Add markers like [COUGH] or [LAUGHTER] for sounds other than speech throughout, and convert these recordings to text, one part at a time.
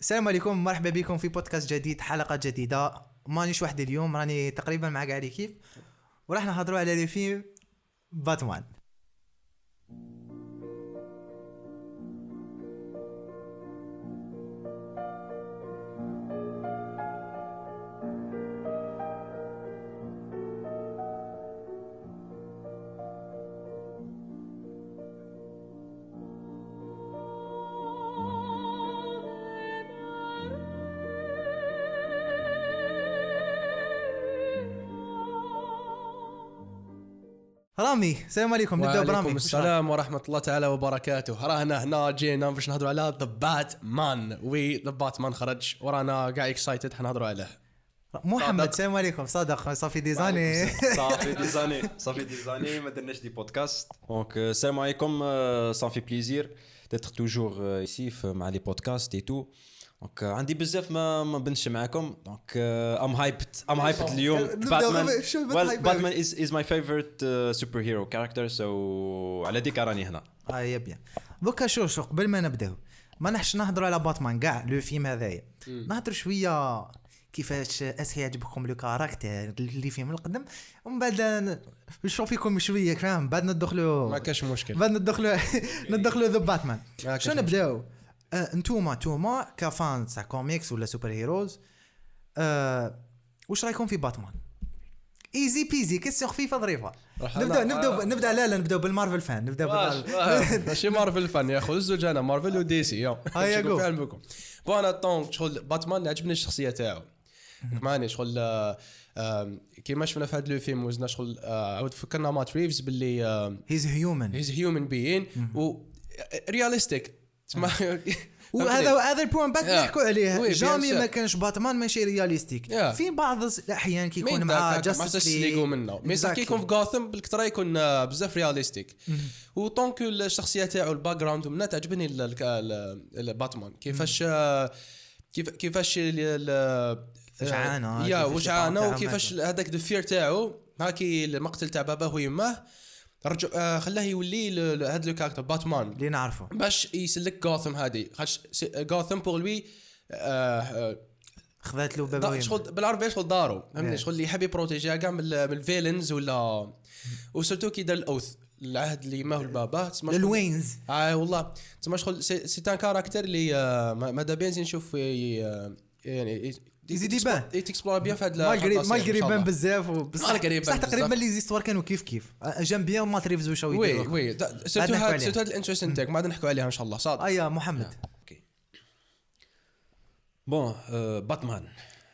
السلام عليكم مرحبا بكم في بودكاست جديد حلقة جديدة. مانيش وحدي اليوم راني تقريبا مع كاع ليكيب وراح نهضروا على لي فيلم باتمان. رامي السلام عليكم نبداو برامي. وعليكم السلام ورحمة الله تعالى وبركاته. رانا هنا جينا باش نهضروا على The Batman oui The Batman خرج. ورانا قاع excited حنهضروا عليه؟ محمد. السلام عليكم. صادق. صافي des années. [LAUGHS] ça fait des années ça fait des années ما درناش des podcasts donc السلام عليكم ça me fait plaisir d'être toujours ici مع les podcasts et tout donc عندي بزاف ما ما بنتش معاكم. donc I'm hyped I'm hyped اليوم. Batman؟ Batman is is my favourite super hero character سو على ديك راني هنا. آه يا bien. دوكا شو شو قبل ما نبداو ما نحش نهضروا على باتمان كاع le film هذايا. نهضروا شوية كيفاش أس يعجبكم le character اللي فيه من القدم. ومن بعد نشوف فيكم شوية فاهم بعد ندخلوا ما كاش مشكل. بعد ندخلوا [LAUGHS] ندخلوا The Batman شو نبدأو؟ آه انتوما انتوما ك fans تاع كوميكس ولا super heroes. آه وش رايكم في باتمان؟ easy peasy question خفيفة ظريفة. نبدا نبدأ آه. نبدأ لا لا نبداو بال Marvel fan نبدأ بالمارفل ماشي Marvel fan يا أخو الزوج أنا Marvel و DC [LAUGHS] هيا جو. علمكم bon أنا donc شغل باتمان عجبني الشخصية تاعو. ماني شغل كيما شفنا في هذا le film وزنا شغل عاود فكرنا مات ريفز باللي he's human he's human being و realistic تسمع وهذا هذا ال point Yeah. نحكوا عليه. jamais ما. كانش باتمان ماشي realistic. Yeah. في بعض الأحيان كي يكون مين مع Justice League ومنه. mais صح كي يكون في غاثم بالكثرة يكون آه، بزاف realistic. و donc الشخصيه تاعو ال background ومنها تعجبني الباتمان كيفاش آه، كيف كيفاش وجعانة، يا وجعانه وكيفاش هذاك ال fear تاعو. هاكي المقتل تاع باباه ويماه رجع آه، خلاه يولي هذا ال character باتمان. اللي نعرفه؟ باش يسلك غاثم هذه خاطش غاثم pour lui خذات له بابا شغل بالعربيه شغل دارو. فهمتني شغل اللي يحب يبروتيجيها كاع من ال- من ال villains ولا و surtout كي دار ال oath العهد اللي ما هو البابا. تسمى للوينز آه والله. تسمى شغل c'est un caractère اللي آه، ما- ماذا زين نشوف آه، يعني يزيد يبان. يتكسبلور bien في هذا malgré malgré بان بزاف يبان بصح تقريبا. les histoires كانوا كيف كيف j'aime bien مات ريفز وشاو oui oui هذا عليها. surtout هذا ال interesting تاعك ما عاد نحكوا عليها ان شاء الله صاد آه يا محمد OK bon باتمان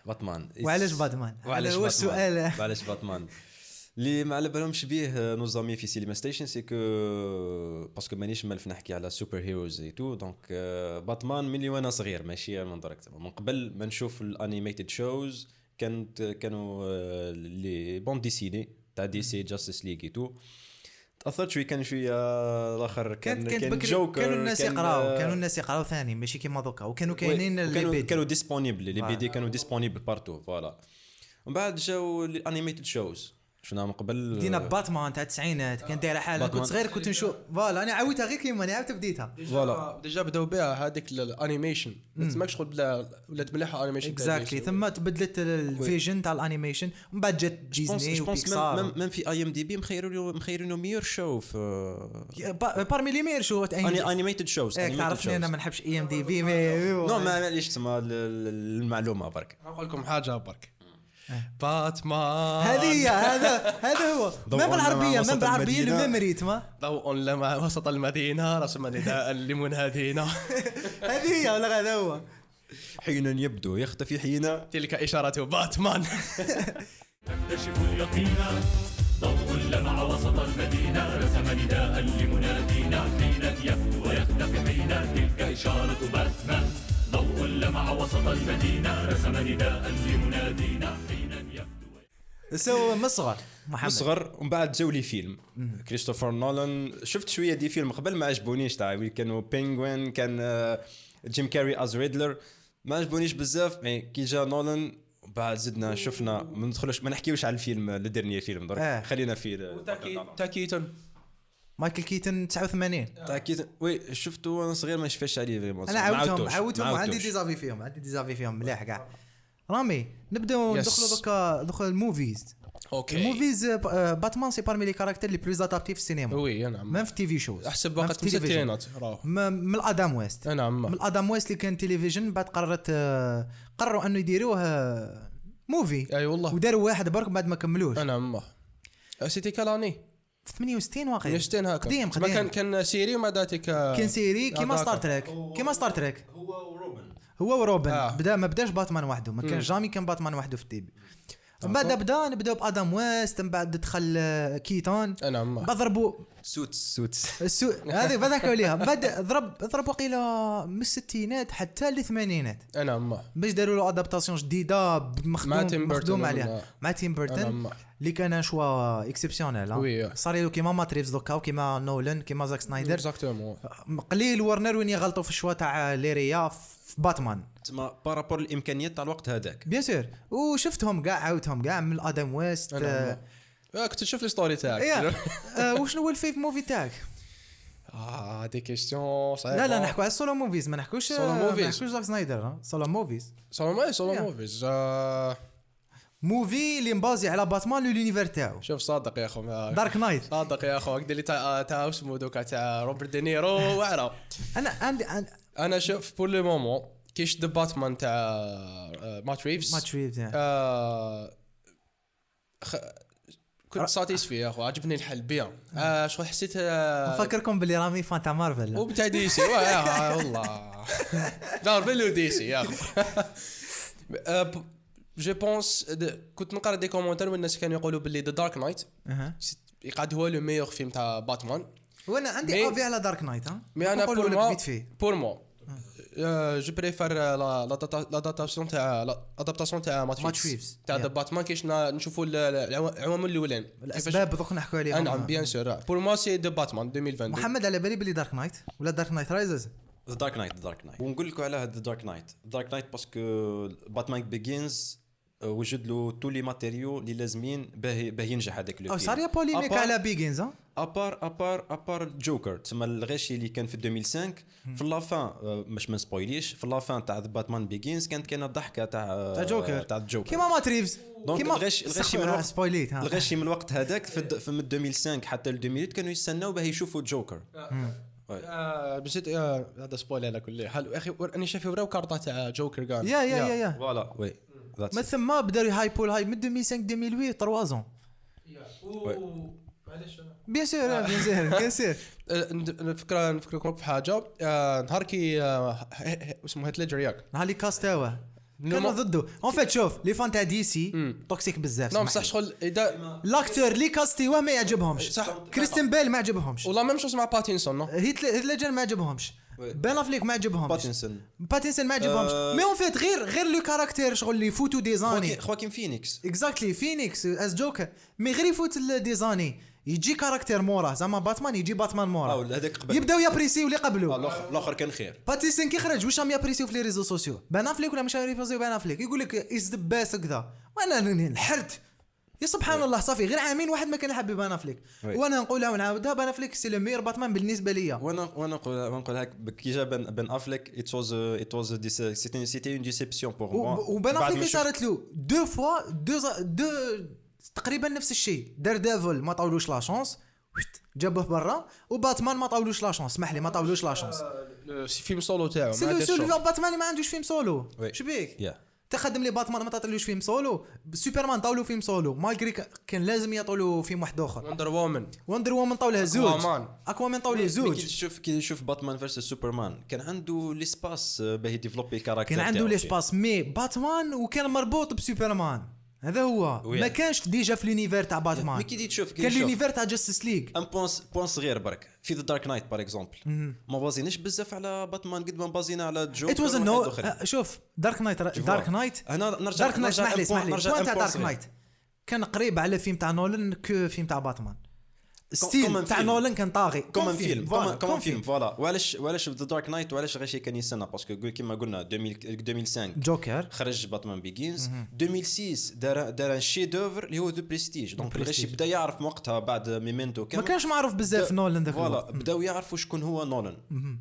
باتمان وعلاش باتمان وعلاش هو باتمان؟ السؤال وعلاش باتمان اللي ما على بالهمش بيه nos amis في Cinema Station c'est que parce que مانيش مالف نحكي على super heroes et tout donc باتمان من اللي وأنا صغير ماشي من درك من قبل ما نشوف ال animated shows كانت كانوا آه، les bandes dessinées تاع DC Justice League et tout تأثرت شوي كان شوية الآخر كان كان بكري جوكر كانوا الناس كان، يقراو آه، كانوا الناس يقراو ثاني ماشي كيما دوكا. وكانوا كاينين لي كانوا BD كانوا disponibles les BD. كانوا disponibles partout voilà. ومن بعد جاو ال animated shows شفنا من قبل دينا باتمان تاع التسعينات كان دايرة حالها كنت. صغير كنت نشوف voilà أنا عاودتها غير كيما أنا عاودت بديتها. voilà. déjà بداو بها هذيك ال animation. ما تسمعش شغل بلا ولات مليحة animation exactly ثم تبدلت ال vision تاع ال animation ومن بعد جات ديزني وبيكسار même في IMDb مخيروا مخيروا meilleur show في parmi les meilleurs show animated shows تعرفني أنا ما نحبش IMDb non معليش تسمى ال- ال- المعلومه برك. نقول لكم حاجة برك. باتمان. هذه هي هذا هذا هو. [LAUGHS] ما بالعربية ما بالعربية. ال memory تما ضوء لمع وسط المدينة رسم نداء لمنادينا [LAUGHS] هذه هي ولا هذا هو؟ حين يبدو يختفي حين تلك إشارة باتمان. نكتشف اليقين. ضوء لمع وسط المدينة رسم نداء لمنادينا. حين يبدو ويختفي حين تلك إشارة باتمان. ضوء لمع وسط المدينة رسم نداء لمنادينا. حين يبدو سو مصغر محمد. مصغر ومن بعد جاو les films. كريستوفر نولان شفت شوية des films قبل ما عجبونيش تاع كانوا بينغوين كان جيم كاري as ريدلر ما عجبونيش بزاف mais كي جا نولان بعد زدنا شفنا ما ندخلوش ما نحكيوش على الفيلم le dernier film درك. آه. خلينا في تاع كيتون مايكل كيتن 89 تاع oui شفته وأنا صغير ما نشفاش عليه vraiment أنا عاودتهم عاودتهم عندي des avis فيهم عندي des avis فيهم مليح كاع. رامي نبداو. ندخلوا دوكا ندخلوا ال movies OK. ال movies آه، باتمان c'est parmi les caractères les plus adaptés في السينما oui نعم même في ال TV shows. أحسب même في وقت من الأدام ويست. نعم من الأدام ويست اللي كان تلفزيون بعد قررت آه، قرروا أنه يديروه آه، movie أي والله. وداروا واحد برك بعد ما كملوش. نعم c'était كالاني في 68 واقيلا 60 هكا. قديم ما قديم. كان كان série وما داتك كان série كيما. ستار تريك كيما ستار تريك هو وروبن هو وروبن. آه. بدا ما بداش باتمان وحده. ما كان jamais كان باتمان وحده في ال TV من بعد بدا نبداو بآدم ويست من بعد دخل آه، كيتون. نعم ضربوا سوتس. سوتس. السو هذه بذاك عليها بعد ضرب ضرب وقيلا من الستينات حتى للثمانينات. نعم باش داروا له adaptation جديدة مخدوم مخدوم عليها. مع تيم بيرتون اللي كان choix exceptionnel oui. صار له كيما ماتريفز دوكا وكيما نولان كيما زاك سنايدر exactement قليل ورنر وين يغلطوا في ال choix تاع les réals في باتمان. تسمى par rapport الإمكانيات تاع الوقت هذاك. bien sûr. وشفتهم كاع عاودتهم كاع من آدم ويست. آه، آه، كنت تشوف ال story تاعك. يا. [LAUGHS] آه، وشنو هو ال fav movie تاعك؟ آه des questions صعيبة. لا لا نحكوا على ال solo movies ما نحكوش سولو ما movies. نحكوش زاك سنايدر؟ solo movies solo ما solo. movies آه، movie اللي مبازي على باتمان l'univers تاعو. شوف صادق يا أخو. ما- Dark Knight صادق يا أخو. هكذا اللي تاع تاع اسمه دوكا تاع روبرت دينيرو [LAUGHS] واعره أنا عندي عن- أنا شوف pour le moment كي شد باتمان تاع آه، مات ريفز؟ مات ريفز يعني. آه، خ... كنت ساتيسفي يا أخو عجبني الحل بيان. آه شغل حسيت نفكركم باللي رامي فان تاع مارفل وبتاع دي سي والله. [LAUGHS] دار بلو دي سي يا أخو. جو بونس كنت نقرأ دي كومونتير والناس كانوا يقولوا باللي ذا دارك نايت. يقعد هو لو ميور فيلم تاع باتمان. وأنا عندي مي- افي على دارك نايت ها مي أنا بور في بور موا جو بريفير لادابتاسيون تاع لادابتاسيون تاع ماتش ماتريكس ريفز. تاع. ذا باتمان كيش نشوفوا ال- العوا- العوامل الاولين الاسباب دوك نحكوا عليها نعم بيان سور بور موا سي ذا باتمان 2022 محمد على بالي باللي دارك نايت ولا دارك نايت رايزز ذا دارك نايت ذا دارك نايت ونقول لكم على هذا Dark Knight Dark Knight parce que Batman Begins وجد له tous les matériaux اللي لازمين باه ينجح هذاك لو صار يا polémique على Begins ها à part à part à part جوكر تسمى الغاشي اللي كان في 2005 في لافان باش ما نسبويليش في لافان تاع باتمان بيجينز كانت كاينة الضحكه تاع تاع جوكر. تاع الجوكر كيما مات ريفز donc كيما الغش الغشي من الوقت spoilيت الغشي من الوقت هذاك في, من 2005 حتى ل 2008 كانوا يستناو باه يشوفوا جوكر بس آه، هذا سبويل على كل حال أخي راني شايف وراو كارطه تاع جوكر كان يا يا يا يا. فوالا وي من ثم بداو يهايبوا الهايب من 2005 2008 3 زون معليش بيان سور بيان سور بيان [LAUGHS] سور نفكر نفكركم في حاجة. آه، نهار كي اسمه هيت ليدجر ياك. نهار اللي كاستاوا كانوا نو- ضده. اون فيت شوف لي فان تاع دي سي توكسيك بزاف نعم سمح بصح لي. شغل اذا لاكتور اللي كاستيوه ما يعجبهمش. صح. كريستين بيل ما عجبهمش والله ما مشوش مع باتينسون non؟ هيت ليدجر ما عجبهمش بين افليك ما عجبهمش باتنسون باتينسون ما عجبهمش. mais en fait غير غير le caractère شغل اللي يفوتوا des années خواكين فينيكس exactly فينيكس as جوكر mais غير يفوت des années يجي caractère موراه زعما باتمان يجي باتمان آه موراه هذاك قبل. يبداو يapprécيو اللي آه، قبلوا الآخر الآخر كان خير. باتينسون كي خرج واش راهم يapprécيو في les réseaux sociaux؟ بان أفليك ولا مش يapprécيو؟ بان أفليك. يقول لك is the best كذا. وأنا نحرت. يا سبحان الله صافي غير عامين واحد ما كان يحب بان أفليك. وأنا نقولها ونعاودها بان أفليك سي لو ميور باتمان بالنسبة ليا. وأنا وأنا نقول وأنا نقول هاك كي جا بن أفليك ات واز ات واز سيتي اون ديسيبسيون بور موا وبان أفليك صارت له دو فوا دو دو تقريبا نفس الشيء. دار ديفل ما طاولوش لا شونس جابوه برا. وباتمان ما طاولوش لا شونس اسمح لي ما طاولوش لا شونس فيلم سولو تاعو سي ما لو دارش سول شغل. باتمان ما عندوش فيلم سولو. شبيك يا. تخدم لي باتمان ما تعطيلوش film solo. سوبرمان طاولوا film solo. malgré كان لازم يطولوا فيلم واحد آخر. Wonder Woman Wonder Woman طاولها زوج. أكوامان. اكوامان طاولها كي زوج. تشوف كي تشوف Batman versus Superman كان عنده l'espace باه يdéveloppي caractère كان عنده. l'espace mais باتمان وكان مربوط بسوبرمان. هذا هو. oui. ما كانش déjà في l'univers تاع باتمان. mais كي تشوف كان l'univers تاع Justice League. un point point صغير برك. في The Dark Knight par exemple ما basيناش بزاف على باتمان قد ما basينا على جوكر it was no. شوف دارك نايت دارك نايت هنا نرجع دارك نايت اسمح لي اسمح لي. تاع دارك. نايت كان قريب على فيلم تاع نولان كو فيلم تاع باتمان. ستيل تاع نولان كان طاغي كوم فيلم كوم فيلم فوالا وعلاش وعلاش ذا دارك نايت وعلاش غير شي كان يستنى باسكو كيما قلنا 2005 جوكر خرج باتمان بيجينز 2006 دار دار شي دوفر اللي هو ذا بريستيج دونك غير بدا يعرف وقتها بعد ميمنتو ما كانش معروف بزاف نولان ذاك فوالا بداو يعرفوا شكون هو نولان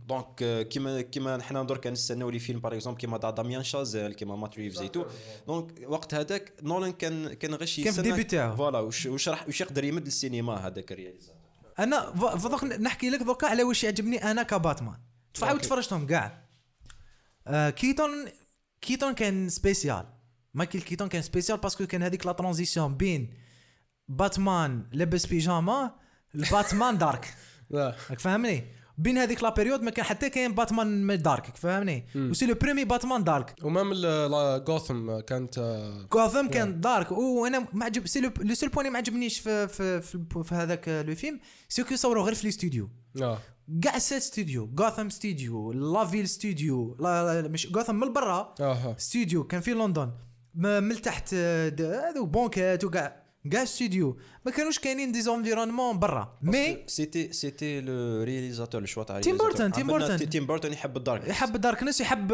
دونك كيما كيما حنا درك نستناو لي فيلم باغ اكزومبل كيما تاع داميان شازيل كيما مات ريفز اي تو دونك وقت هذاك نولان كان كان غير كان في الديبي تاعو فوالا واش يقدر يمد السينما هذاك الرياليزاتور أنا فضوك نحكي لك دوكا على واش يعجبني أنا كباتمان. تفعاود تفرجتهم كاع آه كيتون كيتون كان سبيسيال مايكل كيتون كان سبيسيال باسكو كان هذيك لا ترانزيسيون بين باتمان لابس بيجاما الباتمان دارك [LAUGHS] راك فاهمني؟ بين هذيك لا بيريود ما كان حتى كاين باتمان دارك فاهمني وسي لو بريمي باتمان دارك. ومام غوثم كانت غوثم كان دارك. وأنا ما عجب سي لو سول بوين ما عجبنيش في في, في, في هذاك لو فيلم سي كو صوروا غير في الاستوديو كاع السات ستوديو غوثم ستوديو لافيل ستوديو مش غوثم من برا ستوديو كان في لندن. من تحت هذو بونكات وكاع كاع ستوديو ما كانوش كاينين des environnements برا mais c'était c'était le réalisateur ال choix تاع تيم بورتون تيم بورتون تيم بورتون يحب ال dark يحب ال darkness يحب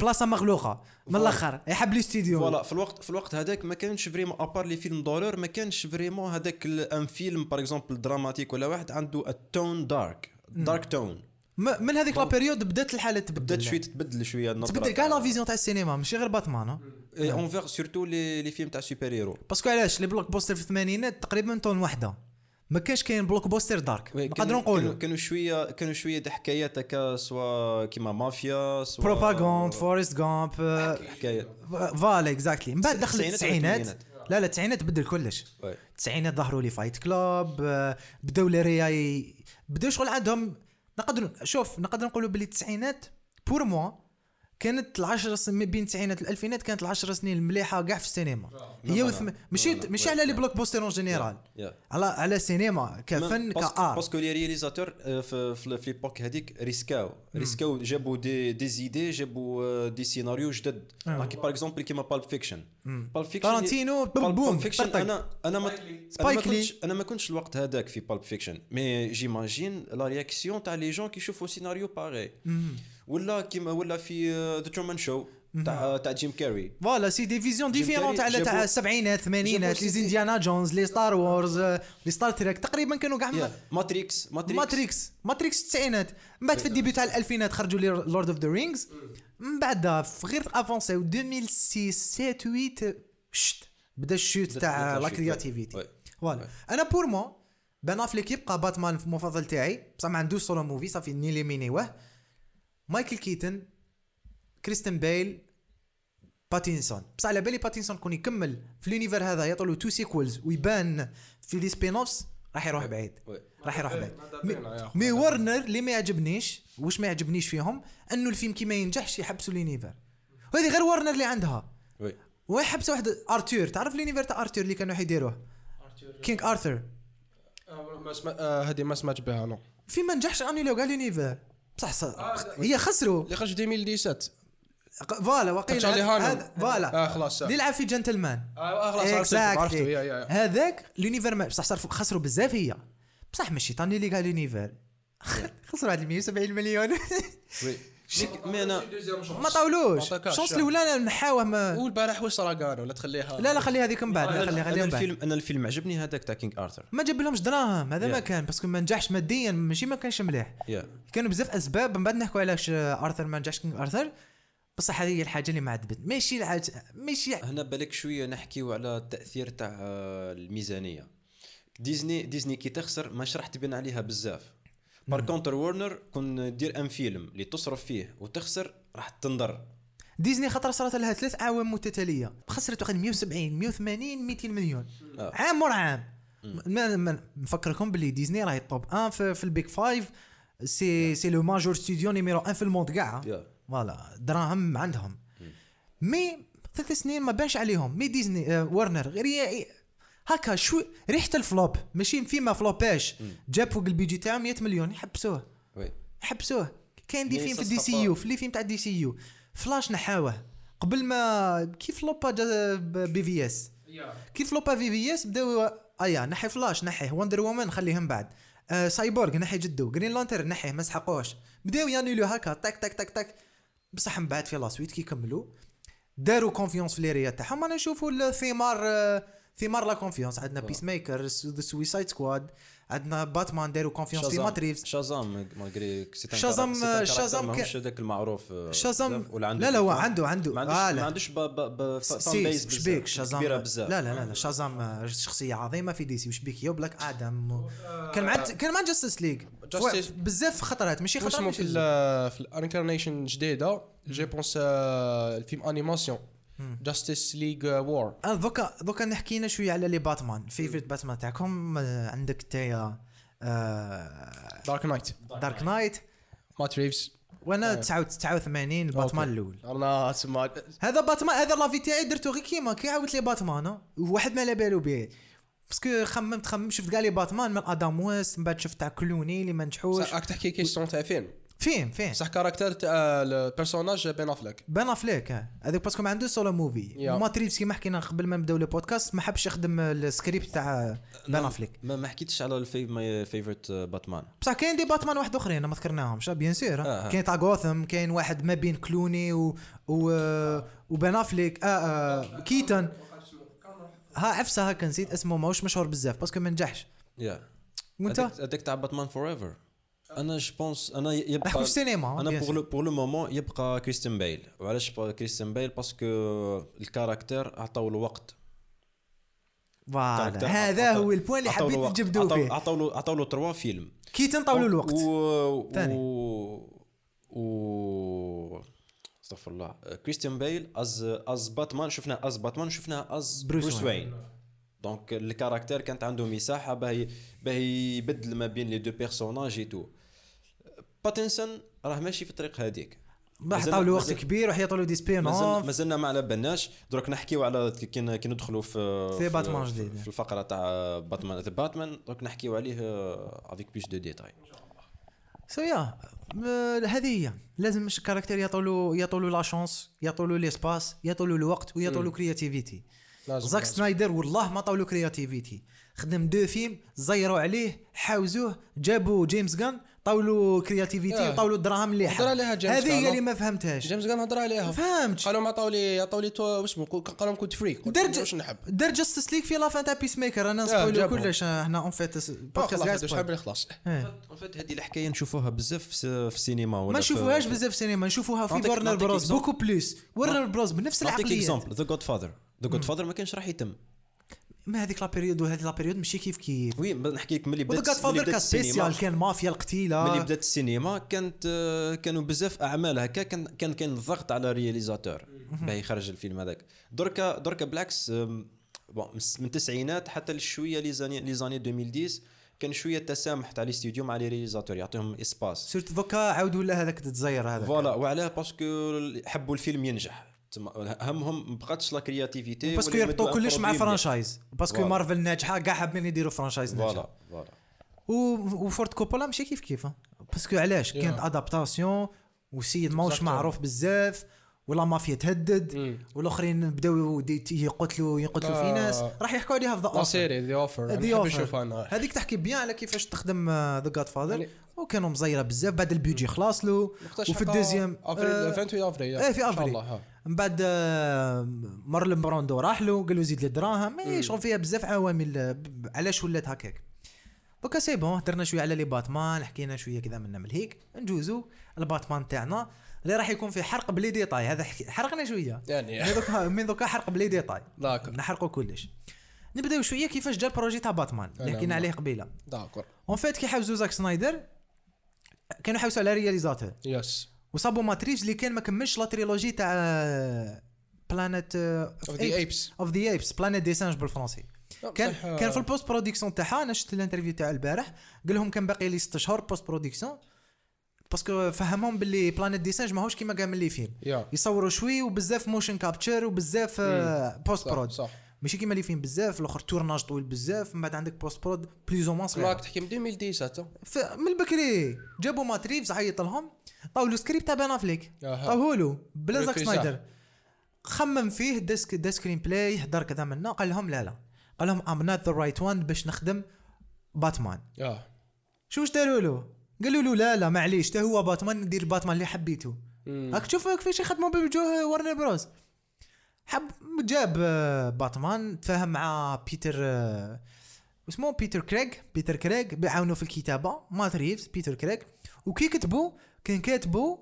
بلاصه مغلوقه من الآخر يحب les studios voilà في الوقت في الوقت هذاك ما كانش vraiment à part les films d'horreur ما كانش vraiment هذاك un film par exemple dramatique ولا واحد عنده ال ton dark dark ton من هذيك la période بدات الحالة تبدل. بدات شوية تبدل شوية تبدل كاع la vision تاع السينما ماشي غير باتمان اونفيغ سورتو لي لي فيلم تاع سوبر هيرو باسكو علاش؟ لي بلوك بوستر في الثمانينات تقريبا تون واحدة ما كانش كاين بلوك بوستر دارك نقدروا نقولوا. كانوا شوية كانوا شوية د حكايات هكا سوا كيما مافيا سوا بروباغوند فورست غامب حكايات فوالا اكزاكتلي من بعد دخلت التسعينات؟ لا لا التسعينات بدل كلش. التسعينات ظهروا لي فايت كلوب بداو لي رياي بداو شغل عندهم نقدر شوف نقدر نقولوا باللي التسعينات pour moi كانت العشر سنين بين التسعينات والألفينات كانت العشر سنين المليحه كاع في السينما. هي وثم... مشي ماشي على les blockbusters en général على على السينما كفن ك art. parce que les réalisateurs في في l'époque هذيك ريسكاو ريسكاو جابوا des des idées جابوا des scénarios جدد كي par exemple كيما Pulp Fiction Pulp Fiction تارانتينو Pulp Fiction أنا أنا ما أنا ما كنتش أنا ما كنتش الوقت هذاك في Pulp Fiction mais j'imagine la réaction تاع les gens كي يشوفوا scénario pareil ولا كيما ولا في The Truman Show تاع تاع جيم كاري voilà c'est des visions différentes تاع تاع السبعينات الثمانينات les Indiana Jones les Star Wars les Star Trek تقريبا كانوا كاع Matrix Matrix Matrix التسعينات من بعد في ال début تاع الألفينات خرجوا les Lord of the Rings من بعد غير افونسيو 2006 7 8 شت بدا ال chute تاع la créativité voilà. أنا pour moi بان افليك يبقى باتمان المفضل تاعي. بصح ما عندوش solo movie ça fait نيليمينيوه مايكل كيتن كريستن بيل باتينسون. بصح على بالي باتينسون كون يكمل في ال univers هذا les two sequels ويبان في les spin-offs راح يروح بعيد. راح يروح بعيد. mais ورنر اللي ما يعجبنيش واش ما يعجبنيش فيهم؟ أنه الفيلم كي ما ينجحش يحبسوا ال univers وهذه غير ورنر اللي عندها. ويحبسوا واحد ارتور تعرف ال univers تاع ارتور اللي كانوا يديروه King Arthur هذه ما سمعت بها نو في ما نجحش انيلو كاع اليونيفر بصح هي خسروا. اللي خرج 2017 فوالا وقيل هذا فوالا. آه خلاص اللي لعب في جنتلمان. آه خلاص عرفته هذاك لونيفر بصح صار خسروا بزاف هي. بصح ماشي طاني اللي قال لونيفر [LAUGHS] خسروا واحد 170 مليون. [LAUGHS] مي أنا ما طاولوش. شونس الاولى نحاوه ما والبارح واش صرا قالوا؟ ولا تخليها. لا لا خليها هذيك من بعد خليها خليها من بعد. الفيلم أنا الفيلم عجبني هذاك تاع كينغ ارثر ما جاب لهمش دراهم هذا ما كان parce que ما نجحش ماديا ماشي ما كانش مليح. كانوا بزاف أسباب من بعد نحكوا علاش ارثر ما نجحش King Arthur بصح هذه هي الحاجة اللي ما عجبت. ماشي الحاجة ماشي هنا بالك شوية نحكيو على التأثير تاع الميزانية. ديزني ديزني كي تخسر ماش راح تبين عليها بزاف. par contre وورنر كون دير un film اللي تصرف فيه وتخسر راح تنضر. ديزني خطره صارت لها ثلاث أعوام متتالية. خسرت واحد 170 180 200 مليون. آه. عام ورا عام. ما نفكركم باللي ديزني راهي top 1 في, في ال Big Five. c'est c'est le major studio numéro 1 في ال monde كاع. voilà دراهم عندهم. mais ثلاث سنين ما بانش عليهم. mais ديزني آه ورنر غير هكا شو ريحة ال flop؟ ماشي فيما فلوباش جاب فوق البيجي تاعو 100 مليون يحبسوه. يحبسوه. كاين des films في ال DCU في les films تاع ال DCU. Flash نحاوه. قبل ما كيف لوبا بي في اس؟ كيف لوبا في في اس؟ بداو ايا نحي فلاش نحيه Wonder Woman خليهم بعد. آه سايبورغ نحي جدو. Green Lantern نحيه ما سحقوش. بداو يانيلو هكا تك تك تك تك. بصح من بعد في la suite كي كملوا داروا confiance في ليريا تاعهم. أنا نشوفوا الثمار آه، ثمار la confiance عندنا Peacemaker The Suicide Squad عندنا باتمان داروا confiance في Matt Reeves شازام malgré شازام- شازام كان- مش هذاك المعروف. آه، شازام. ولا عنده لا لا هو عنده عنده ما عندوش آه ما. عندوش فان بيز شبيك شازام. كبيرة بزاف. لا لا لا لا. شازام آه، شخصية عظيمة في دي سي وشبيك يو بلاك آدم كان مع كان مع جاستس ليج Justice- بزاف خطرات. ماشي خطرات في الانكارنيشن جديده جي بونس آه، الفيلم انيماسيون جاستس ليج وور آه، دوكا دوكا نحكينا شوية على لي باتمان. فيفرت باتمان تاعكم آه، عندك تايا Dark Knight Dark Knight Matt Reeves وأنا 89 الباتمان الأول. أنا اسمع هذا باتمان هذا l'avis تاعي درتو غير كيما كي عاودت لي باتمان ها، وواحد ما على بالو به parce que خممت خممت شفت كاع les Batman من آدم ويست من بعد شفت تاع كلوني اللي ما نجحوش. راك تحكي question تاع فيلم. فين فين؟ صح character تاع ال personnage بين افلك بان افليك ها. هذاك parce que ما عنده solo movie. و Matt Reeves كيما حكينا قبل ما نبداو البودكاست ما حبش يخدم السكريبت تاع بان افليك ما ما حكيتش على الفي my favorite باتمان بصح كاين des Batman واحد اخرين ما ذكرناهمش bien sûr آه، آه. كاين تاع غوثم كاين واحد ما بين كلوني و و وبان افليك آه آه كيتن ها عفسة هكا نسيت اسمه ماهوش مشهور بزاف parce que ما نجحش. يا وانت؟ هذاك تاع Batman Forever أنا je pense أنا يبقى نحكوا السينما أنا pour. le pour le moment يبقى كريستيان بيل وعلاش كريستيان بيل parce que ال character عطاو له وقت. voilà هذا هو ال point اللي حبيت. نجبدو فيه. عطاو له عطاو له trois films. كيتن طولوا الوقت. و ثاني. و و أستغفر الله. كريستيان بيل as as Batman شفناه as Batman شفناه as Bruce Bruce, وين. donc ال character كانت عنده مساحه باه باه يبدل ما بين les deux personnages et tout باتنسون راه ماشي في الطريق هذيك راح مازال- يعطوا له وقت كبير راح يعطوا له des spin مازلنا off مازلنا ما على بالناش. دروك نحكيو على كي كي ندخلوا في في باتمان جديد. في الفقرة تاع Batman The Batman دروك نحكيو عليه avec plus de détails so yeah هذه هي. لازم مش ال character يعطوا له يعطوا له la chance يعطوا له l'espace يعطوا له الوقت ويعطوا له créativité زاك. سنايدر والله ما طاولوا créativité خدم deux films زيروا عليه حاوزوه جابوا James Gunn طاولوا كرياتيفيتي آه. وطاولوا الدراهم اللي هضر عليها جيمس هذه هي اللي آه. ما فهمتهاش. جيمس قال هضر عليها فهمت قالوا ما عطاو لي عطاو لي تو واسمه قال لهم كنت فري قلت درج واش نحب. دار جاستس ليك في لافان تاع بيس ميكر أنا آه، نسبويلو جابهم. كلش. إحنا اون فيت بودكاست حاب لي خلاص إيه. إن فيت هذه الحكاية نشوفوها بزاف في في السينما ولا ما في- نشوفوهاش بزاف سينما نشوفوها في نعطيك- ورنر نعطيك بروز. بوكو بلوس ورنر بروز بنفس نعطيك العقلية. اكزومبل ذا جود فاذر ذا جود فاذر ما كانش راح يتم. ما هذيك لا بيريود وهذه لا بيريود ماشي كيف كيف. وي نحكي لك ملي بدات ملي فاذر كان السينما. سبيسيال كان مافيا ملي القتيله بدات السينما كانت آه، كانوا بزاف أعمال هكا كان كان كاين الضغط على ال réalisateur باه يخرج الفيلم هذاك. دركا دركا بالعكس bon من التسعينات حتى لشوية les années les années 2010 كان شوية تسامح تاع الاستوديو مع les réalisateurs يعطيهم espace. surtout donc عاود ولا هذاك تتزير هذاك؟ voilà وعلاه parce que حبوا الفيلم ينجح. همهم ما بقاتش la créativité parce que يربطوا كلش مع franchise. parce que. Marvel ناجحة كاع حابين يديروا franchise. ناجحة. voilà voilà. و- وفورت كوبولا ماشي كيف كيف باسكو علاش؟ كانت ادابتاسيون وسيد ماهوش. معروف بزاف ولا مافيا تهدد مم. والآخرين بداو يقتلوا يقتلوا في آه. ناس راح يحكوا عليها في ذا لا سيري ذا اوفر ذا اوفر هذيك تحكي بيان على كيفاش تخدم ذا جاد فاذر وكانوا مزيرة بزاف بعد البيجي خلاص له. وفي الدوزيام افريل آه، 28 أفريل. إيه في افريل ها. من بعد آه، مارلون براندو راح له قال له زيد لي الدراهم مي شغل فيها بزاف عوامل. علاش ولات هكاك؟ دوكا سي بون هدرنا شوية على لي باتمان حكينا شوية كذا منا من هيك. نجوزو الباتمان تاعنا اللي راح يكون فيه حرق بلي ديتاي هذا حرقنا شوية. يعني. من دوكا من دوكا حرق بلي ديتاي داكور. نحرقوا كلش. نبداو شوية كيفاش جا البروجي تاع باتمان اللي حكينا عليه قبيلة. داكور. اون فيت كي حاوزوا زاك سنايدر كانوا حوسوا على رياليزاتور. يس وصابوا ماتريفز اللي كان ما كملش لا تريلوجي تاع Planet of the Apes of the Apes Planète des singes بالفرنسي. كان آه. كان في ال post-production تاعها أنا شفت ال interview تاع البارح. قال لهم كان باقي لي 6 شهور post-production parce que فهمهم باللي Planète des singes ماهوش كيما كاع ملي films يا يصوروا شوي وبزاف motion capture وبزاف post صح prod صح. ماشي كيما les films بزاف الآخر tournage طويل بزاف من بعد عندك post-prod plus ou moins صغير راك تحكي من 2010 حتى. ف- من البكري. جابوا ماتريفز عيط لهم طاولوا سكريبت تاع بان افليك. طاوه له بلا زاك. سنايدر. خمم فيه the sc- the screenplay حضر كذا منا قال لهم لا لا. قال لهم I'm not the right one باش نخدم باتمان آه. شو واش داروا له؟ قالوا له لا لا معليش تا هو باتمان ندير باتمان اللي حبيته. راك تشوف كيفاش يخدموا بوجوه Warner Bros حب جاب آه، باتمان تفاهم مع بيتر آه، اسمه بيتر كريغ بيتر كريغ بيعاونوا في الكتابة مات ريفز بيتر كريغ. وكي كتبوا كان كاتبوا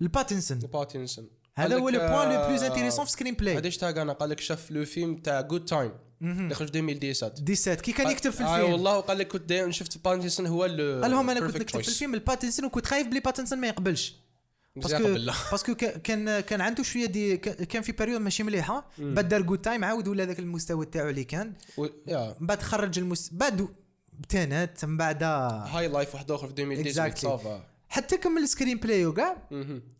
الباتنسون. باتنسون هذا هو لو بوان لو آه، بلوز انتيريسون في سكرين بلاي هذا أنا قال لك شاف لو فيلم تاع جود تايم اللي خرج 2017 دي سات كي كان يكتب في آه الفيلم والله وقال لك كنت دايما شفت باتنسون هو ال قال لهم أنا كنت نكتب في. الفيلم الباتنسون وكنت خايف بلي باتنسون ما يقبلش. باسكو. باسكو كا- كان كان عنده شوية دي كا- كان في بريود ماشي مليحة. بعد دار جود تايم عاود ولا ذاك المستوى تاعو اللي كان. و- من بعد خرج المس بعد تانت من بعد هاي لايف واحد آخر في 2018 Exactly. صافا حتى كمل السكرين بلاي وكاع.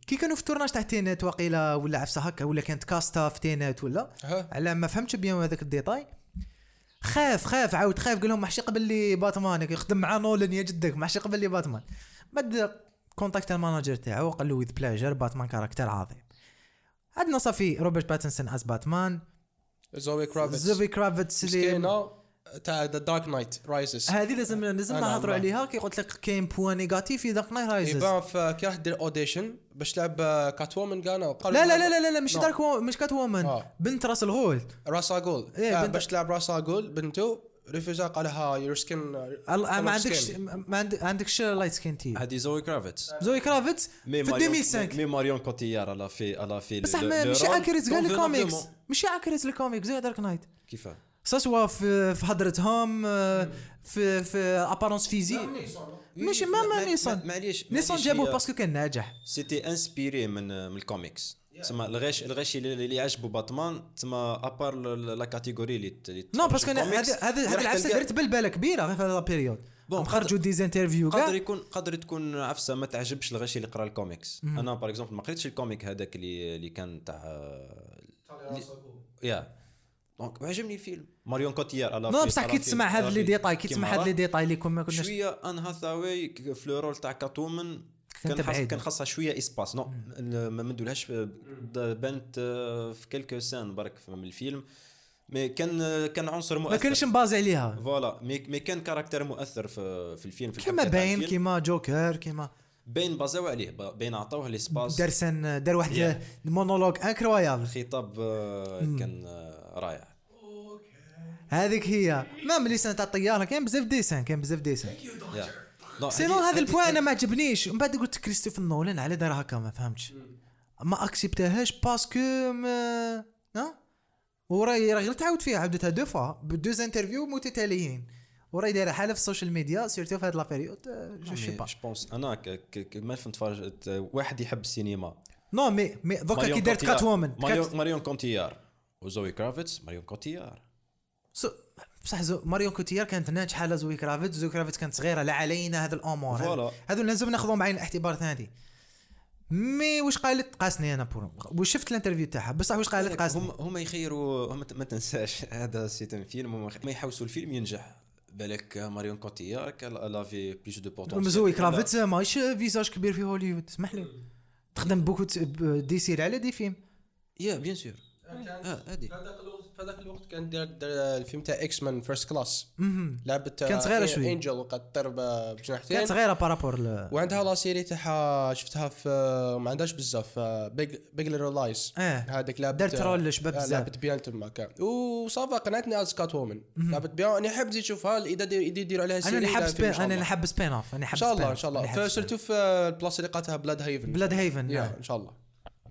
كي كانوا في التورناج تاع تينات واقيلا ولا عفسة هكا ولا كانت كاستا في تينات ولا. على ما فهمتش بيان هذاك الديتاي خاف خاف عاود خاف قال لهم محشي قبل لي باتمان يخدم مع نولن يا جدك محشي قبل لي باتمان بعد كونتاكت المانجر تاعو قال له ويذ بلاجر باتمان كاركتر عظيم. عندنا صافي روبرت باتنسون از باتمان. زوي كرافيتس زوفي كرافيتس اللي تاع ذا دارك نايت رايزز هذه لازم لازم نهضروا. عليها. كي قلت لك كاين بوان نيجاتيف في دارك نايت رايزز يبان في كي راح دير اوديشن باش تلعب كات وومن قال لا لا لا لا لا, لا مش. دارك وو- مش كات وومن آه. بنت راس الغول راسا جول إيه، آه باش تلعب راسا جول بنتو. ريفيزا قال لها يور سكين ما عندكش ما عند- عندكش لايت سكين تي هذه زوي كرافيتس. زوي كرافيتس؟ في ماريون 2005 مي ماريون كوتيار على في على في بصح le- ما- le مش rôle اكريت كاع الكوميكس. مش اكريت الكوميكس زي دارك نايت كيفاه سوا في في هضرتهم آه، في في ابارونس فيزيك ماشي ما ما نيسان معليش نيسان جابوه باسكو كان ناجح سيتي انسبيري من من الكوميكس تسمى الغش الغش اللي اللي عجبو باتمان تسمى ابار لا كاتيجوري اللي نو باسكو أنا راح العفسة درت بالباله كبيرة غير في هذا البيريود بون، خرجوا ديزانترفيو قادر كاع يكون قادر تكون عفسة ما تعجبش الغش اللي قرأ الكوميكس أنا باغ اكزومبل ما قريتش الكوميك هذاك اللي اللي كان تاع يا دونك عجبني الفيلم. ماريون كوتيار على نو بصح كي تسمع هذا لي ديتاي كي تسمع هذا لي ديتاي اللي كناش شوية ان هاثاوي في لو رول تاع كاتومن كان. كان خاصها شوية إسباس. نو ما مندولهاش بانت آه، في كيلكو سان برك من الفيلم. مي كان كان عنصر مؤثر. ما كانش مبازي عليها. فوالا. مي مي كان كاركتر مؤثر في في الفيلم في كما باين. كيما جوكر كيما باين بازاو عليه باين عطاوه ليسباس دار سن دار واحد المونولوج انكرويابل الخطاب آه، كان آه، رائع. هذيك هي. ما ملي سنه تاع الطيارة كاين بزاف ديسان كاين بزاف ديسان. سينو هذا البوان أنا ما عجبنيش. من بعد قلت كريستوفر نولان على دار هكا ما فهمتش. ما أكسبتهاش باسكو ما وراي راه غير تعاود فيها عاودتها دو فوا بدوز انترفيو متتاليين وراي دايرة حاله في السوشيال ميديا سيرتو في هاد لا بيريود je sais pas je pense أنا ك- ك- ك- كمتفرج واحد يحب السينما. non mais mais دوكا ماريون كي دارت. Catwoman ماريون كونتيار وزوي كرافيتس ماريون كونتيار so بصح زو ماريو كوتيار كانت ناجحة على زوي كرافيت زوي كرافيت كانت صغيرة لا علينا هذا الأمور. voilà. هذو لازم ناخذهم بعين الاعتبار ثاني. mais واش قالت قاسني أنا pour واش شفت ال interview تاعها؟ بصح واش قالت قاسني هم هم يخيروا هم ما تنساش هذا c'est un film. هم ما يحوسوا الفيلم ينجح. بالك ماريون كوتيار كان elle avait plus de potentiel que زوي كرافيت ماهيش visage كبير في هوليوود. اسمح لي. تخدم beaucoup de séries على des films yeah bien sûr آه هذه في هذاك الوقت هذاك كان دار الفيلم تاع X-Men First Class. لعبت كانت صغيرة شوي. Angel وقد طير ب- بجناحتين. كانت صغيرة par rapport ل... وعندها la série تاعها شفتها في ما عندهاش بزاف. Big Big Little Lies هذيك لعبت دارت rôle لشباب آه، بزاف. لعبت bien تما كان و ça va قنعتني از Catwoman لعبت bien أنا نحب نزيد نشوفها. إذا يديروا عليها أنا série نحب لا، spin أنا. نحب spin-off أنا إن نحب شاء الله إن شاء الله. نحب surtout في البلاصه اللي لقاتها Blüdhaven Blüdhaven. إن شاء الله.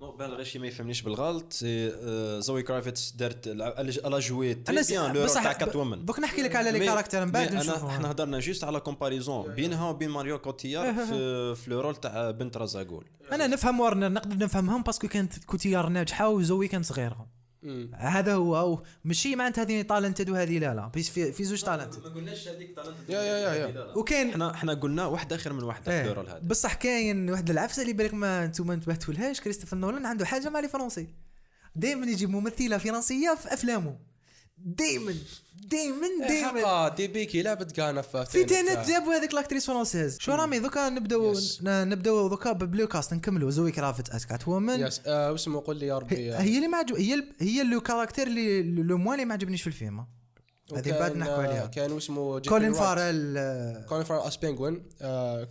باش الغاشي ما يفهمنيش بالغلط آه، زوي كرافيتس دارت elle a joué très أنا bien le تاع Catwoman دوك نحكي لك على les caractères من بعد نشوفوا إحنا هضرنا juste على comparaison بينها وبين ماريو كوتيار في في le rôle تاع بنت راس الغول. أنا نفهم ورنر نقدر نفهمهم parce que كانت كوتيار ناجحة وزوي كانت صغيرة. مم. هذا هو أو ماشي معناتها هذه talented وهذه لا لا. بس في في زوج talent ما قلناش هذيك yeah yeah yeah yeah. وكاين إحنا إحنا قلنا واحد آخر من واحد إيه. هذا بصح كاين واحد العفسة اللي بالك ما أنتم انتبهتوا لهاش كريستوفر نولان عنده حاجة مع لي فرنسي دائما يجيب ممثلة فرنسية في أفلامه. دائما دائما دائما حقا Debicki لعبت كانا في في Tenet جابوا هذيك l'actrice française شوف رامي دوكا نبدأو Yes. نبدأو دوكا ب le cast نكملوا زوي كرافت as Catwoman yes آه، واسمه قول لي يا ربي. هي اللي ما عجب هي هي le caractère اللي le moins اللي ما عجبنيش في الفيلم. هذه بعد نحكوا عليها. كان اسمه جيفري كولين. فارل آه، كولين فارل as Penguin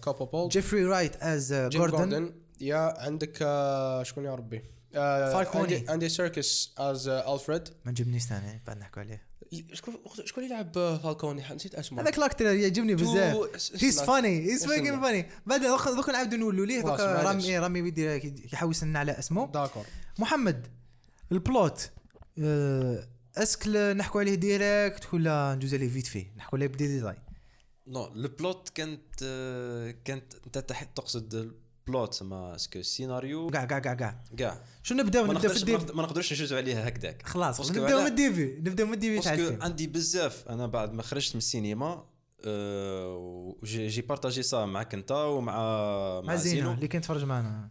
Cobblepot جيفري رايت as Gordon yeah عندك آه، شكون يا ربي؟ آه، فالكوني. عندي- عندي Serkis as Alfred ما عجبنيش ثاني بعد نحكوا عليه. شكون شكون اللي يلعب آه، فالكوني نسيت اسمه. هذاك ال acteur يعجبني بزاف. he's. funny he's. fucking funny بعد دوك نعاودوا نولوا ليه دوك. رامي رامي يدير يحوس لنا على اسمه. d'accord. محمد ال plot آه، est-ce que نحكوا عليه direct ولا ندوز عليه vite fait نحكوا عليه ب des designs non ال plot كانت آه، كانت انت تقصد ال plot ما est-ce que السيناريو كاع كاع كاع كاع كاع شو نبداو ما نبداو في نقدرش ال début ما نقدر- ما نقدرش نجوزوا عليها هكذاك خلاص نبداو من ال début نبداو من ال début تاع الفيلم عندي بزاف أنا بعد ما خرجت من السينما و j'ai j'ai partagé ça معك انت ومع مع زينو اللي كان يتفرج معنا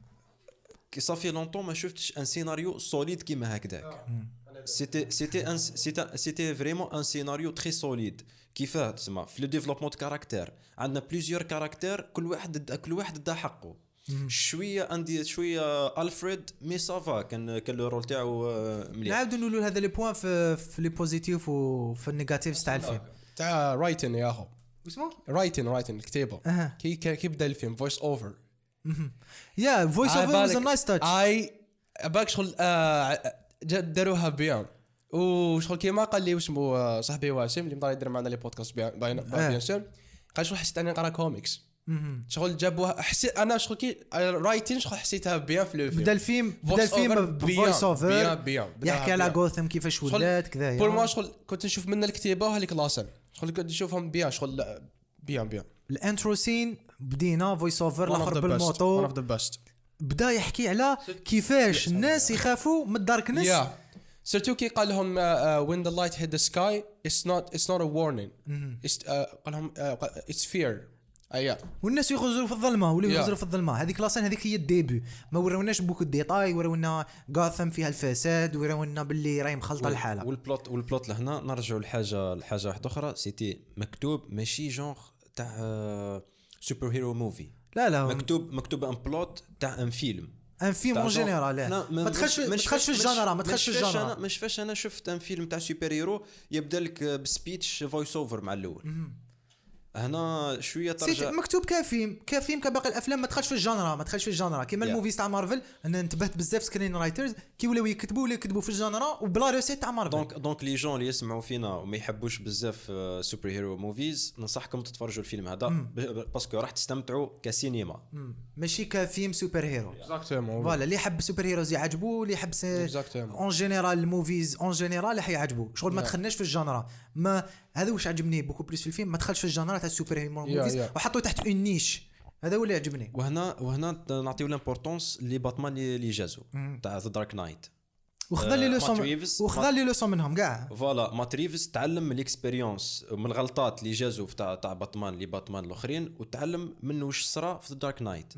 que ça fait longtemps ما شفتش un scénario solide كيما هكذاك c'était c'était c'était vraiment un scénario très solide كيفاه تسمى في le développement caractère عندنا plusieurs caractères كل واحد كل واحد دا حقه شوية عندي شوية الفريد مي ça va كان كان le rôle تاعو آه، مليح. نعاودوا نقولوا هذا les points في في les positifs وفي ال négatif تاع الفيلم. تاع writing يا أخو. اسمه writing writing الكتابة. كي كي بدا الفيلم voice over yeah voice over was a nice touch اي باك شغل آه، داروها bien. وشغل كيما قال لي واسمو آه، صاحبي واسم اللي مضى يدير معنا les podcasts آه. bien sûr قال شغل حسيت أني نقرأ كوميكس شغل جابوها حسيت أنا شغل كي writing شغل حسيتها bien في الفيلم بدا الفيلم بدا الفيلم ب voice over bien- يحكي على. غوثم كيفاش ولات كذا pour moi شغل كنت نشوف من الكتابة وهذيك la scène شغل كنت نشوفهم bien شغل bien bien. ال intro scène بدينا voice over الآخر. One بالموطو. Of the best. بدأ يحكي على كيفاش الناس يخافوا من ال darkness. Yeah. surtout كي قال لهم light hit the sky it's not it's not a warning. it's uh, قال لهم uh, it's fear ايا والناس يخرجوا في الظلمة ولا. يخرجوا في الظلمة. هذيك la scène هذيك هي ال début ما وراوناش beaucoup détails وراونا غاثم فيها الفساد وراونا باللي راهي مخلطة الحالة. وال plot وال plot لهنا نرجعوا لحاجه لحاجة واحدة أخرى. c'était مكتوب ماشي جونغ تاع superhero movie لا لا. مكتوب مكتوب un plot تاع un film un film en général ما تدخلش ما تدخلش في ال genre ما تدخلش في ال genre مش فاش أنا شفت un film تاع superhero يبدأ لك ب speech voice over مع الأول. هنا شوية سيت ترجع مكتوب كفيلم كفيلم كباقي الأفلام ما تدخلش في ال genre ما تدخلش في ال genre. كيما Yeah. ال movies تاع مارفل أنا انتبهت بزاف screenwriters كي ولاو يكتبوا ولا يكتبوا في ال genre وب la recette تاع مارفل. donc donc les gens اللي يسمعوا فينا وما يحبوش بزاف superhero movies ننصحكم تتفرجوا الفيلم هذا ب- parce que راح تستمتعوا كسينما مم. ماشي كفيلم superhero exactement voilà اللي يحب superheroes يعجبو اللي يحب. en général ال movies en général راح يعجبو. شغل ما. دخلناش في ال genre. ما هذا واش عجبني beaucoup plus في الفيلم؟ ما دخلش في ال genre تاع ال superhero movies yeah. وحطوه تحت une niche هذا هو اللي عجبني. وهنا وهنا نعطيو l'importance ل les Batman اللي جازو تاع The Dark Knight وخذا les آه، leçons ريفز- وخذا les leçons منهم كاع. voilà مات ريفز تعلم من ال expérience من الغلطات اللي جازو في تاع تاع باتمان les Batman الأخرين وتعلم منه واش صرا في The Dark Knight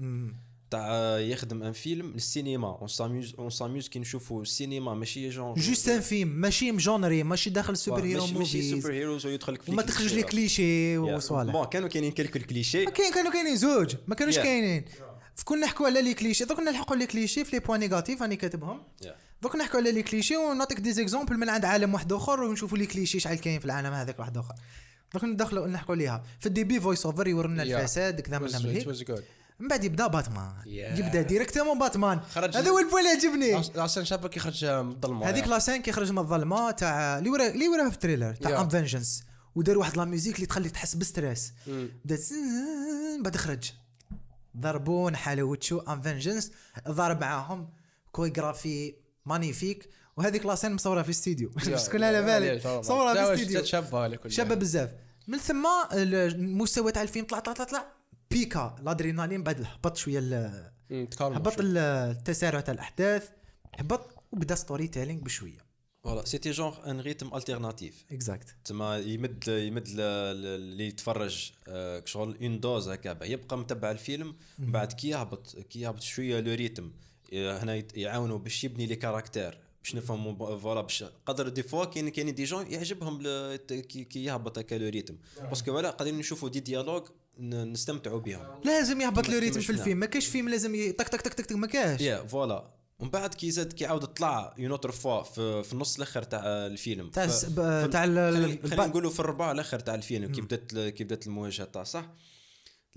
تاع يخدم un film للسينما. on s'amuse on s'amuse كي نشوفوا السينما ماشي جون juste un film ماشي genre ماشي داخل superhero ماشي ماشي super heroes ويدخل لك في وما تخرج لي كليشي وصوالح. bon كانوا كاينين quelques clichés ما كاين كانوا كاينين زوج. ما كانوش Yeah. كاينين. كون نحكوا على les clichés دوك نلحقوا les clichés في les points négatifs راني كاتبهم. Yeah. دوك نحكوا على les clichés ونعطيك des exemples من عند عالم واحد آخر ونشوفوا les clichés شحال كاين في العالم هذاك واحد آخر. دوك ندخلوا نحكوا عليها. في ال début voice over يورينا Yeah. الفساد كذا من was- من بعد يبدأ باتمان. Yeah. يبدأ directement باتمان. خرج- هذا هو ال point اللي عجبني. أصلا شابك يخرج من الظلمه هذيك la scène كيخرج من الظلمة تاع اللي ورا اللي وراها في ال trailer تاع Yeah. I'm vengeance ودار واحد la musique اللي تخليك تحس ب stress بدأ زن- بعد خرج. ضربوا نحالوا وتشو I'm vengeance ضارب معاهم chorégraphie magnifique وهذيك la scène مصورة في استديو [LAUGHS] شكون على بالي. مصورة في استديو شابة شابه بزاف. من ثم المستوى تاع الفيلم طلع طلع طلع طلع. بيكا الأدرينالين بعد هبط شوية ال- هبط ال- التسارع تاع الأحداث هبط وبدا storytelling بشوية. voilà c'était genre un rythme alternatif exact تما يمد يمد اللي يتفرج آه، شغل une dose هكا يبقى متبع الفيلم من بعد كي يهبط كي يهبط شوية le rythme آه، هنا يعاونوا باش يبني les caractères باش نفهموا voilà باش قدر des fois كاين كاين des gens يعجبهم كي يهبط هكا le rythme parce que ولا قادرين نشوفوا des dialogues نستمتعوا بهم لازم يهبط le rythme في. الفيلم. ما كاش فيلم لازم ي- طق طق طق طق ما كاش. yeah voilà. ومن بعد كي زاد كي عاود طلع une autre fois في, في النص الآخر تاع الفيلم. تاع ب- تاع خلينا نقولوا في الربع الآخر تاع الفيلم كي بدات كي بدات المواجهة تاع صح؟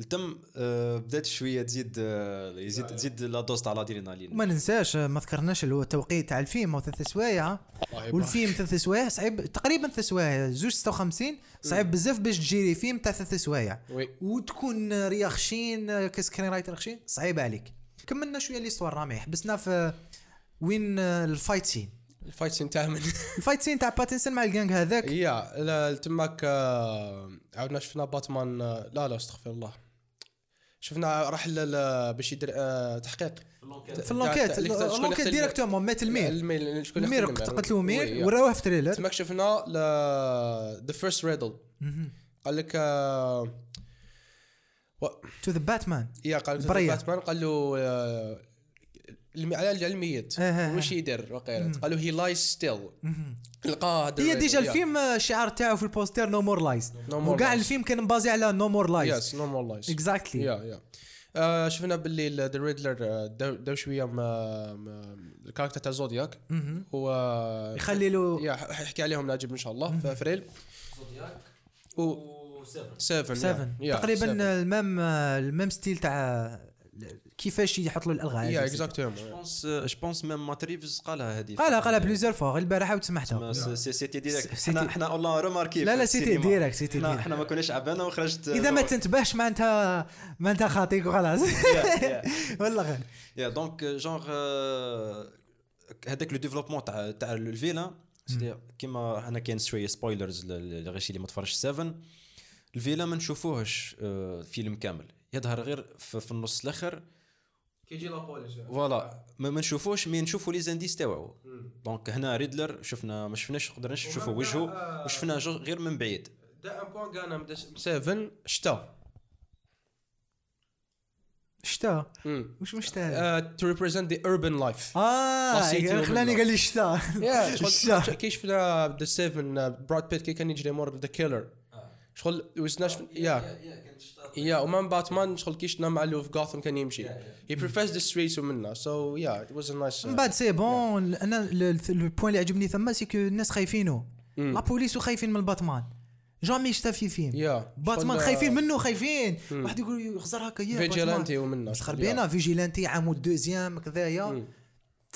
التم آه، بدات شوية تزيد آه، يزيد تزيد la dose تاع الادرينالين. وما ننساش ما ذكرناش اللي هو التوقيت تاع الفيلم ثلاث سوايع. والفيلم ثلاث سوايع صعيب تقريبا ثلاث سوايع زوج 56 صعيب بزاف باش تجيري فيلم تاع ثلاث سوايع. وتكون ريا خشين ك screenwriter خشين صعيب عليك. كملنا شوية l'histoire رامي. حبسنا في وين ال fight scene. ال fight scene تاع من؟ [LAUGHS] ال fight scene تاع باتنسون مع الجانج هذاك. yeah تماك آه، عاودنا شفنا باتمان آه، لا لا استغفر الله. شفنا راح باش يدير آه، تحقيق. في ال l'enquête شكون ال l'enquête directement مات ال maire. ال maire شكون ال maire اختار ال maire؟ yeah. وراوه في trailer تماك شفنا the first riddle قال لك آه، to the Batman yeah قال له. باتمان قال له آه، على الميت. إيه، إيه، وش يدير وقيلا قال له he lies still لقاه هذا هي déjà. الفيلم آه، الشعار تاعو في ال poster no more lies No more وكاع. الفيلم كان مبازي على no more lies yes no more lies exactly yeah yeah آه، شفنا باللي the Riddler داو شوية ما ما- ال character تاع زودياك. هو يخلي له حيحكي عليهم ناجب إن شاء الله. في فريل و 7 7 تقريبا ال même ال même style تاع كيفاش يحط له الألغاز yeah exactement pense je pense même Matt Reeves قالها هذه. قالها قالها plusieurs fois غير البارحة c'é- c'était direct إحنا إحنا on remarquait لا، لا، c'était. direct، c'était direct. إحنا ما كناش عبانا وخرجت إذا ما تنتبهش معناتها معناتها خاطيك وخلاص. [LAUGHS] والله غير yeah donc genre هذاك le développement تاع تاع ال villain c'était كيما أنا كاين شوية spoilers لغاشي اللي ما تفرجش 7 ال villain ما نشوفوهش آه، فيلم كامل. يظهر غير في النص الآخر كي يجي la police voilà ما نشوفوش mais نشوفوا les indices تاوعو donc هنا Riddler شفنا ما شفناش قدرناش نشوفوا وجهه وشفنا جو- غير من بعيد. دا ان بوان كان 7 شتا. شتا؟ وش مشتا to represent the urban life آه City يعني خلاني قال لي شتا. [LAUGHS] شتا. كي شفنا ذا 7 براد بيت كي كان يجري مور the killer شغل وزناش yeah. يا ومن باتمان شغل كي شفنا مع في غاثم كان يمشي. he prefers the streets ومنا so yeah it was a nice من بعد c'est bon أنا ال- ال- ال point اللي عجبني ثما c'est que الناس خايفينه. la police وخايفين من الباتمان jamais شتا في فيلم باتمان خايفين منه خايفين. واحد يقول يخزر هكا yeah vigilante ومنا بس خربينا vigilante عامو ال deuxième كذايا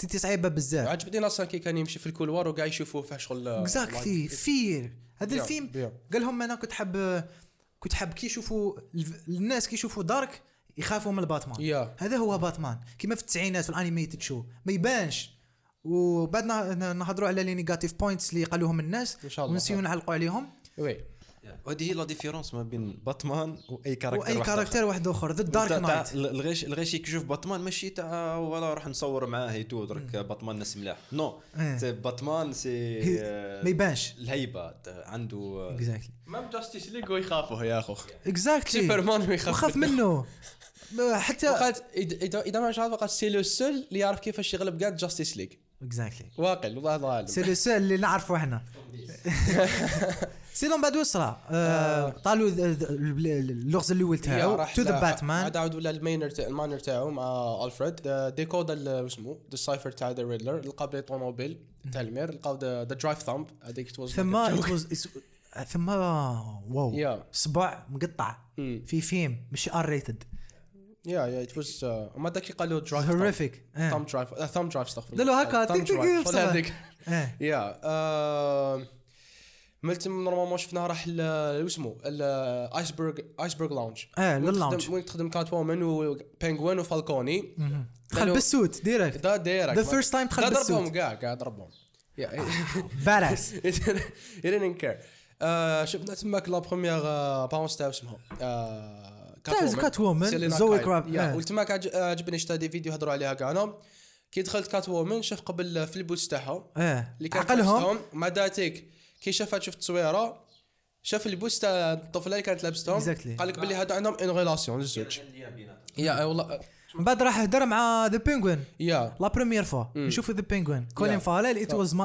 c'était صعيبه بزاف. عجبتني أصلا كي كان يمشي في ال couloir وقاعد يشوفوه فيها شغل exactly فير هذا Yeah, الفيلم. قال لهم أنا كنت حاب كنت حاب كي يشوفوا الناس كي يشوفوا دارك يخافوا من الباتمان. Yeah. هذا هو باتمان. كما في التسعينات في ال animated show. ما يبانش. وبعد نه- نهضروا على les negative points اللي قالوهم الناس. إن شاء الله. ونسيو نعلقوا عليهم. oui. وهذه هي la différence ما بين باتمان وأي character واي character واحد آخر. the. Dark Knight الغيش الغيشي كي يشوف باتمان ماشي تاع ولا راح نصور معاه هيتو درك باتمان ناس ملاح. no إيه. باتمان c'est آه، ما يبانش. الهيبة عنده آه، exactly même Justice League ويخافوه يا اخو exactly سوبرمان ويخاف وخاف منه. [LAUGHS] حتى وقالت اذا ما مش عارف قالت c'est le seul اللي يعرف كيفاش يغلب كاع Justice League exactly واقع والله هذا عالم c'est le seul اللي نعرفه إحنا. [LAUGHS] sinon بعد وصرا آه، طالوا ذ- ذ- اللغز الأول تاعو to the Batman عاد عاود ولا المينر تاع الماينر تاعو مع ألفريد. décode ال- اسمه the cipher تاع the Riddler لقى بلي طوموبيل تاع المير لقاو ذا درايف ثامب هذيك توز ثم ثم واو. يا صباع مقطع. في فيلم مش ار ريتد يا يا ات واز ما ذاك قالوا درايف هوريفيك ثامب درايف ثامب درايف استغفر لا، لا، هكا،. هذيك. إيه يا آه، ملت نورمالمون شفناها راح اسمه؟ الايسبرغ ايسبرغ لاونج آه لللاونج وين تخدم كات وومن وبينجوين وفالكوني دخل بال suit direct دا دايرك The first time دخل بال suit. ضربهم. كاع كاع ضربهم باراس يدين كير شفنا تماك la première apparence تاع اسمها آه، Catwoman، Zoë. Krav، آه. وتماك عج- عجبني شتا des vidéos هضروا عليها كاع كي دخلت Catwoman شاف قبل في ال boots تاعها. إيه اللي كان عقلهم؟ مع داتيك كي شافها شفت تصويره شاف ال boots تاع الطفلة اللي كانت لابستهم Exactly. قال لك باللي هذا عندهم une relation الزوج يا والله. من بعد راح هدر مع The Penguin يا. la première fois نشوفوا The Penguin Colin. Farrell it was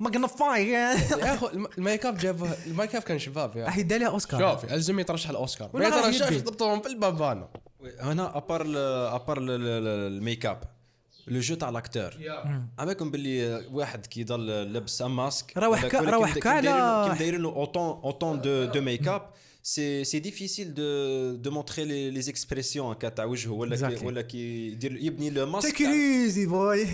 magnifique يا أخو الم- الميك اب جاب الميك اب كان شباب يا. راح يدي عليها أوسكار. شوف يلزم يترشح الأوسكار. ما يترشحش يدي. يضبطهم بالبابانا هنا à part à part ال makeup le jeu تاع l'acteur عماكم باللي واحد كي يضل لابس un masque راه حكا- راه حكا على- كي دايرين له autant autant de de makeup c'est c'est difficile de de montrer les les expressions هكا تاع وجهه ولا كي. ولا كي يدير يبني le masque تيك easy boy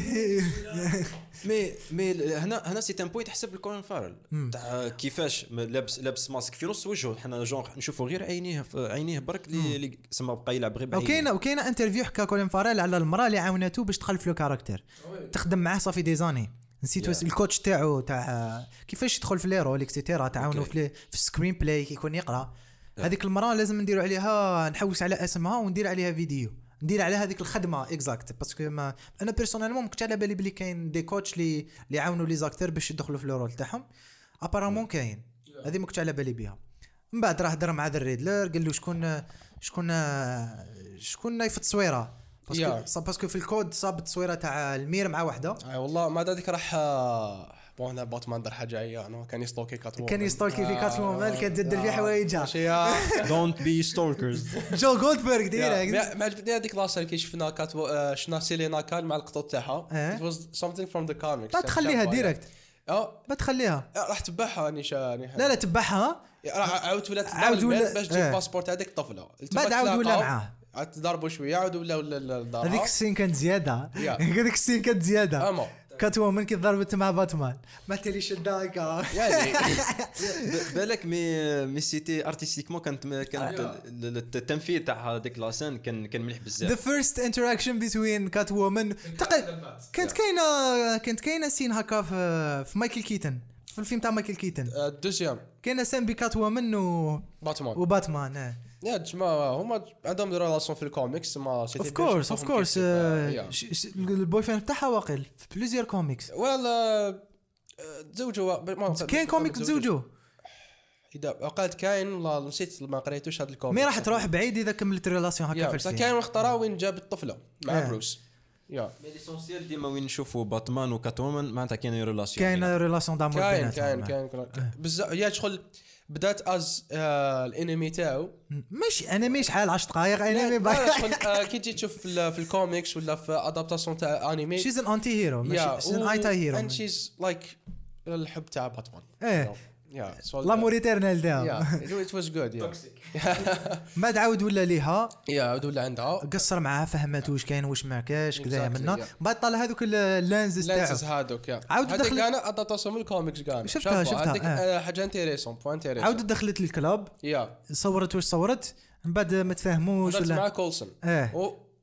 مي مي هنا هنا سي un point حسب ال Colin Farrell تاع كيفاش لابس لابس ماسك في نص وجهه حنا جونغ نشوفوا غير عينيه عينيه برك اللي سما بقى يلعب غير وكاينه وكاينه interview حكى Colin Farrell على المراه اللي عاونته باش تدخل في le caractère تخدم معاه ça fait des années نسيت Yeah. ال coach تاعو تاع كيفاش يدخل في les rôles et cetera تعاونوا Okay. في في ال screenplay كي يكون يقرأ. هذيك المراه لازم نديروا عليها نحوس على اسمها وندير عليها فيديو. ندير على هذيك الخدمة exact parce que ما أنا personnellement ما كنتش على بالي بلي كاين des coachs اللي اللي يعاونوا les acteurs باش يدخلوا في le rôle تاعهم. apparemment كاين. هذه ما كنتش على بالي بها. من بعد راه هضر مع The Riddler قال له شكون شكون شكون نايف التصويره باسكو باسكو في الكود صاب التصويره تاع ال maire مع وحده. أي والله ما ذلك راح آه، bon هنا باتمان دار حاجة عيانه كان يستوكي Cat كان يستولكي في Catwoman كانت تدير في حوايجها. دونت بي ستولكرز جو جولدبرغ ديريكت ما عجبتني هذيك لاسر كي شفنا كات آه، شفنا سيلينا كان مع القطط تاعها. it was something from the comics. ما تخليها ديريكت آه ما تخليها. راح تبعها اني شاني لا لا تبعها راح عاود ولات عاود عاود ولا- ولا باش تجيب. باسبورت هذيك طفلة. بعد عاود ولا معاه عاد تضربوا شوية عاود ولا ولا لدارها هذيك السين كانت زيادة. يا. [LAUGHS] هذيك السين كانت زيادة. أما. كات وومن كي ضربت مع باتمان. ما تلي شدا هكا يعني [LAUGHS] بالك mais mais c'était artistiquement كانت كانت أيوة. ال- ال- التنفيذ تاع هذيك la scène كان كان مليح ذا بزاف first interaction بين Catwoman كانت كاينة كانت كاينة scène هكا في Michael Keaton في الفيلم تاع Michael Keaton ال deuxième. كاينة scène ب Catwoman و... Batman. و Batman يا جماعة هما عندهم des relations في الكوميكس ما of course of course ال boyfriend تاعها واقيل في plusieurs comics ولا تزوجوا ما كاين comic تزوجوا إذا قالت كاين والله نسيت ما قريتوش هذا ال comic mais راح تروح بعيد إذا كملت relation هكا في كاين اختارها وين جاب الطفلة مع آه. Bruce. يا. mais l'essentiel ديما وين نشوفوا Batman و Catwoman معناتها كاين relation كاين relation d'amour كاين كاين. كاين بزاف يا شغل بدات as آه، ال enemy تاعو. ماشي enemy شحال؟ 10 دقائق enemy شغل آه، كي تجي تشوف في, ال- في الكوميكس ولا في adaptation تاع enemy she's an anti-hero ماشي she's an anti-hero and she's like الحب تاع باتمان إيه. يا l'amour éternel يا it was good يا بعد عاود ولا ليها؟ يا عاود ولا عندها. قصر معاها فهمت واش كاين واش ما كاش كذا yeah. بعد طلع هذوك ال lenses lenses تاعو. هذوك يا عاود هذيك دخل- أنا adaptation من الكوميكس كان شفتها- شفتها، آه. آه، حاجة intéressante point intéressant عاود دخلت لل club. يا صورت واش صورت. من بعد ما تفاهموش هضرت مع ولا Colson إيه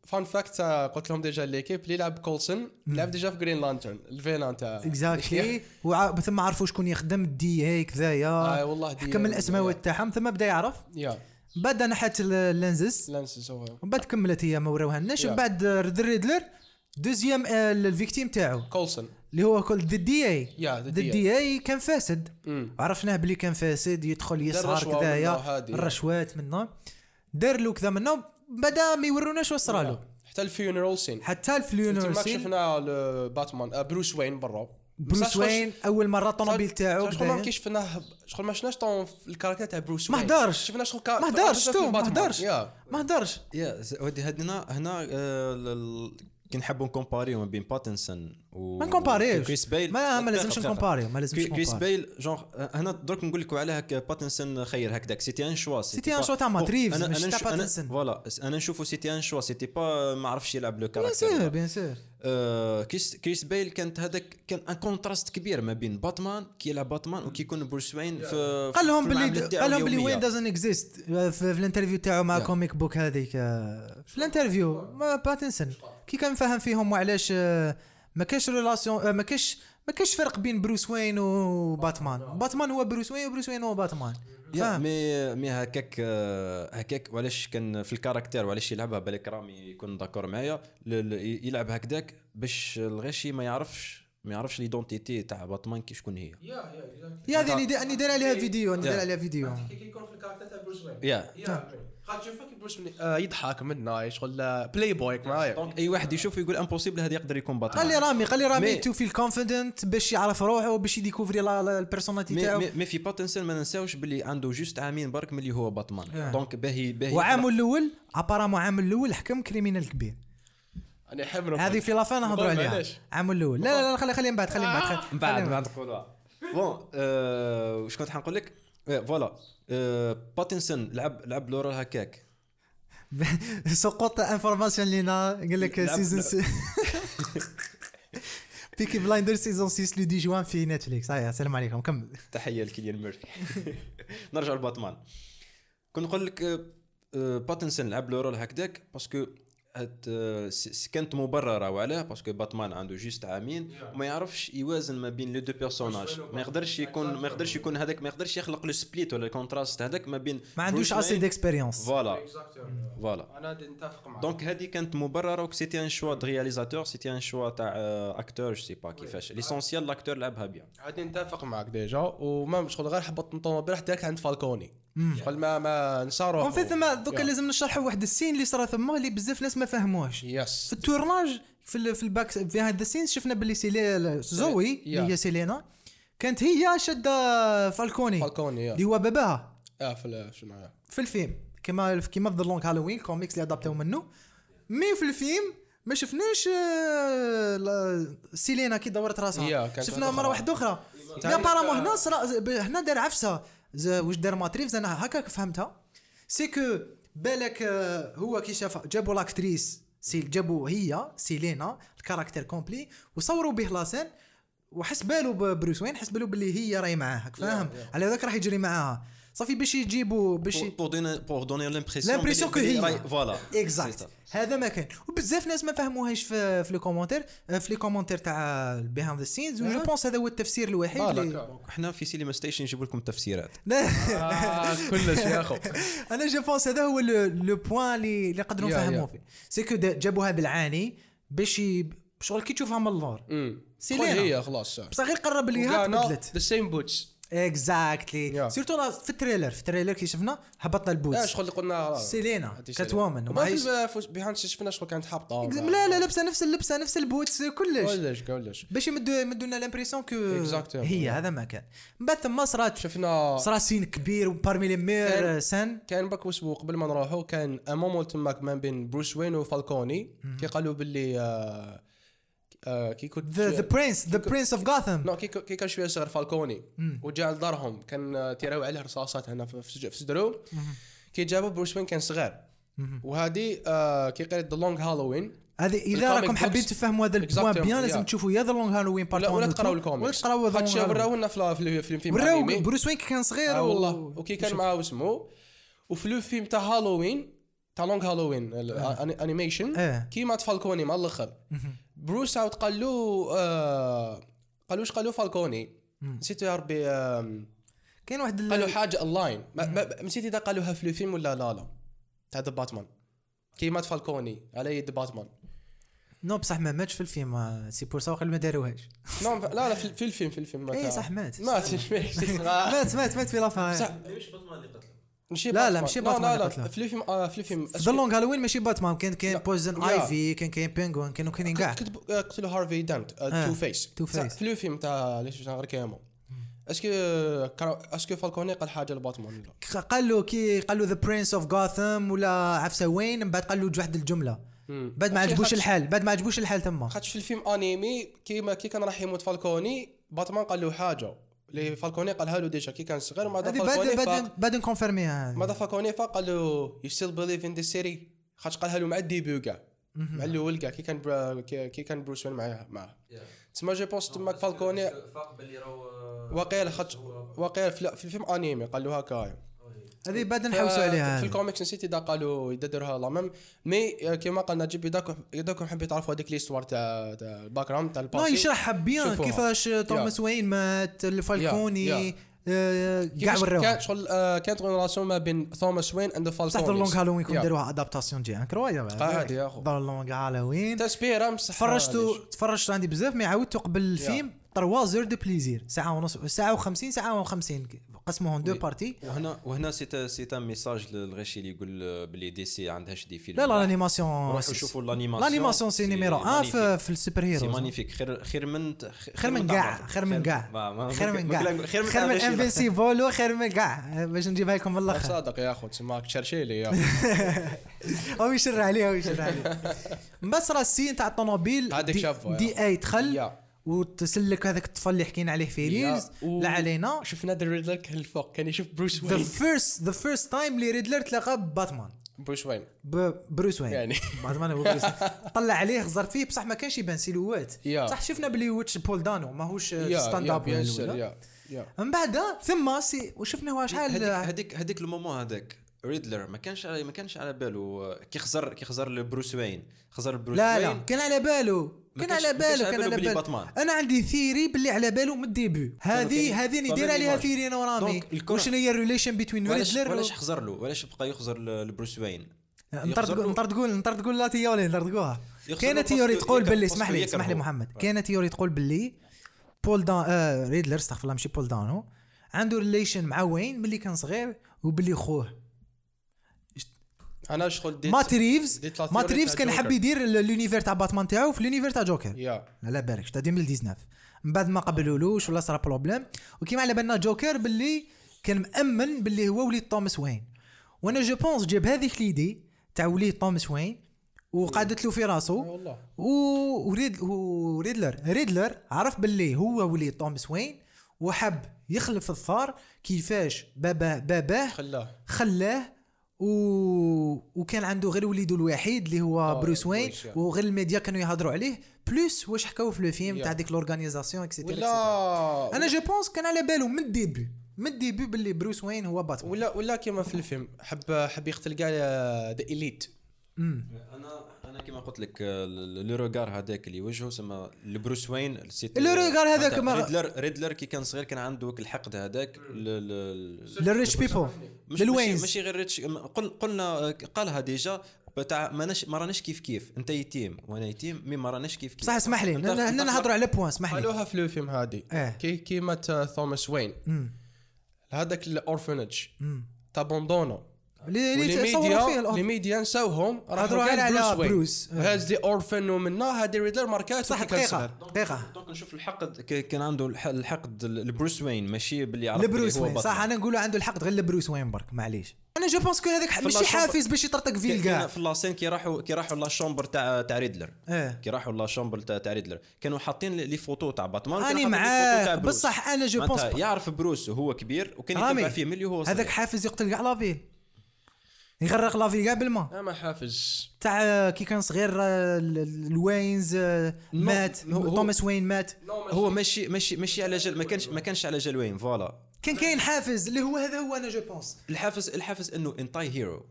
fun fact قلت لهم déjà l'équipe اللي لعب Colson لعب déjà في Green Lantern ال villain تاع exactly [LAUGHS] ثم عرفوا شكون يخدم ال DA كذايا آه، والله دي- حكم الاسماوات تاعهم ثم بدأ يعرف. يا. بعد نحت ال lenses lenses هو. ومن بعد كملت هي ما وراوهالناش Yeah. من بعد The Riddler deuxième آه، ال victime تاعو. Colson اللي هو كل the DA يا ذا دي اي كان فاسد. مم. عرفناه بلي كان فاسد يدخل يسهر كذايا. الرشوات منه. دار له كذا منه ما يوروناش واش صرالو حتى ال funeral scene. حتى ال funeral تما scene؟ شفنا ال- باتمان. آه، Bruce Wayne برا. Bruce Wayne؟ أول مرة الطوموبيل تاعو شغل ما شفناه شغل ما شفناش طون ال caractère تاع Bruce ما Wayne. هدرش. شفنا شغل كا- ما هدرش ما يا. ما هدرش يا ودي هنا هنا آه، كي نحبوا نكومباريو ما بين Pattinson و ما نكومباريوش. Chris Bale. ما ما لازمش. نكومباريو ما لازمش Chri- Chris Bale genre آه، هنا درك نقول لك على هكا Pattinson خير هكذاك c'était un choix c'était un choix تاع Matt Reeves، مش تاع Pattinson. voilà أنا نشوفه c'était un choix c'était pas ما عرفش يلعب le bien sûr caractère bien sûr آه، Chris Chris Bale كانت هذاك كان un contraste كبير ما بين باتمان كي يلعب باتمان وكي يكون Bruce Wayne في قال لهم تاعو قال لهم اليومية. وين دازنت اكزيست في, في ال interview تاعو مع. comic book هذيك. في ال interview ما Pattinson. كي كان فاهم فيهم وعلاش آه، ما كاش relation ما كاش ما كاش فرق بين Bruce Wayne و Batman Batman. هو Bruce Wayne و Bruce Wayne هو باتمان. يا مي مي هكاك آه، هكاك وعلاش كان في ال caractère وعلاش يلعبها بالك رامي يكون d'accord معايا. يلعب هكذاك باش الغشي ما يعرفش ما يعرفش l'identité تاع باتمان كي شكون هي. يا هذه اللي اني داير عليها فيديو اني داير. عليها فيديو. كي يكون في ال character تاع بروس وين. يا آه، يضحك منا شغل آه، بلاي بوي معايا. donc أي واحد يشوف يقول impossible هذا يقدر يكون قال باتمان لي رامي قال لي رامي mais- tu feel confident باش يعرف روحه باش يديكوفري ال personnalité mais, تاعو. mais, في باتنسون ما ننساوش باللي عنده juste عامين برك ملي هو باتمان. donc باهي باهي وعامه الأول apparemment عام الأول حكم criminel كبير. أنا نحب هذه في la fin نهضروا نقول عليها. عام الأول. لا لا لا خلي خلي من بعد خلي من بعد خلي- من بعد. بعد. نقولوها bon آه، واش كنت حنقول لك؟ آه، voilà. آه، باتنسون لعب لعب le rôle هكاك [LAUGHS] سقط information لينا. قال لك saison بيكي بلايندر saison 6 le dix juin في نتفليكس هيا السلام عليكم كمل تحية لكيليان ميرفي. [LAUGHS] نرجع لباتمان. كنت نقول لك آه، باتنسون لعب rôle هكذاك parce que كانت مبررة وعلاه parce que باتمان عنده juste عامين وما يعرفش يوازن ما بين les deux personnages. ما يقدرش يكون ما يقدرش يكون هذاك ما يقدرش يخلق le split ولا ال contraste هذاك ما بين ما عندوش assez d'expérience voilà voilà أنا نتفق معك donc هذه كانت مبررة و que c'était un choix de réalisateur c'était un choix تاع acteur je sais pas كيفاش. l'essentiel l'acteur لعبها bien غادي نتفق معك déjà وما شغل غير حبط الطوموبيل حتى عند فالكوني شغل ما ما نصاروا en fait ثما دوكا لازم نشرحوا واحد ال scène اللي صرا ثما اللي بزاف ناس ما فهموهش yes. في ال tournage في ال في الباك في هاد ال scène شفنا باللي c'est زوي. اللي هي سيلينا كانت هي شادة فالكوني فالكوني اللي هو باباها. آه في. في الفيلم. كما كما في The Long Halloween comics اللي ادابتاو منه mais في الفيلم ما شفناش آه، سيلينا كي دورت راسها. شفنا واحدة مرة أخرى. واحدة أخرى. apparemment هنا هنا دار عفسة. واش دار مات ريفز؟ أنا هكاك فهمتها. c'est que بالك آه، هو كي شاف جابوا l'actrice c'est جابوا هي سيلينا ال caractère complet وصوروا به la scène وحس بالو ببروس وين حس بالو باللي هي راهي معاه فاهم؟ على ذاك راح يجري معاها. صافي باش يجيبوا باش ي- pour donner pour donner l'impression L'impression que هي. voilà exact هذا ما كان وبزاف ناس ما فهموهاش في في les commentaires في les commentaires تاع behind the scenes je pense هذا هو التفسير الوحيد اللي. إحنا في سينما ستيشن نجيب لكم تفسيرات لا آه، كلش يا اخو أنا je pense هذا هو le point اللي اللي نقدروا نفهموه. فيه c'est que جابوها بالعاني باش شغل كي تشوفها من اللور سيلينا. هي خلاص بصح غير قرب ليها تبدلت the same boots exactly. surtout في ال trailer. في ال trailer كي شفنا هبطنا آه ال boots شغل اللي قلنا سيلينا هادي Cat سيلينا. woman وما في behind شفنا شغل كانت حابطة. لا لا لابسة نفس اللبسه نفس ال boots كلش. كلش كلش. باش يمدوا يمدوا لنا l'impression que. هي هذا ما كان. من بعد ثم صرات شفنا صرا سين كبير و parmi les meilleures scènes. كان باك واسبوع قبل ما نروحوا كان un moment تماك ما بين بروس وين وفالكوني. كي قالوا باللي آه كي كنت the prince the prince of غاثم non كي كي كان شوية صغير فالكوني. وجا لدارهم. كان آه، تيراو عليه رصاصات هنا في صدرو كي جابوا بروس وين كان صغير. وهذه آه كي قريت The Long Halloween هذه إذا راكم حابين. تفهموا هذا البوان بيان لازم. تشوفوا يا ذا لونج هالوين بارت ولا ولا 1 تقراو ولا الكوميكس تقراو ذا خاطش لونج وراو هالوين لنا في في في الفيلم وراو. بروس وين كان صغير آه والله. وكي كان معاه اسمه. وفي لو فيلم تاع هالوين تاع لونج هالوين الانيميشن آه. كي مات فالكوني مع الآخر. بروس عاود قال له آه قال له واش قال له؟ فالكوني. نسيت يا ربي كاين واحد ال- قال له حاجة اونلاين ما- ما- نسيت إذا قالوها في الفيلم ولا لا لا. تاع ذا باتمان كي مات فالكوني على يد باتمان نو بصح ما ماتش في الفيلم سي بور سا ما داروهاش. نو لا لا في في الفيلم في الفيلم اي صح مات. مات مات مات مات في لافان صح. ماشي لا، لا،. ماشي لا، باتمان لا لا قتله. في الفيلم آه في الفيلم ذا لونج هالوين ماشي باتمان كان كاين لا. بويزن يا. ايفي كان كاين بينجوين كانوا كاينين كاع كتب قتلوا هارفي دانت. تو فيس تو فيس. في الفيلم تاع ليش غير كيامو اسكو est-ce que فالكوني قال حاجة لباتمان لا قال له كي قال له ذا برنس اوف غاثم ولا عفسه وين من بعد قال له واحد الجملة. بعد ما عجبوش الحال بعد ما عجبوش الحال تما خاطش في الفيلم animé كيما كي كان راح يموت فالكوني باتمان قال له حاجة اللي فالكوني قالها له ديجا كي كان صغير وما هذه فالكوني بعد بعد بعد نكونفيرميها هذه. ما فالكوني قال له you still believe in the سيري خاطش قالها له مع ال début كاع مع الأول كاع كي كان برا كي كي كان بروس وين معاه معاه. تسمى جو بونس تماك فالكوني فاق باللي راهو واقيلا خاطش واقيلا في في الفيلم أنيمي قال له هكا. هذه بعد نحوسوا عليها في. الكوميكس نسيت اذا قالوا يديروها لا ميم. مي آه، كيما قال نجيب اذاكم اذاكم حبيت تعرفوا هذيك ليستوار تاع تاع الباك جراوند تاع نو الباسي يشرحها بيان. كيفاش توماس وين مات الفالكوني. آه، كاع وراوها كان شغل آه، كانت ريلاسيون ما بين توماس وين اند فالكوني لونج هالوين كون داروها ادابتاسيون جي انكرويابل قاعد يا أخو. ذا لونج هالوين. تسبيره بصح تفرجتو تفرجت عندي بزاف مي عاودتو قبل الفيلم 3 زور دو بليزير ساعة ونص ساعة و50 ساعة و50 قسموهم دو بارتي. وهنا وهنا سي سي ان ميساج للغشي اللي يقول آه، باللي دي سي عندهاش دي فيلم لا لا لانيماسيون روحوا شوفوا لانيماسيون لانيماسيون سي نيميرو 1 في, في السوبر سي هيروز مانيفيك خير خير من خير من كاع خير من كاع خير من كاع خير من خير من انفينسيبل وخير من كاع باش نجيبها لكم من الأخر. صادق يا اخو تسماك تشرشي لي يا هو [LAUGHS] يشر عليه هو يشر عليه [LAUGHS] بس راه السين تاع الطوموبيل هذيك دي, اي دخل. وتسلك هذاك الطفل اللي حكينا عليه في ريلز. و- لا علينا. شفنا ذا ريدلر كان الفوق كان يشوف بروس ذا وين فيرست ذا فيرست تايم اللي ريدلر تلاقى بباتمان. بروس وين بروس وين يعني. [LAUGHS] باتمان هو بروس. وين. طلع عليه غزر فيه بصح ما كانش يبان سيلوات يا. صح شفنا بلي واتش بول دانو ماهوش ستاند اب ولا من بعد ثم سي وشفنا شحال هذيك هذيك المومون هذاك ريدلر ما كانش على ما كانش على باله كي خزر كي خزر لبروس وين خزر بروس لا وين لا كان على باله. كان على باله على كان على باله. أنا عندي theory باللي على باله من ال début هذه هذه ندير عليها. theory أنا ورامي. وشنو هي ال relation بين ريدلر وعلاش خزر له؟ وعلاش بقى يخزر لبروس وين؟ له- نطرد تقول نطرد تقول la théorie نطرد تقولها يخزر كاينة théorie تقول باللي اسمح لي. اسمح لي محمد. كاينة théorie تقول باللي بول دان آه ريدلر استغفر الله ماشي بول دانو عنده relation مع وين ملي كان صغير وباللي خوه. أنا شغل ديت مات ريفز. مات ريفز كان. حاب يدير لونيفير تاع باتمان تاعو في لونيفير تاع جوكر. يا. لا لا بالك تاع 2019 من بعد ما قبلولوش ولا صرا بروبليم. وكيما على بالنا جوكر باللي كان مأمن باللي هو وليد توماس وين. وأنا جو بونس جاب هذيك ليدي تاع وليد توماس وين وقعدت له في راسه والله. و... وريد... وريدلر ريدلر. عرف باللي هو وليد توماس وين وحب يخلف الثار كيفاش بابا باباه خلاه. خلاه و... وكان عنده غير وليده الوحيد اللي هو آه، بروس وين. وغير الميديا كانوا يهضروا عليه plus واش حكاو في الفيلم yeah. تاع ديك l'organisation et cetera ولا أنا je pense كان على باله من ال début من ال début باللي بروس وين هو باتمان ولا ولا كيما في الفيلم حب حب يقتل كاع the elite أنا أنا كما قلت لك le regard هذاك اللي وجهه سما لبروس وين لو روغار هذاك ما- ريدلر ريدلر كي كان صغير كان عنده الحقد هذاك للريتش بيبل للوينز ماشي, غير ريتش قل قلنا قالها ديجا بتاع ما نش ما راناش كيف كيف. انت يتيم وأنا يتيم مي ما راناش كيف كيف. صح اسمح لي. هنا نهضروا على بوان اسمح لي. قالوها في الفيلم هذه إيه. كي كي مات توماس وين. هذاك الأورفنج. تابوندونو اللي تصوروا فيه الأوف. الميديا نساوهم راحوا هضروا كاع على-. بروس. هاز دي أورفن ومنا هذه ريدلر ماركات صح دقيقة. دقيقة donc نشوف الحقد ك- كان عنده الح- الحقد لبروس وين ماشي باللي عرف لبروس وين. صح أنا نقولوا عنده الحق غير لبروس وين برك معليش أنا je pense que هذاك في ماشي حافز باش يطرطق فيه كان الكاع في la scène كي راحوا كي راحوا la chambre تاع تاع ريدلر إيه كي راحوا la chambre تاع تاع ريدلر كانوا حاطين les photos تاع باتمان اني بروس. بصح أنا je pense يعرف بروس وهو كبير وكان يتبع فيه ملي هو. هذاك حافز يقتل كاع la ville يغرق la ville كاع بالما. لا ما حافز. تاع كي كان صغير آه، ال- ال- ال Waynes آه، مات. توماس وين مات. هو ماشي ماشي ماشي على جل ما كانش ما كانش على جل وين voilà. كان كاين حافز اللي هو هذا هو أنا je pense. الحافز الحافز إنه انتاي hero.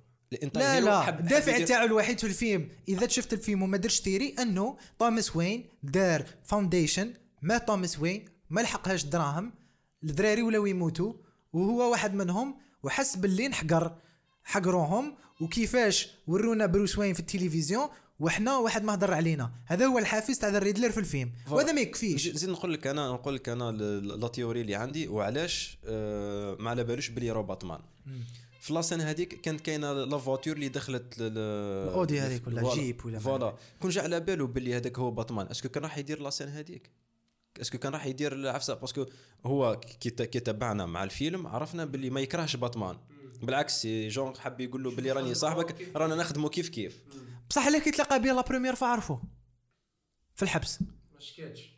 لا لا. الدافع تاعو الوحيد في الفيلم. إذا شفت الفيلم وما درش théorie إنه توماس وين دار foundation mais توماس وين ما لحقهاش دراهم. الذراري ولاو يموتوا وهو واحد منهم وحس باللي نحقر حقروهم وكيفاش ورونا بروس وين في التلفزيون وحنا واحد ما هضر علينا. هذا هو الحافز تاع الريدلر في الفيلم. وهذا ما يكفيش. زيد نقول لك أنا نقول لك أنا la théorie اللي عندي وعلاش آه ما على بالوش بلي راه باتمان في la scène هذيك كانت كاينة la voiture اللي دخلت لل الأودي هذيك ولا. جيب ولا voilà. كون جا على باله بلي هذاك هو باتمان est-ce que كان راح يدير la scène هذيك؟ est-ce que كان راح يدير العفسة؟ parce que هو كي تبعنا مع الفيلم عرفنا باللي ما يكرهش باتمان. بالعكس جون حب يقول له باللي راني صاحبك رانا نخدمه كيف كيف. بصح اللي كي تلقى به لا بروميير فعرفو. في الحبس. كاتش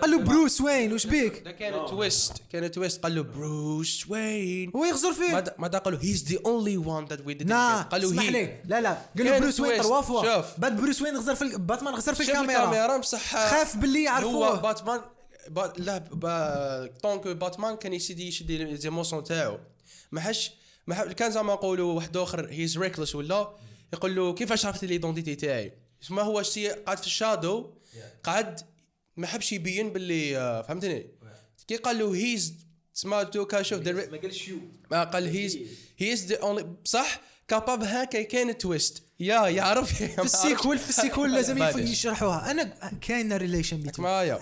قال له بروس وين؟ وش بيك؟ ده كان تويست كان تويست. قال له بروس وين؟ هو يغزر ما فيه ما دا قالوا هيز ذا اونلي وان ذات وي نا قالوا اسمح هي لي. لا لا. قال له بروس وين؟ تويست. تروا فوا شوف. بعد بروس وين غزر في باتمان غزر في الكاميرا. الكاميرا بصح خاف باللي هو يعرفوه باتمان با لا با طونك باتمان كان يسيدي يشد لي زيموسيون تاعو. ما حش ما كان زعما نقولوا واحد اخر هيز ريكلس ولا يقول له كيفاش عرفت ليدونتيتي تاعي ما هو شتي قاعد في الشادو قعد ما حبش يبين باللي آه، فهمتني كي قال له هيز سمعتو كان شوف ما قالش يو ما قال هيز هيز ذا اونلي بصح كاباب هكا كاين تويست يا يعرف في السيكول في السيكول لازم يشرحوها أنا كاين relation بين معايا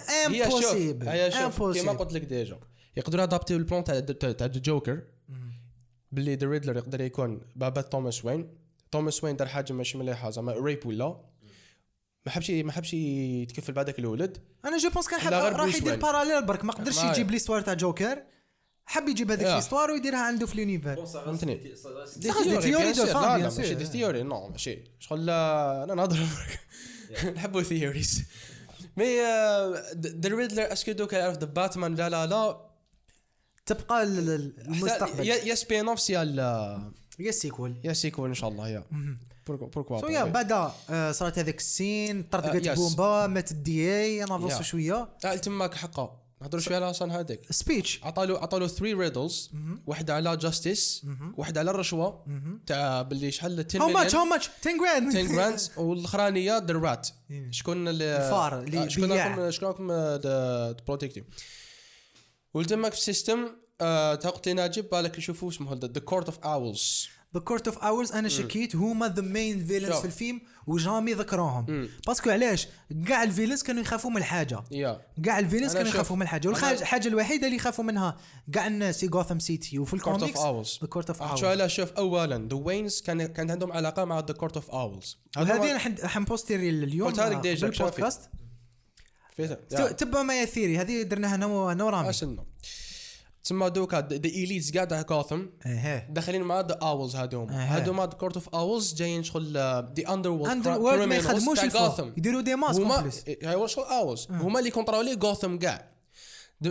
Impossible. هي شوف. كيما قلت لك déjà يقدروا adaptيو ال plan تاع تاع تاع الجوكر باللي the ريدلر يقدر يكون بابا توماس وين. توماس وين دار حاجة ماشي مليحة زعما rape ولا؟ ما حبش ما حبش يتكفل بعدك الولد. أنا je pense كان حب غير راح يدير وين. parallèle برك ما قدرش يجيب l'histoire تاع جوكر حب يجيب هذيك. l'histoire ويديرها عنده في ال univers فهمتني des ثيوري دو فان، ماشي. دي ثيوري نو ماشي شغل أنا نهضر نحبوا ثيوريز مي ذا ريدلر اسكو دوكا يعرف ذا باتمان لا لا لا تبقى المستقبل. يا سبين اوفس يا يا السيكول يا سيكول إن شاء الله يا. بوركوا سو يا. بعدا آه، صارت هذاك السين آه، طردقت يس. بومبا مات الدي إي نافوسو يا. شوية. آه تماك حقا نهضروا شوية على أصلا هذيك. سبيتش. عطالو عطالو 3 ريدلز واحدة على justice واحدة على الرشوة. تاع باللي شحال 10 how much how much 10 grand 10 grand والاخرانيه the rat شكون الفار اللي آه، شكون. راكم شكون راكم the protective ولتمك في ال system آه، تا قلت لي ناجي بالك نشوفوا اسمه the court of owls the court of owls أنا شكيت هما the main villains. في الفيلم و jamais ذكروهم parce que علاش؟ كاع ال villains كانوا يخافوا من الحاجة. كاع ال villains كانوا يخافوا من الحاجة. والحاجة الوحيدة اللي يخافوا منها كاع الناس في غوثام سيتي وفي court of owls the court of owls على شوف اولا the Waynes كان كان عندهم علاقة مع the court of owls وهذه أنا حن- حنبوستيري اليوم قلتها لك déjà، بالبودكاست. فهمت تبع معايا theory هذه درناها أنا و- أنا ورامي اسنو تسمى دوكا the elites قاعد على غوثم داخلين مع the owls هذوما أها. هذوما the court of owls جايين شغل the under underworld ما يخدموش غوثم يديروا des masques هما بليس هو شغل owls هما اللي contrôler غوثم كاع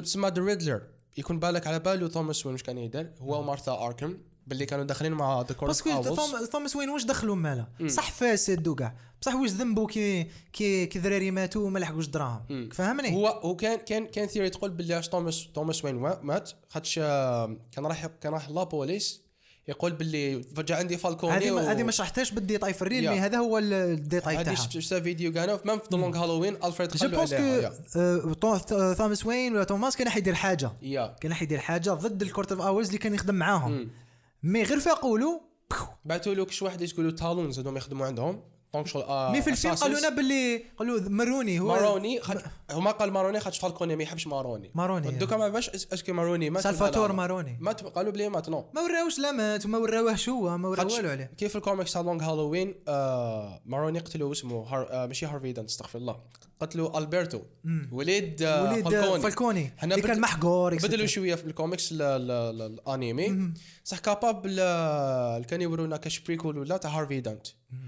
تسمى the Riddler يكون بالك على بالو توماس وين واش كان يدير؟ هو ومارثا اركم باللي كانوا داخلين مع the owls parce que توماس وين واش دخلوا ماله صح فاسد وكاع بصح واش ذنبو كي كي كي ذراري ماتوا وما لحقوش دراهم. فهمني؟ هو هو كان كان كان theory تقول باللي علاش توماس توماس وين مات خاطش آه، كان راح كان راح la police يقول باللي فجا عندي فالكوني هذه و- هذه ما شرحتهاش بالديتاي في ال reel. mais هذا هو ال- الديتاي هذه تاعها. شفت شفت فيديو كانوا même في لونج هالوين الفريد je pense عليها. que آه، تو- توماس وين ولا توماس كان حيدير حاجة. يا كان حيدير حاجة ضد ال court of owls اللي كان يخدم معاهم. mais غير له بعثوا له كش واحد يقولوا talons هذوم يخدموا عندهم. donc شغل آه mais في الفيلم. قالوا لنا باللي قالوا مروني هو ماروني خد... هما قال ماروني خاطش فالكوني ما يحبش ماروني. ماروني، دوكا ما باش est-ce que ماروني مات سالفاتور. ماروني. مات قالوا بلي مات non ما وراوش لا مات وما وراوهش هو ما وراو خاطش والو عليه. كيف الكوميكس تاع لونج هالوين آه ماروني قتلوا اسمه هار... آه ماشي هارفي دنت استغفر الله. قتلوا ألبرتو. وليد آه وليد فالكوني, فالكوني. حنا اللي كان محقور بدلوا. شوية في الكوميكس ال- ال- ال- ال enemy صح capable آه، كان يورونا كاش prequel ولا تاع هارفي دنت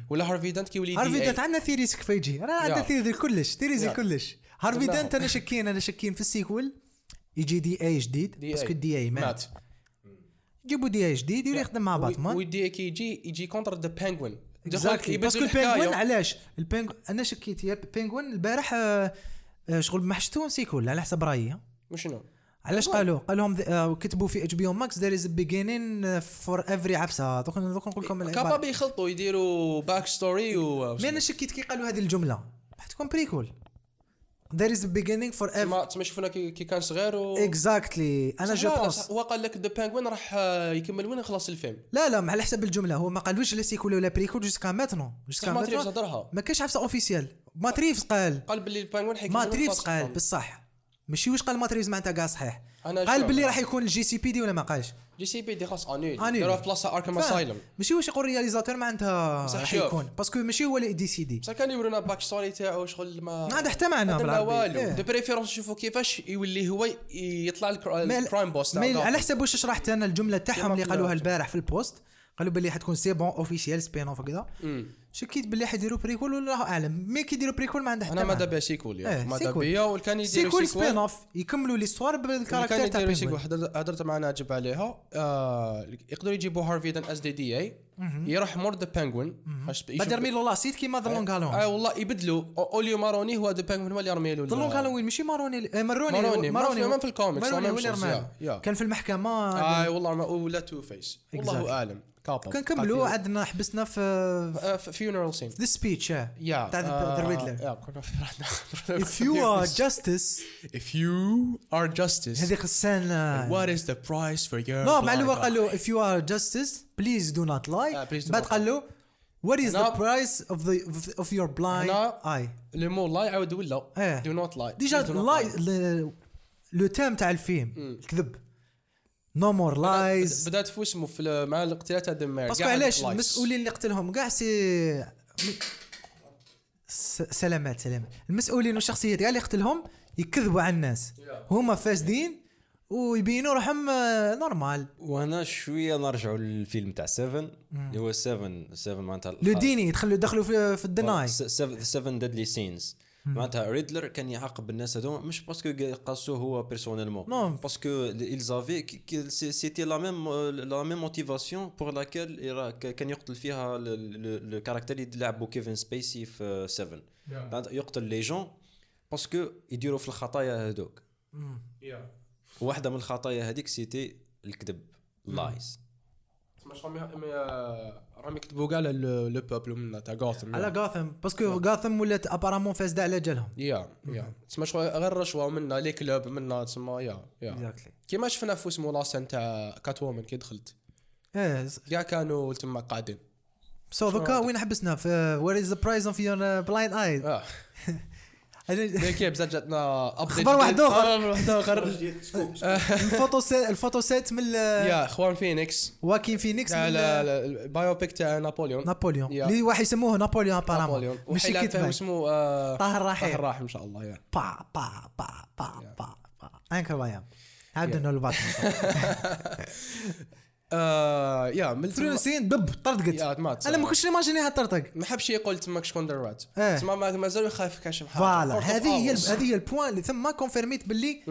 ولا هارفي دنت كي ولي هارفي DA. دانت عندنا theories كيف يجي. أنا عندنا يا. theory كلش theories. كلش. هارفي. دانت أنا شكين أنا شكين في ال sequel. يجي DA جديد. parce que ال DA مات. يجيبوا DA جديد يخدم مع باتمان ودي كي يجي يجي contre the Penguin Exactly. parce que البينغوين علاش؟ البينغوين أنا شكيت يا البينغوين البارح آه، آه، شغل محشتون sequel على حسب رأيي شنو؟ علاش قالوا؟ قال لهم آه، كتبوا في HBO Max there is beginning for every عفسة. دوك دوك نقول لكم. capable يخلطوا يديروا back story و mais أنا شكيت كي قالوا هذه الجملة. تكون prequel there is a beginning for تسمى تسمى شفنا كي كي كان صغير و exactly أنا je pense هو قال لك the Penguin راح آه، يكمل وين خلاص الفيلم. لا لا على حسب الجملة. هو ما قالوش لا sequel ولا prequel jusqu'à maintenant jusqu'à maintenant هضرها. ما كاينش عفسة officiel Matt Reeves قال. قال باللي البينجوين حيكمل Matt Reeves قال. بصح. ماشي واش قال Matt Reeves معناتها كاع صحيح. قال باللي راح يكون ال GCPD ولا ما قالش؟ GCPD خلاص annulé annulé. داروها في بلاصه اركم. Asylum ماشي واش يقول ال réalisateur معناتها راح. يكون باسكو ماشي هو اللي DC دي بصح كان يورونا back story تاعو شغل ما ما عنده حتى معنى ما. والو. de préférence نشوفوا كيفاش يولي هو يطلع ما- ال crime boss ما على حسب واش شرحت أنا الجملة تاعهم اللي قالوها. البارح في ال post قالوا باللي حتكون c'est bon official spin-off كذا شكيت باللي حيديروا prequel ولا الله أعلم؟ mais كي يديروا prequel ما عنده حتى أنا ماذا. بيا sequel إيه، يعني ماذا. بيا والكان يديروا sequel spin-off يكملوا l'histoire بال character كان تاع يديروا sequel بينغوين. هدرت هدرت مع ناجب عليها. آه يقدروا يجيبوا هارفي as the DA يروح مور the Penguin بعد يرمي له l'acide كيما the Long آه هالوين والله يبدلوا. au lieu ماروني هو the Penguin هو اللي يرمي له the Long هالوين ماشي ماروني آه، مروني ماروني، ما في- ما في الكوميكس، ماروني ما. كان في المحكمة. آه والله ما- ولا Two-Face والله. أعلم. capable كنكملوا عندنا حبسنا في فيونرال سين ذا سبيتش يا تاع ذا ريدلر يا كنا [LAUGHS] if you are justice if you are justice هذيك السنه what is the price for your نو مع اللي هو life? قال له if you are justice please do not lie آه، please do بعد not قال له what is the هنا- price of the of your blind هنا- eye لو مو لا يعاود ولا إيه. do not lie ديجا Do not لاي lie. ل- لو تام تاع الفيلم الكذب no more lies بدأت في مع الاقتتالات هذا ما parce que علاش؟ المسؤولين اللي قتلهم كاع سي سلامات سلامات. المسؤولين والشخصيات كاع اللي قتلهم يكذبوا على الناس. هما فاسدين ويبينوا روحهم آه، normal وهنا شوية نرجعوا للفيلم تاع 7 اللي هو 7 7 معناتها لو ديني يدخلوا دخلوا في, في الدناي. 7 deadly sins معناتها ريدلر كان يعاقب الناس هذوما مش parce que قاسوه هو personnellement Non. parce que avaient c'était la même la même motivation pour laquelle كان يقتل فيها le caractère اللي لعبوا كيفن سبيسي في 7 معناتها يقتل les gens parce que يديروا في الخطايا هذوك واحدة من الخطايا هذيك c'était الكذب lies مش راهم يكتبوا كاع le peuple من تاع غوثم على غاثم parce que غاثم ولات apparemment فاسده على جالهم yeah yeah. تسمى شغل غير رشوه منا les clubs منا تسمى yeah yeah. كيما شفنا في اسمه la scène تاع كات وومن كي دخلت. إيه كاع كانوا تما قاعدين. so دوكا وين حبسنا؟ في where is the price of your blind eye آه كي بزاف جاتنا خبر واحد. خبر واحد آخر. [LAUGHS] ال photo set ال photo set من يواكين فينيكس. يواكين فينيكس ال- ال biopic تاع نابوليون. نابوليون. اللي واحد يسموه نابوليون ابارامون نابوليون. ماشي كذبة. اسمه آه، طاهر رحيم. طاهر راحم إن شاء الله يا. با با با با با عبد انه الباطن. [LAUGHS] آه، يا من ثرو سين بب طردقت يا مات أنا ما كنتش ايماجينيها ترطق ما حبش يقول تماك شكون درات إيه. تسمى ما- مازال يخاف كاشف حاجة. فوالا. هذه هي. هذه هي البوان اللي ثم كونفيرميت باللي.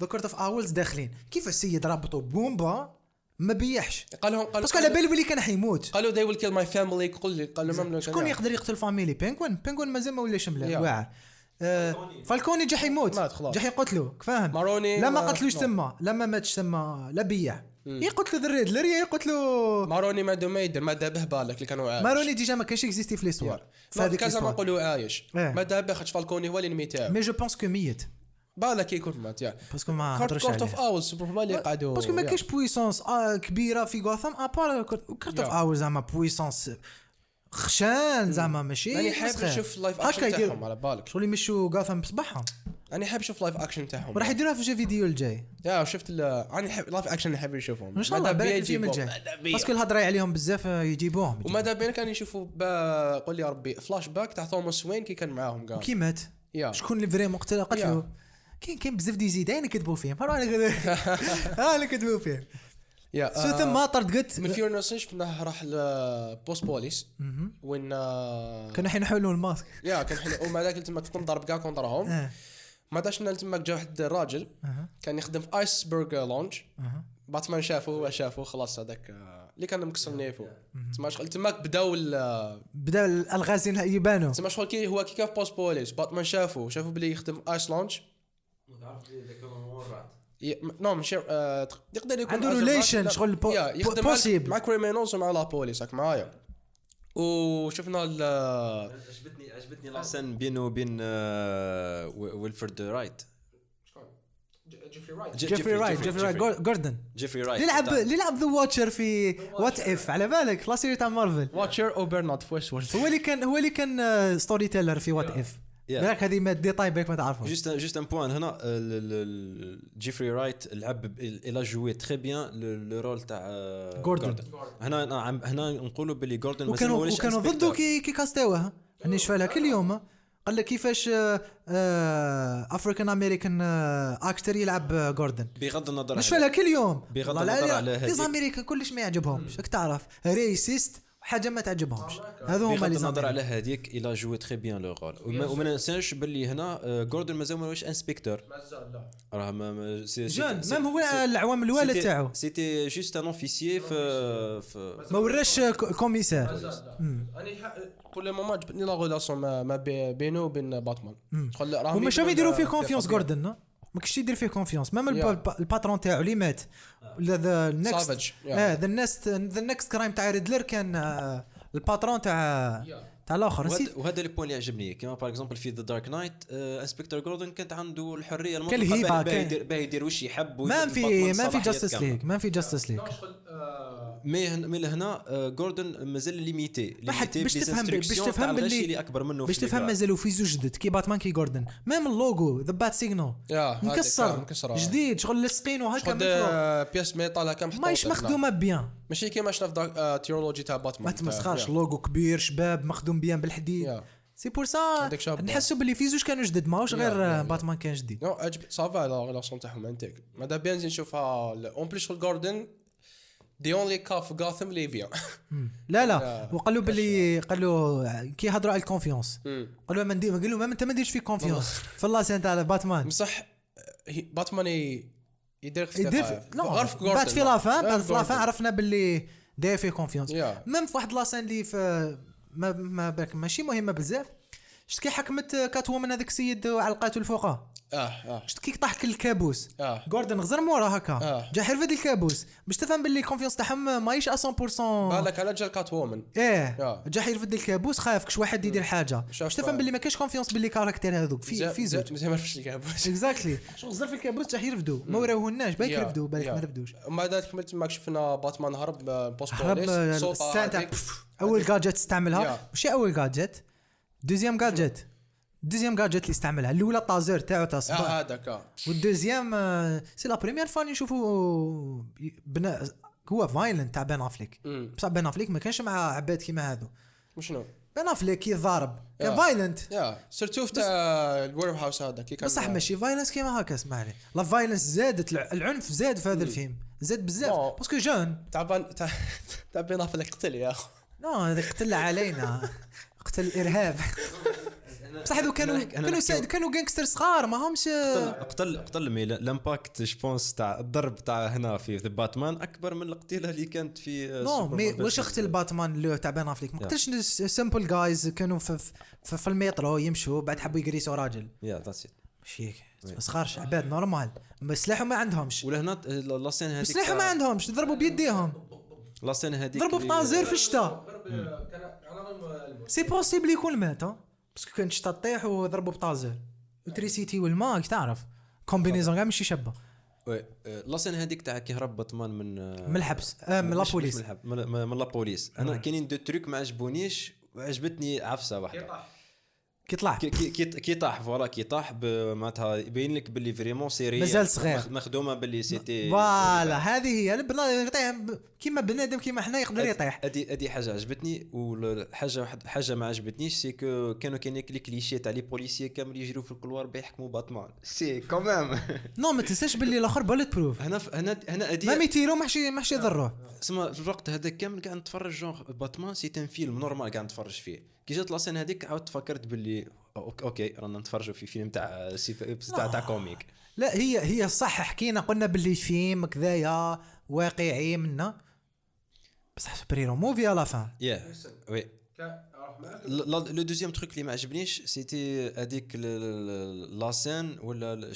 ذا كورت اوف اولز داخلين. كيف السيد رابطوا بومبا ما بيحش؟ قال لهم قالوا باسكو على بالي بلي كان حيموت قالوا they will kill my family. قل لي قال لهم ممنوع شكون يقدر يقتل فاميلي بينغوين بينغوين مازال ما ولاش ملا. واعر. آه، فالكوني جا حيموت. جا حيقتلو فاهم؟ ماروني لا ما قتلوش ما. تما لا ما ماتش تما لا بيع. يقتلوا ذا الريدلر يا يقتلوا ماروني ما ما يدير ما دابه بالك اللي كانوا عايش. ماروني ديجا ما كانش اكزيستي في ليستوار كازا ما نقولوا عايش. إيه. ما دابه خاطش فالكوني هو الانمي تاعو مي جو بونس كو ميت. بالك يكون مات يا. باسكو ما كارت هضروش كورت اوف بروبلي اللي قعدوا باسكو ما. كاينش بويسونس آه كبيرة في غوثام ابار كارت اوف يا. اور زعما بويسونس خشان زعما ماشي راني حاب. نشوف اللايف اكشن. تاعهم على بالك. شغل يمشوا غوثام بصباحهم. راني حاب نشوف لايف اكشن تاعهم. وراح يديروها في جي فيديو الجاي. يا شفت راني حاب لايف اكشن نحب نشوفهم ان شاء الله بالك الفيلم. الجاي. باسكو الهضره عليهم بزاف آه، يجيبوهم وماذا بينا كان يشوفوا قول لي يا ربي فلاش باك تاع توماس وين كي كان معاهم كاع كي مات؟ يا. شكون اللي فريمون قتل قتلوا يا. كاين كاين بزاف دي زيدان يكذبوا فيهم؟ اللي كذبوا [LAUGHS] [LAUGHS] فيهم. يا سو آه، ثم طرد قلت من فيور نوسن شفناه راح لبوست بوليس وين آه، كانوا حينحولوا الماسك. يا كان حلو ومع ذاك تما كنت نضرب كاع كونتراهم آه. ما داش تما جا واحد الراجل أها. كان يخدم في ايس برجر لونج أها. باتمان شافه هو شافه خلاص هذاك آه، اللي كان مكسر نيفو. تما شغل تماك بداو ال- بدا الالغاز يبانوا تما شغل كي هو كي كان في بوست بوليس باتمان شافه شافه بلي يخدم ايس لونج non ماشي يقدر يكون عنده rat- شغل بو- يا، بو- يخدم مع- criminals ومع la police معايا. وشفنا ال عجبتني عجبتني la scène بينه وبين آه، وي- ويلفرد رايت. جيفري رايت. جيفري رايت جيفري رايت. جور- جوردن. جيفري رايت. اللي لعب بتاع- اللي لعب The Watcher في What If على بالك la série تاع مارفل. Watcher أو برنارد voice هو اللي كان هو اللي كان storyteller في What If. بالك هذه ما ديتاي بالك ما تعرفهم. جوست جوست ان بوان هنا جيفري رايت لعب إلى جوي تري بيان لو رول تاع جوردن. هنا أنا عم- هنا نقولوا باللي جوردن وكانوا وكانوا. ضده كي كي كاستيوه راني شفالها كل يوم قال لك كيفاش افريكان امريكان أكتر يلعب جوردن بغض النظر عن- نشفالها كل يوم بغض النظر على ليز هذيك. امريكان كلش ما يعجبهمش راك تعرف؟ ريسيست وحاجه ما تعجبهمش. هذو هما بغض لي النظر على هذيك إلى جوي تري بيان لو رول وما وما ننساش باللي هنا آه، جوردن مازال ما وليش انسبكتور مازال لا. راه ما- جون ميم هو العوام الوالد سيتي- تاعو. سيتي جوست ان اوفيسيي في ما وراش آه، كو- كوميسار أنا بور لو مومون عجبتني لا غولاسيون ما ما بي- بينه وبين باتمان. هما شاو يديروا فيه كونفيونس في جوردن? ما كنتش يدير فيه كونفيونس Yeah. الب- الباترون تاعو اللي مات the next. آه the next the next crime تاع ريدلر كان آه، ال patron تاع تاع الآخر وهذا نسيت. وهذا le point اللي عجبني. كما par exemple في The Dark Knight inspecteur جوردن كانت عنده الحرية المطلقة الهيبة، باه كان- يدير باه يدير واش يحب ما في ما في justice. ليج ما في justice شغل آه، mais هن- مي لهنا آه، جوردن مازال limité حد- باش تفهم- باش تفهم باللي- اللي أكبر منه باش في تفهم. مازالوا في زوج جدد كي باتمان كي جوردن même ال logo the Bat-Signal مكسر. جديد شغل هكا من فوق آه، بياس ميتال هكا ماهيش هنا. مخدومة بيان. ماشي كيما شفنا في دارك آه، تيرولوجي تاع باتمان ما تمسخرش لوجو كبير شباب مخدوم بيان بالحديد. سي بور سا. نحسوا باللي في زوج كانوا جدد ماهوش غير. باتمان كان جديد نو عجب صافا لا لاسون تاعهم انتيك ماذا بيان نزيد نشوفها اون بليس الجاردن دي اونلي كا في غاثم لي بيان لا لا يا. وقال له باللي قال له كي هضروا على الكونفيونس قال له ما ندير قال له ما انت ما ديرش في كونفيونس في الله سنت على باتمان بصح باتمان يدير في يدير. في- بعد جاردن في لافان بعد في لافان جاردن. عرفنا باللي داير فيه كونفيونس. ميم في واحد لاسان اللي في ما ما بالك ماشي مهمة بزاف. شفت كي حكمت كات وومن هذاك السيد وعلقاته الفوقه آه آه. شفت كي طاح كل الكابوس؟ آه. جوردن غزر مورا هكا. آه. جا حرفد الكابوس. باش تفهم باللي الكونفيونس تاعهم ماهيش 100% بالك على جا كات وومن إيه. آه. جا حيرفد الكابوس خايف كش واحد يدير حاجة. باش تفهم باللي ما كاينش كونفيونس باللي كاركتير هذوك. في في زوج. مزيان ما عرفتش الكابوس. [LAUGHS] اكزاكتلي شغل غزر في الكابوس جا يرفدوا ما وراوهناش بالك يا، يرفدوا بالك. ما رفدوش. ومن بعد كملت معك شفنا باتمان هرب بوست هرب السان تاع هذيك. بف، اول جادجت استعملها. ماشي أول جادجت دوزيام جادجت دوزيام جادجت اللي استعملها الاولى طازور تاعو تاع آه الصباح. هذاك آه. والدوزيام آه، سي لا بريمير فوا اللي نشوفوا بنا هو violent تاع بين افليك. بصح بين افليك ما كانش مع عباد كيما هذو وشنو؟ بين افليك كي ضارب كان. violent يا surtout تاع ال warehouse هذا كي كان بصح ماشي violence كيما هكا اسمعني la violence زادت الع- العنف زاد في هذا الفيلم. زاد بزاف. parce que genre تاع تاع بين افلك قتل يا اخو non هذا قتل علينا. [LAUGHS] قتل الإرهاب. بصح هذو كانوا كانوا كانوا gangsters صغار ما همش قتل قتل mais ال impact je pense تاع الضرب تاع هنا في The Batman أكبر من القتيلة اللي كانت في آه، non mais واش قتل باتمان اللي تاع بين أفليك؟ ما. قتلش simple guys كانوا في, في, في المترو يمشوا بعد حبوا يقريسوا راجل. يا that's it ماشي صغارش عباد normal سلاحهم ما عندهمش. ولهنا la scène هذيك سلاحهم ما عندهمش ضربوا بيديهم. la scène هذيك ضربوا ب taser في الشتاء c'est possible يكون مات ها؟ parce que كان الشتا طيح وضربوا ب taser électricité والماء تعرف؟ combinaison كاع ماشي شابة. oui آه، la scène هذيك تاع كي هرب باتمان من آه، من الحبس. آه من la police من la police أنا كاينين deux trucs ما عجبونيش وعجبتني عفسة واحدة. كي طلع كي كي طاح voilà كي طاح معناتها يبين لك باللي vraiment سيري مازال صغير. مخ- مخدومة باللي c'était voilà هذه هي يطيح كيما بنادم كيما حنا يقدر يطيح. هذه هذه حاجة عجبتني والحاجة واحد حاجة ما عجبتنيش c'est que كانوا كاين les clichés تاع les policiers كامل يجروا في ال couloir بيحكموا باتمان. c'est quand même non ما تنساش باللي الآخر bulletproof هنا هنا هنا ما هذه ميتيرو محشي محشي يضروه اسمع في الوقت هذاك كامل قاعد نتفرج جونغ باتمان c'est un film normal قاعد نتفرج فيه. كي جات la scène هذيك عاود تفكرت باللي okay رانا نتفرجوا في فيلم تاع تاع تاع comic. لا هي هي صح حكينا قلنا باللي فيلم كذايا واقعي منا. بصح superhero movie à la fin يا oui le deuxième truc اللي ما عجبنيش c'était هذيك la scène ولا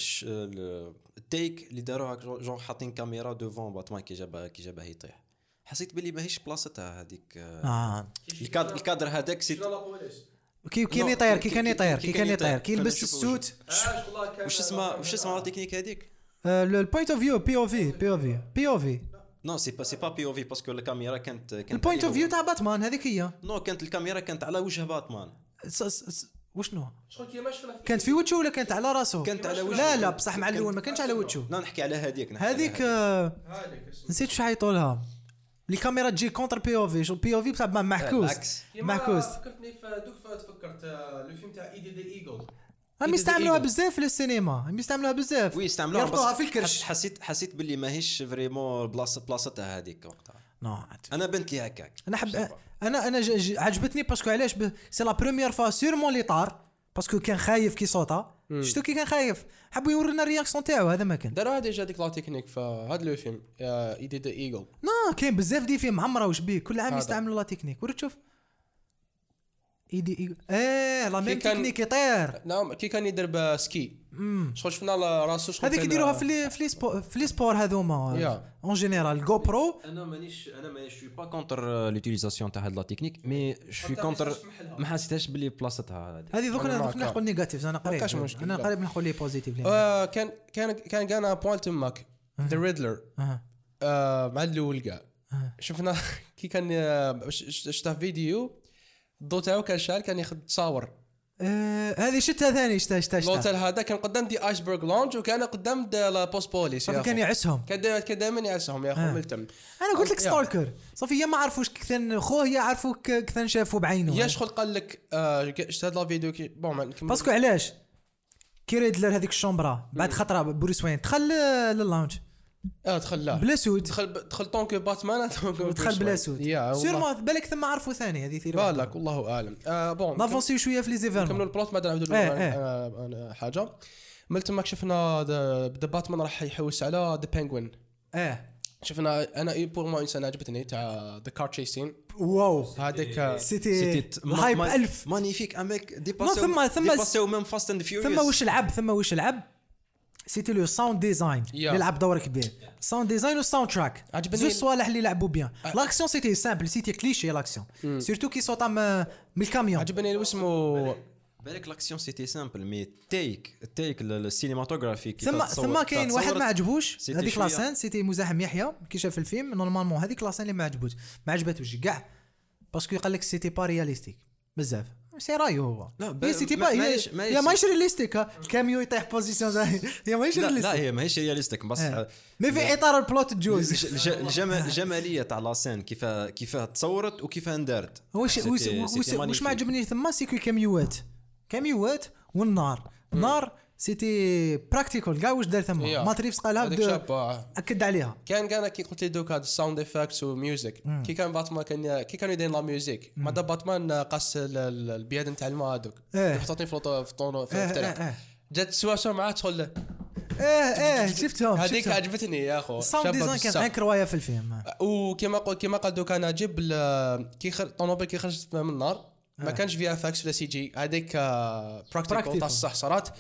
la technique اللي داروها جونغ حاطين كاميرا devant باتمان كي جابها كي جابها يطيح حسيت باللي ماهيش بلاصتها هذيك آه. الكادر الكادر هذاك c'était كي كي non، يطير كي- كان يطير كي كان كان يطير. كي يلبس ال suit. وش اسمها وش اسمها la technique هذيك ال point of view POV POV POV non c'est pas c'est pas POV parce que الكاميرا كانت كانت ال point of view تاع باتمان هذيك هي. non كانت الكاميرا كانت على وجه باتمان. وشنو؟ كانت في وجهه ولا كانت على راسه؟ كانت على وجه لا لا بصح مع الأول ما كانش على وجهه. لا نحكي على هذيك نحكي على هذيك هذيك. آه، هذيك اسمها. نسيت شو حيطوا لها الكاميرا تجي كونتر بي أو في شو بي أو في بصح معكوس العكس. معكوس فكرتني في دوك تفكرت le film تاع Eddie the Eagle هم يستعملوها بزاف في السينما. هم يستعملوها بزاف. oui استعملوها يربطوها في الكرش. حس- حسيت حسيت باللي ماهيش vraiment بلاصه بلاصتها هذيك وقتها non أنا بنت لي هكاك. أنا حب أنا أنا عجبتني parce que علاش. c'est la première fois sûrement لي طار parce que كان خايف كي صوتا شفتو كي كان خايف؟ حبوا يورينا ال réaction تاعو هذا ما كان. داروها déjà ديك la technique في هذا le film Eddie the Eagle non كاين بزاف des films معمره وش بيه كل عام. يستعملوا la technique. ورا تشوف Eddie Eddie إيه la même كان- تكنيك يطير. نعم كي كان يدير ب ski شغل شفنا راسو شغل هذيك يديروها في لي في لي سبور في لي سبور هذوما. en général جو برو أنا مانيش أنا moi je suis pas contre l'utilisation تاع هاد la technique mais je suis contre ما حسيتش باللي بلاصتها هذه. donc أنا donc. نحكوا négatif أنا قريب. أنا قريب نحكوا les positifs آه، كان كان كان كان point ثماك The Riddler مع الأول كاع شفنا [LAUGHS] كي كان آه، ش- ش- شفته فيديو. الضوء تاعو كان شال كان ياخذ تصاور آه، هذه شتها ثاني شتها شتها شتها الأوتيل هذا كان قدام دي ايسبرغ لونج وكان قدام دي لا بوست بوليس يا صافي كان. يعسهم كان دائما يعسهم يا أخو آه. ملتم أنا قلت لك. ستالكر صافي يا ما عرفوش كثن خوه يا عرفوا كثن شافوا بعينه يا شغل قال لك آه، شفت هذا الفيديو كي بون. باسكو علاش كي ريدلر هذيك الشومبرا بعد خطرة بروس وين دخل لللاونج آه دخل لا. بلا سود. دخل دخل طونك باتمان [LAUGHS] دخل بلا سود. سيرمون بالك ثم عرفوا ثاني هذه ثيري بالك والله أعلم. آه بون نافونسيو شوية في لي كملوا زيفيرمون البلوت بعد نعاودوا. آه، آه، حاجة. ملت ما شفنا ذا باتمان راح يحوس على ذا بينجوين آه شفنا أنا بور ما إنسان عجبتني تاع ذا كار تشيسين. واو. هذيك آه، سيتي الهايب ma- ألف. mec dépassé Non, ثم- ثم- même Fast and Furious. ثم واش لعب ثم واش لعب c'était le sound design. اللي لعب دور كبير sound design وال soundtrack عجبني زوج ال- صوالح اللي لعبوا bien l'action c'était simple c'était cliché l'action surtout كي صوت من الكاميون عجبني واسمه بالك l'action c'était simple mais تيك التيك السينماتوغرافي كيف ثم ثم كاين واحد ما عجبوش هذيك. la scène c'était مزاحم يحيى كي شاف الفيلم normalement هذيك la scène اللي ما عجبوش ما عجبتوش كاع parce que قال لك c'était pas realistic بزاف sérieux هو لا، هي c'était pas هي هي ماهيش realistic. ال camion يطيح position زي- هي ماهيش لا لا realistic هي ماهيش realistic بس آه. mais في اطار ال plot تجوز الج- الج- الجمال الجماليه تاع la scène كيفاه كيفاه تصورت وكيفاه اندارت واش واش ما. عجبني ثما c'est que كاميوات كاميوات والنار النار c'était practical كاع واش دار ثما يا. Matt Reeves قالها بد- آه. أكد عليها كان كان كي قلت لي دوك هاد ال sound effects و music كي كان باتمان كان كي كانوا يديرون la musique ما دا باتمان ال- البياد نتاع الماء هذوك إيه. محطوطين في الط- في إيه، الطريق إيه، إيه. جات سواسه معاه تدخل إيه إيه شفتهم هذيك. عجبتني يا أخو ال sound design كان. incroyable في الفيلم وكما قل كما قال دوك أنا جيب كي خر... الطوموبيل كي خرجت من النار ما كانش فيها فاكس ولا سي جي هذيك practical Practical. تاع الصح صارت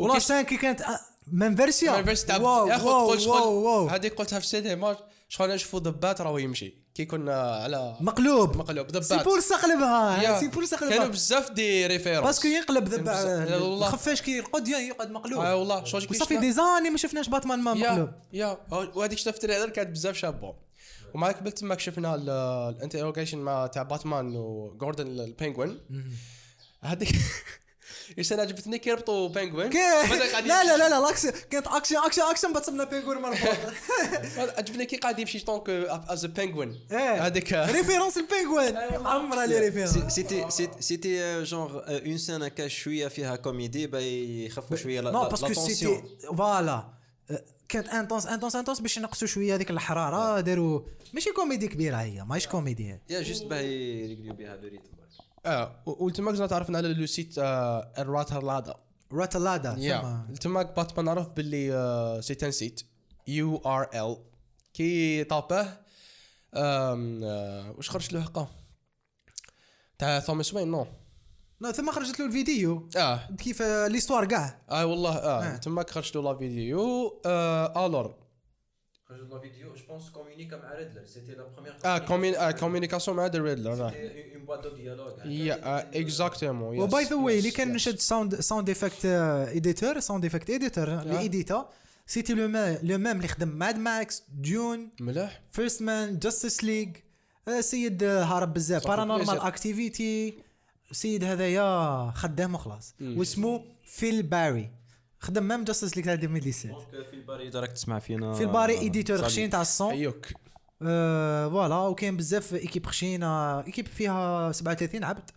ولا سان كي كانت آه، من فيرسيون فيرس تاع واو يا واو واو هذيك قلتها في السينما شغل نشوفوا ضبات راهو يمشي. كي كنا على مقلوب. مقلوب سي ضبات بور سقلبها يا. سي كانوا سقلبها بزاف دي ريفيرونس باسكو بزاف- ذبا والله. الخفاش كي يرقد يقعد مقلوب. آه والله شغل كي شفنا- دي زاني ما شفناش باتمان ما مقلوب. يا. وهذيك شفت التريلر كانت بزاف شابة. ومعك قبل تماك شفنا الانتروجيشن مع تاع باتمان وجوردن البينجوين هذيك إيش أنا عجبتني كي ربطوا بينجوين كيف بدأ قاعد لا. لا لا لا الاكشن كانت اكشن اكشن اكشن بتصمنا بينغور مربوط عجبني كي قاعد يمشي طونك از بينجوين إيه هذيك ريفيرونس البينغوين عمرها لي ريفيرونس سيتي سيتي جونغ اون سين هكا شوية فيها كوميدي باي يخفوا شوية لا باسكو سيتي. فوالا كانت انتونس انتونس انتونس باش ينقصوا شوية هذيك الحراره داروا ماشي كوميدي كبيره هي ماهيش كوميدي يا جوست باه يريقلوا بها لو ريتم آه وتماك زاد تعرفنا على لو سيت آه، الراتر لادا راتلادا يا. تماك باتمان عرف باللي آه، سي ان سيت. يو ار ال كي طابه آه، واش خرج له حقه؟ تاع توماس وين؟ نو. لا ثم خرجت له الفيديو. آه. كيف ليستوار كاع. آه والله آه آه. تماك خرج له لا فيديو. آه الور خرجت la vidéo je pense كومونيكا مع ريدلر c'était la première آه comment آه communication مع the Riddler une boîte de dialogue yeah exactement و by the way اللي كان نشد sound sound effect editor sound effect editor اللي ايديتا c'était le même le même اللي خدم ماد ماكس Dune مليح فيرست مان جاستس ليج سيد هارب بزاف بارانورمال. اكتيفيتي سيد هذايا خدام وخلاص واسمه فيل باري خدم ميم جاستس ليج تاع 2017 في الباري راك تسمع فينا في الباري ايديتور خشين تاع الصون ايوك فوالا وكاين بزاف ايكيب خشينه ايكيب فيها 37 عبد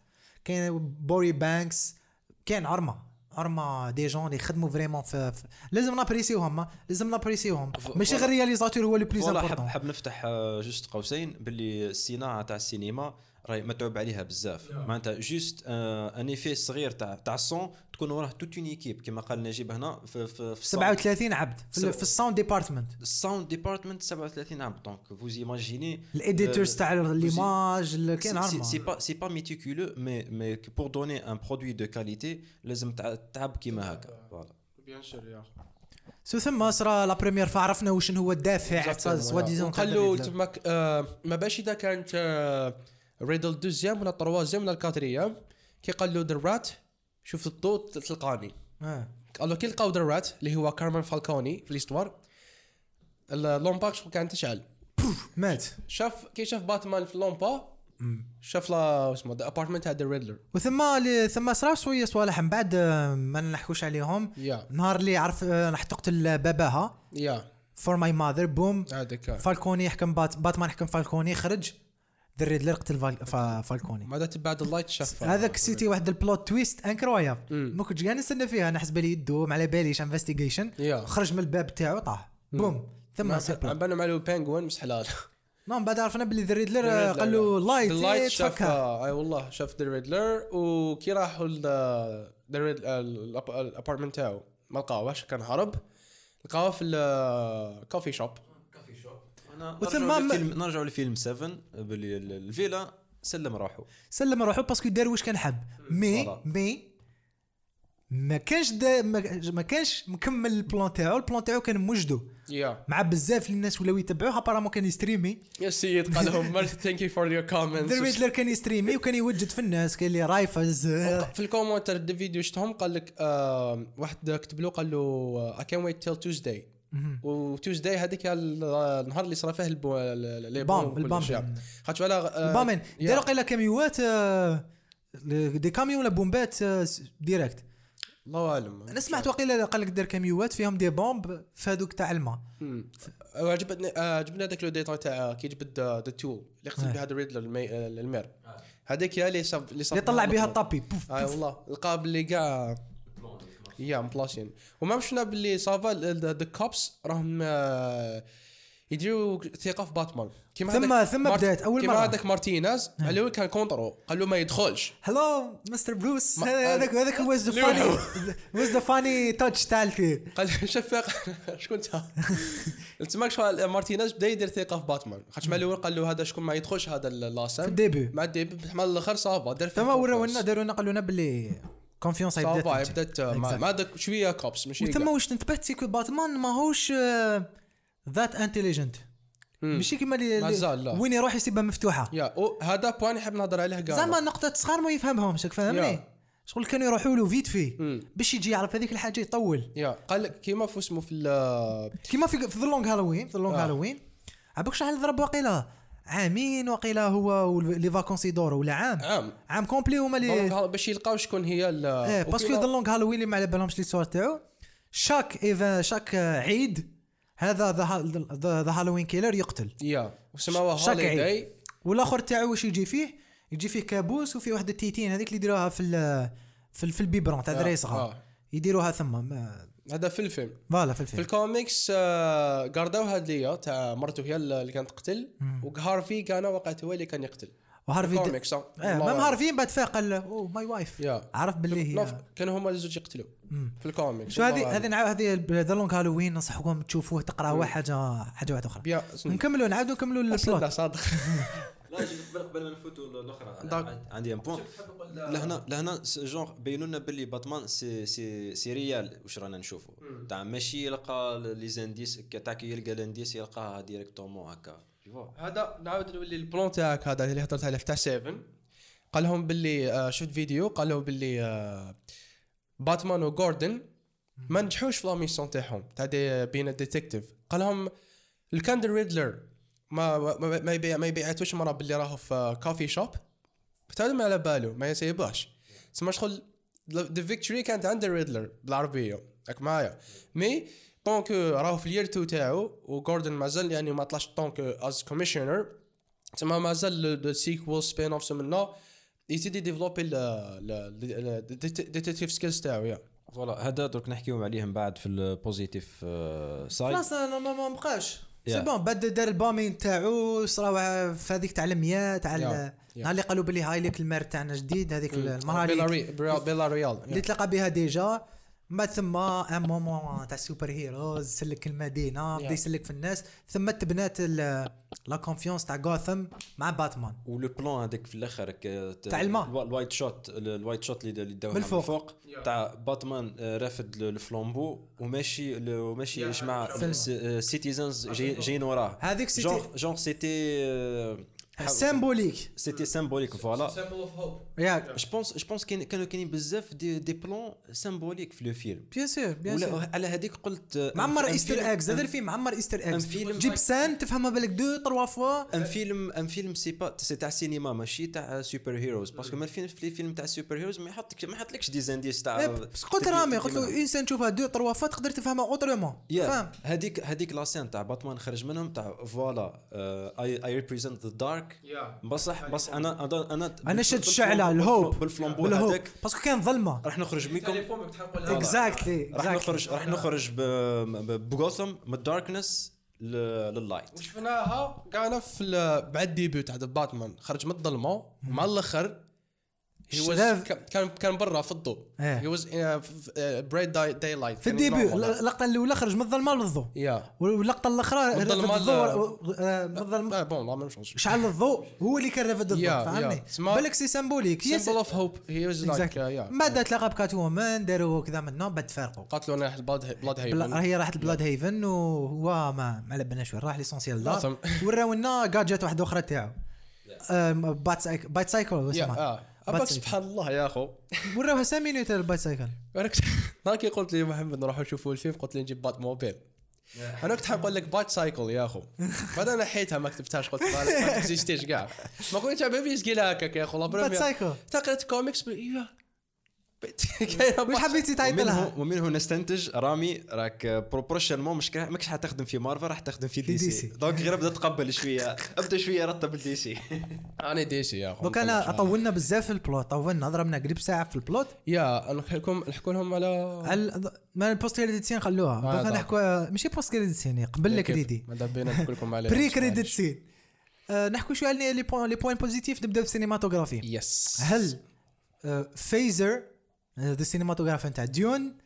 كاين بوري بانكس كاين عرمه عرمه دي جون اللي يخدموا فريمون في, في لازم نابريسيوهم لازم نابريسيوهم ماشي غير الرياليزاتور هو اللي بليز امبورطون حب نفتح آه، جوست قوسين باللي الصناعه تاع السينما راهي متعوب عليها بزاف. معناتها جوست ان ايفي صغير تاع تاع الصون تكون وراه توت اون ايكيب كما قال نجيب هنا في في, في 37 عبد في, في الساوند ديبارتمنت الساوند ديبارتمنت 37 عام دونك فوز ايماجيني الايديتورز تاع ليماج كاين سي عرمه با سي با ميتيكولو mais mais pour donner un produit de qualité لازم تع- تعب كيما هكا. voilà bien sûr yeah so ثم صرا la première فعرفنا واش هو الدافع soi-disant قالوا تماك آه، ما باش إذا كانت آه، riddle deuxième ولا troisième ولا ال quatrième. كي قال له the rat شوف الضوء تلقاني. قال له كي لقاو the rat اللي هو كارمن فالكوني في الاستوار اللومباك شغل كانت تشعل. مات. شاف كي شاف باتمان في لومبا شاف لا اسمه the apartment the Riddler وثم اللي ثم صرا شوية صوالح من بعد آه، ما نحكوش عليهم. yeah. نهار اللي عرف آه، راح تقتل باباها. for my mother boom. هذاك. فالكوني يحكم بات باتمان يحكم فالكوني خرج. the Riddler قتل فال- فا- فالكوني بعد بعد ال light شاف هذاك c'était واحد ال plot twist incroyable. ما كنتش قاعد نستنى فيها أنا حسب لي يدو ما على باليش investigation yeah. خرج من الباب تاعو طاح. boom. ثم عم سيبل بالهم على بانجوين مش حلال. [LAUGHS] نعم بعد عرفنا باللي ذا ريدلر قال له لايت اللايت شاف أي والله شاف ذا ريدلر وكي راحوا الأبارتمنت تاعو ما لقاوهش كان هرب لقاوه في الكوفي شوب وثم نرجعوا ما- لفيلم نرجعوا لفيلم 7 باللي ال- الفيلا سلم راحوا سلم روحو باسكو دار واش كان حب مي. مي ما كانش دا ما كانش مكمل البلان تاعو. البلان تاعو كان موجدو مع بزاف الناس ولاو يتبعوه. ابارامون كان يستريمي. يا سيد قال لهم ثانك يو فور يور ذا كومنتس ريدلر كان يستريمي وكان يوجد في الناس. كان اللي رايفز. في الكومنتر دي فيديو شفتهم قال لك آه واحد كتب له قال له I can't wait till Tuesday. وتوزداي هذيك ال- النهار اللي صرا فيه البو لي البام- وكل البام. خاطر على آه، البامين. داروا قيلا كاميوات آه، دي كاميون ولا بومبات آه، ديريكت؟ الله أعلم. أنا سمعت وقيلا قال لك دار كاميوات فيهم دي بومب في هذوك تاع الماء. عجبتني عجبني هذاك لو ديتاي تاع كي جبد ذا تول اللي قتل بها ذا ريدلر المي- آه، المير هذيك هي اللي اللي اللي طلع بها الطابي. بوف اي والله لقى باللي كاع. يا مبلاسين وما شفنا باللي صافا ذا كوبس راهم آه، يديروا ثقة في باتمان. كيما ثم- ثم مارت- بدأت أول كيما مرة. هذاك مارتينيز اللي هو كان كونترو قال له ما يدخلش. hello mister بروس هذاك هذاك هو the funny. was the funny touch تاع الفيلم قال [LAUGHS] شفاق شكون انت؟ [LAUGHS] تسمعك شغل مارتينيز بدأ يدير ثقة في باتمان. خاطر ما الأول قال له هذا شكون ما يدخلش هذا اللاسن في ال début. مع ال début. مع الآخر ça va دار ثم وراو لنا داروا لنا قالوا لنا باللي confiance ça va بدات هذاك شوية cops ماشي وثم. واش انتبهت c'est que باتمان ماهوش that intelligent مم. ماشي كيما اللي مازال لا. وين يروح يسيبها مفتوحة. yeah هذا point نحب نهضر عليه كاع زعما نقطة صغار ما يفهمهمش فاهمني. شغل كانوا يروحوا له vite في مم. باش يجي يعرف هذيك الحاجة يطول. يا قال لك كيما في اسمه في كيما في في The Long Halloween في The Long آه. هالوين عباك شحال ضرب وقيله عامين وقيله هو les vacances يدوروا ولا عام؟ عام. عام complet هما اللي باش يلقاو شكون هي ال- إيه parce que The Long Halloween اللي ما على بالهمش لي صور تاعو. chaque ايفا chaque عيد هذا The Halloween killer يقتل. يا عيد. Holiday والآخر تاعو واش يجي فيه؟ يجي فيه كابوس وفيه واحد التيتين هذيك اللي يديروها في في, ال- في ال biberon تاع آه، دراري صغار آه. يديروها ثم هذا في الفيلم. voilà في في الفيلم الكوميكس آه، قرداو هذه تاع مرته هي اللي كانت تقتل. وهارفي كان وقت هو اللي كان يقتل. وهارفي الكوميكس آه. même. هارفي بعد فاق قال oh my wife. عرف باللي هي. كانوا هما الزوج يقتلوا. في الكوميكس هذه. هذه نعاود هذه The Long Halloween ننصحكم تشوفوه تقرأوه حاجة حاجة واحدة أخرى. نكملوا نعاودوا نكملوا ال plot صادق [LAUGHS] لا قبل قبل ما نفوتوا الاخرى. عندي un point لهنا لهنا جونغ بينوا لنا باللي باتمان سي سي سي ريال. واش رانا نشوفوا تاع ماشي يلقى les indices تاع كي يلقى l'indice يلقاها directement هكا. هذا نعاود نولي ال plan تاعك هذا اللي هضرت عليه تاع 7 قال لهم باللي آه، شفت فيديو قال لهم باللي آه، باتمان وجوردن ما نجحوش في la mission تاعهم تاع دي بين ال detective قال لهم الكاندر ريدلر ما ما ما يبيع ما يبيعتوش مرة باللي راهو في coffee shop حتى ما على باله ما يسيبهاش تسمى شغل the victory كانت عند الريدلر بالعربية. راك معايا. mais donc راهو في ال year 2 تاعو وجوردن مازال يعني ما طلعش donc as commissioner تسمى مازال ال sequel spin-off منه يزيد ي développer ال detective skills تاعو yeah. voilà هذا درك نحكيو عليهم بعد في ال positive side خلاص أنا ما ما بقاش. سي يا. bon بعد دار البامين تاعو صراو في هذيك تاع المياه تاع. نهار اللي قالوا بلي هاي لك ال maire تاعنا جديد هذيك المراه اللي تلقى بها déjà بعد ثم un moment تاع ال superheroes سلك المدينة بدا. يسلك في الناس. ثم تبنات ال- la confiance تاع غوثم مع باتمان و le plan هذاك في الآخر ك- تاع الماء. الوا- ال wide shot ال wide shot اللي داوها من الفوق. تاع باتمان آه، رافد ال- ال flambeau وماشي وماشي يجمع فيلم. citizens جايين وراه. هذيك c'était- genre genre c'était آه، symbolique c'était symbolique voilà symbol of hope ياك je pense je pense كانوا كاينين بزاف des, des plans symboliques في le film bien sûr bien sûr على هذيك قلت معمر Easter film- eggs هذا الفيلم معمر Easter eggs فيلم je pense تفهمها بالك deux trois fois un film un film c'est pas c'est تاع سينما ماشي تاع superheroes parce que ما الفيلم في الفيلم تاع superheroes ما يحطك ما يحطلكش des indices تاع بس قلت رامي قلت له انسان تشوفها deux trois fois تقدر تفهمها autrement فاهم؟ هذيك هذيك la scène تاع باتمان خرج منهم تاع voilà he represent the dark بصح بص أنا أنا أنا شد بال flambeau- ال hope. بال flambeau هذاك. parce que كان ظلمة. راح نخرج بكم exactly راح نخرج راح نخرج بغوثم من ال darkness لل light وشفناها كان في ال- بعد ال début تاع باتمان. خرج من الظلمة مع الآخر كان- كان برا في الضوء إيه. he was broad daylight في ال début اللقطه الاولى خرج من الظلمه للضوء yeah. واللقطة الأخرى من آه، الظلمه آه، bon ما شعل الضوء هو اللي كان رافد الضوء فهمني؟ بالك c'est symbolique he of hope he was like بعد تلاقى ب Catwoman داروا كذا منه بعد تفارقوا قاتلوا أنا Blüd Blüd Blü- haven. هي راحت ل Blüd haven وهو ما ما لبناش وين راح l'essentiel دار. Gotham. وراو لنا حاجات واحدة أخرى تاعو. [LAUGHS] آم، bat-cycle bat-cycle أباك سبحان الله يا أخو. [LAUGHS] وراوها سامي تاع ال bat-cycle. أنا كنت [LAUGHS] هاكي قلت لي محمد نروح نشوفوا الفيلم قلت لي نجيب Batmobile. أنا كنت حنقول لك bat-cycle يا أخو. [LAUGHS] بعد أنا حيتها ما كتبتهاش قلت ما ما ت existe ش كاع ما قلتش ما بيش قيل هكاك يا أخو bat برمي cycle. تقريت كوميكس واش حبيتي تعيط ومنه نستنتج؟ رامي راك prochainement مش كا- ماكش حتخدم في مارفل راح تخدم في DC DC. donc غير ابدا تقبل شوية. ابدأ شوية رتب ال DC [LAUGHS] أنا DC يا اخو دوك أنا طولنا بزاف في ال plot طولنا ضربنا قريب ساعة في ال plot يا نحكي لكم نحكوا لهم على ما ال post-credit scene خلوها. دوك ضبط. نحكوا ماشي post-credit scene قبل ال credit ما دابينا نحكي لكم على pre-credit scene آه، نحكوا شوية على les points positifs نبداو بال cinématographie yes هل آه، Fraser ذا ال cinématographe نتاع Dune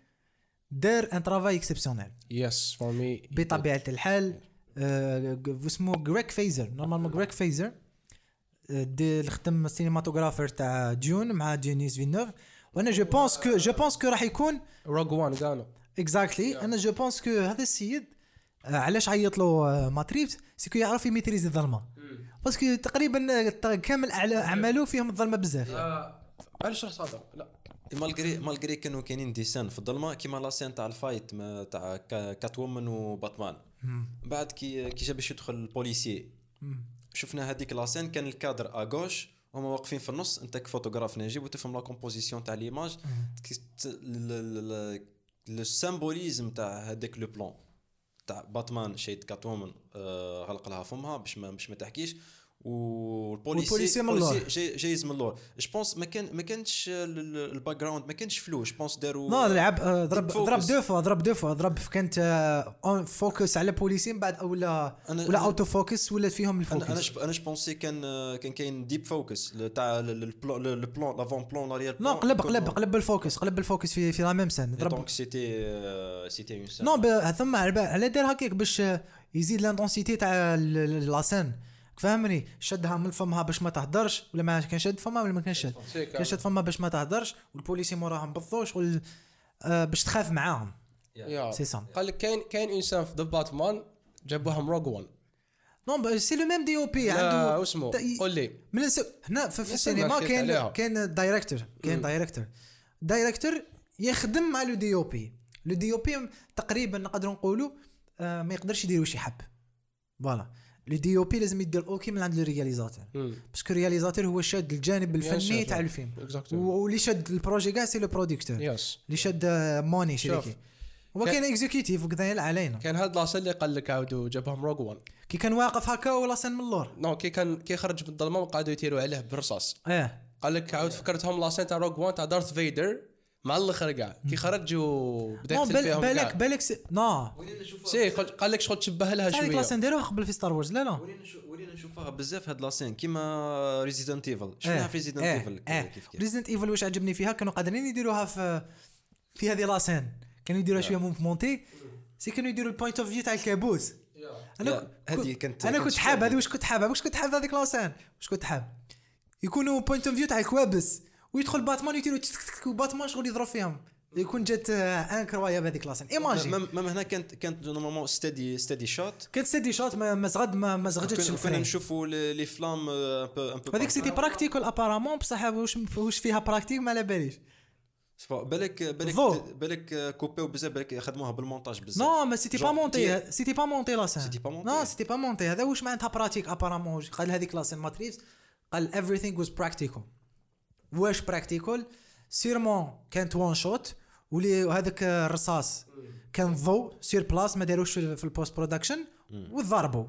دار un travail exceptionnel yes for me بطبيعه الحال آه، اسمه Greig Fraser normalement Greig Fraser آه، خدم ال cinematographer تاع Dune مع Denis Villeneuve وأنا je pense que je pense que راح يكون Rogue One كانوا exactly أنا je pense que هذا السيد آه، علاش عيط له آه، Matt Reeves c'est que يعرف ي maîtriser الظلمة. parce que تقريبا آه، كامل أعماله فيهم الظلمة بزاف. علاش راح صادق لا. malgré malgré كانوا كاينين des scènes في الظلمة كيما la scène تاع ال fight تاع كا- Catwoman وباتمان بعد كي كي جا باش يدخل البوليسي. شفنا هذيك la scène كان ال cadre à gauche هما واقفين في النص انت كفوتوغراف نجيب وتفهم la composition تاع l'image le symbolisme تاع هذاك le plan تاع باتمان شد Catwoman آه غلق لها فمها باش ما باش ما تحكيش. والبوليسي والبوليسي من اللور. جايز من اللور je pense ما كان ما كانش ال background ما كانش flou je pense داروا نو لعب آه، ضرب ضرب. دو fois ضرب deux fois ضرب كانت en focus على بوليسي من بعد ولا ولا auto focus ولات فيهم أنا أنا ال focus شب- أنا je pensais كان كان كاين deep focus تاع ال plan l'avant plan l'arrière non قلب قلب قلب ال focus قلب ال focus في في la même scène ضرب donc c'était c'était un nou ب- ثم على دار هكاك باش آه، يزيد l'intensité تاع ال- la scène فهمني شدها من فمها باش ما تهدرش ولا ما كان شد فمها ولا ما كان شد؟ كان شد فمها باش ما تهدرش والبوليسي موراهم بالضو شغل آه، باش تخاف معاهم. يا سي سا قال لك كاين كاين إنسان في ذا باتمان جابوهم Rogue One non c'est le même DOP عنده اسمه قول لي. من الس... هنا في, في السينما كاين. كاين director كاين director director يخدم مع لو دي أو بي لو دي أو بي تقريبا نقدروا نقولوا آه ما يقدرش يدير واش يحب. voilà le DOP لازم يدير OK من عند le réalisateur. parce que ال réalisateur هو شاد الجانب الفني. تاع الفيلم. واللي شاد ال projet كاع c'est le producteur. اللي شاد آه، money شريكي هو كان- كاين executive وكذا علينا. كان هاد la scène اللي قال لك عاودوا جابهم Rogue One كي كان واقف هكا و la scène من اللور. non كي كان كي خرج من الظلمة وقعدوا يتيروا عليه بالرصاص آه قال لك عاود فكرتهم la scène تاع Rogue One تاع Darth Vader مع الآخر كاع كي خرج وبدا يقتل بال- فيهم بالك بالك c'est- non. c'est قل- قال لك شغل تشبه لها هذيك شوية. la scène داروها قبل في Star Wars لا لا. ولينا نشوف- ولينا نشوفها بزاف هاد la scène. كيما Resident Evil شفناها في Resident Evil كيف كيف Resident Evil واش عجبني فيها؟ كانوا قادرين يديروها في في هذه la scène. كانوا يديروها شوية mouvementée si كانوا يديروا ال point of view تاع الكابوس. أنا هذه كنت- أنا كنت حاب. هذه واش كنت حاب؟ واش كنت حاب هذيك la scène؟ واش كنت حاب؟ يكونوا point of view تاع الكوابس. ويدخل باتمان يديروا وباتمان شغل يضرب فيهم. يكون جات incroyable هذيك la scène imagine même هنا كانت كانت normalement steady steady shot كانت steady shot ما زغد ما, زغدتش كنا نشوفوا les flammes un peu un peu هذيك c'était practical apparemment بصح واش واش فيها pratique ما على باليش. بالك بالك. بالك كوبيو بزاف بالك خدموها بالمونتاج بزاف. non mais c'était pas monté t- c'était pas monté la scène c'était pas monté. non c'était pas monté هذا واش معناتها pratique apparemment قال هذيك la scène Matt Reeves قال everything was practical. واش practical sûrement كانت one shot ولي هذاك الرصاص كان ضوء sur place ما داروش في في ال post production وضربوا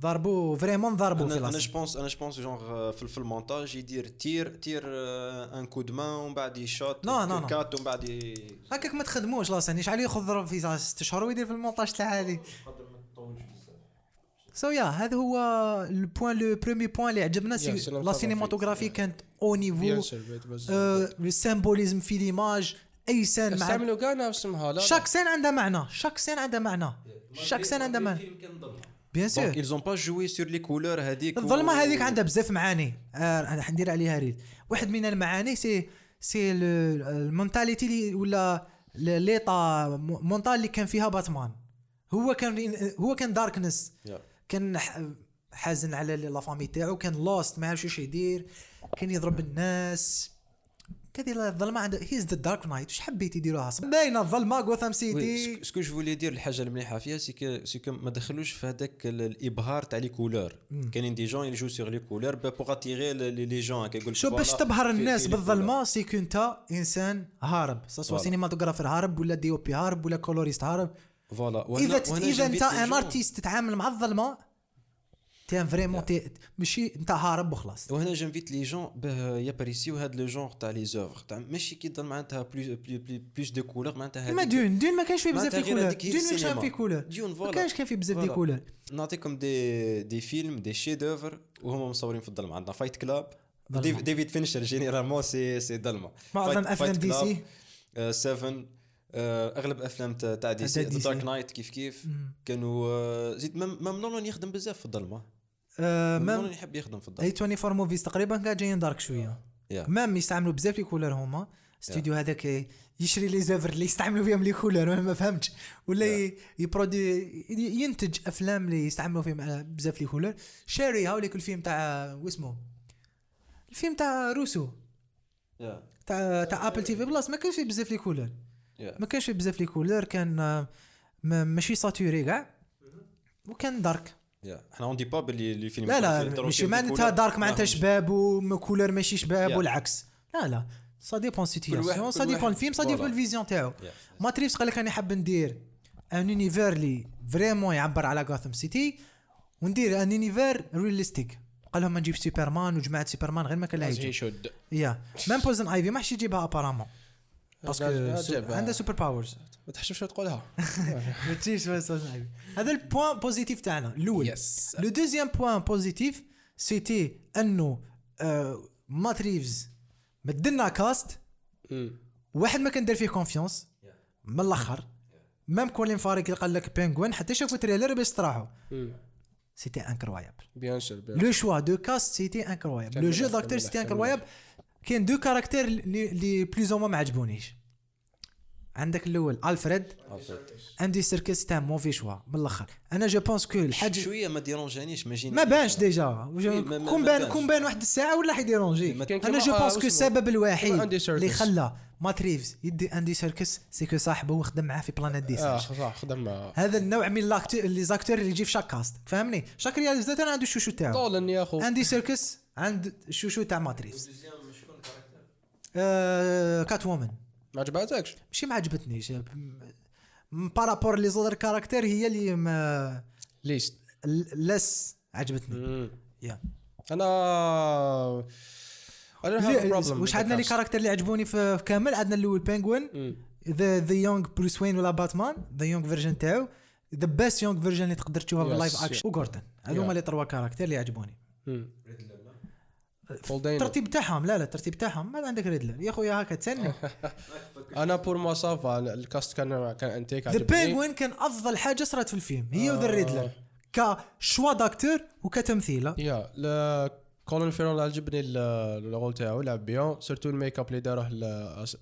ضربوا vraiment ضربوا في أنا je pense أنا je pense genre في, في المونتاج يدير tire tire un coup de main ومن بعد يشوت non, non, non. cut ومن بعد ي- هكاك ما تخدموش la scène شحال ياخذ في ست اشهر ويدير في المونتاج تاع هذه؟ so yeah هذا هو ال point le premier point اللي عجبنا. c'est- Yeah, la cinématographie كانت au niveau ال symbolisme في l'image أي scène مع استعملوا كاع نفس اسمها؟ لا chaque scène عندها معنى chaque scène عندها معنى chaque scène عندها معنى bien donc sur ils ont pas joué sur les couleurs هذيك الظلمه هذيك عندها بزاف معاني أنا حندير عليها ريد واحد من المعاني c'est c'est ال- ال mentalité ولا l'état mental اللي كان فيها باتمان هو كان هو كان darkness Yeah. كان حازن على la famille تاعو كان lost ما عرفش إيش يدير كان يضرب الناس. كذا الظلمة عندها he's the Dark Knight واش حبيتي ديروها باينة الظلمة Gotham City ce que je voulais dire الحاجة المليحة فيها سي سي ما دخلوش في هذاك ال- الإبهار تاع les couleurs كاينين des gens يجو sur les couleurs pour attirer les gens هكا يقول شوف باش تبهر الناس بالظلمة؟ c'est que انت إنسان هارب. سواء Voilà. cinematographer هارب ولا DOP هارب ولا coloriste هارب. voilà اذا اذا انت un artiste تتعامل مع الظلمه t'es vraiment t'es ماشي انت هارب وخلاص. وهنا j'invite les gens باه يابريسيو هاد le genre تاع les œuvres تاع ماشي كي تضل معناتها plus plus de couleurs معناتها هذيك- donc donc ما كانش فيه بزاف des couleurs donc ما كانش. فيه couleurs donc ما voilà كانش كان فيه بزاف des. couleurs نعطيكم des des films des chefs-d'œuvre وهما مصورين في الظلمة. عندنا Fight Club David Fincher généralement c'est c'est ظلمه معظم Fight DC. آه، Seven آه، أغلب أفلام تاع DC. Dark Knight كيف كيف. كانوا آه، زيد même نولان يخدم بزاف في الظلمة. آه، même نولان يحب يخدم في الظلمة. A24 movies تقريبا كاع جايين dark شوية. Yeah. même يستعملوا بزاف les couleurs هما. استوديو هذاك يشري les œuvres اللي يستعملوا فيهم les couleurs ما فهمتش. ولا يبرودي ينتج أفلام اللي يستعملوا فيهم بزاف les couleurs شاري هاوليك الفيلم تاع واسمه؟ الفيلم تاع روسو. تاع تاع Apple TV Plus ما كانش فيه بزاف les couleurs ما كانش فيه بزاف les couleurs كان آه، ما- ماشي saturé كاع. وكان dark. yeah إحنا on dit pas باللي les films لا لا ماشي معناتها. dark معناتها شباب و couleur ماشي شباب. والعكس. لا لا. ça dépend situation ça dépend الفيلم ça dépend. ال vision تاعو. Yeah. Matt Reeves قال لك أنا حاب ندير un univers اللي vraiment يعبر على Gotham City وندير un univers realistic قال لهم ما نجيب سوبرمان وجماعة سوبرمان غير ما كان هي يجي. يا même Poison Ivy ما حش يجيبها apparemment parce que جابها. عندها super powers ما تحشمش تقولها [LAUGHS] [LAUGHS] ما تجيش هذا ال point positif تاعنا الأول. le deuxième point positif c'était أنه آه Matt Reeves مدلنا cast. واحد ما كندير فيه confiance من الآخر. même Colin Farrell اللي قال لك Penguin حتى شافوا trailer باش استراحوا مم. c'était incroyable bien sûr le choix de cast c'était incroyable كان le jeu d'acteur كان c'était كان incroyable كاين deux caractères اللي اللي بلوز ما عجبونيش. عندك الأول ألفريد. اندي سيركس تاع mauvais choix. من الأخر. أنا je pense que الحاجة شوية ما dérangé نيش ما جيني ما بانش déjà. ما- كون بان. كون بان واحد الساعة ولا حي déranger كان أنا je آه، pense que. السبب الوحيد. اللي خلى مات ريفز يدي اندي سيركس c'est que صاحبه وخدم معاه في Planète des آه صح خدم هذا النوع من l'acteur les acteurs اللي يجي في chaque cast. فهمني؟ chaque réalisateur عنده ال chouchou تاعو. طولن يا اخو اندي سيركس عند ال chouchou تاع مات ريفز. آه كات وومن ما عجبتكش ماشي ما عجبتنيش par rapport les autres caractères هي اللي ما ليست. لس عجبتني. يا. أنا les- problem واش عندنا les cast. caractères اللي عجبوني في كامل؟ عندنا الأول بينغوين. the the young بروس وين ولا باتمان the young version تاعو the best young version اللي تقدر تشوفها في ال live yeah. action وغوردن هذوما Yeah. لي تروا كاركتر اللي عجبوني. الترتيب تاعهم لا لا الترتيب تاعهم. ما عندك ريدلر. يا خويا هكا تسني. [LAUGHS] أنا pour moi ça va ال cast كان كان إنتيك the بينغوين كان أفضل حاجة صارت في الفيلم. هي و the آه. ريدلر ك choix d'acteur وكتمثيله يا لا كولين فيرل عجبني ال rôle تاعو لعب bien. surtout ال make up اللي داره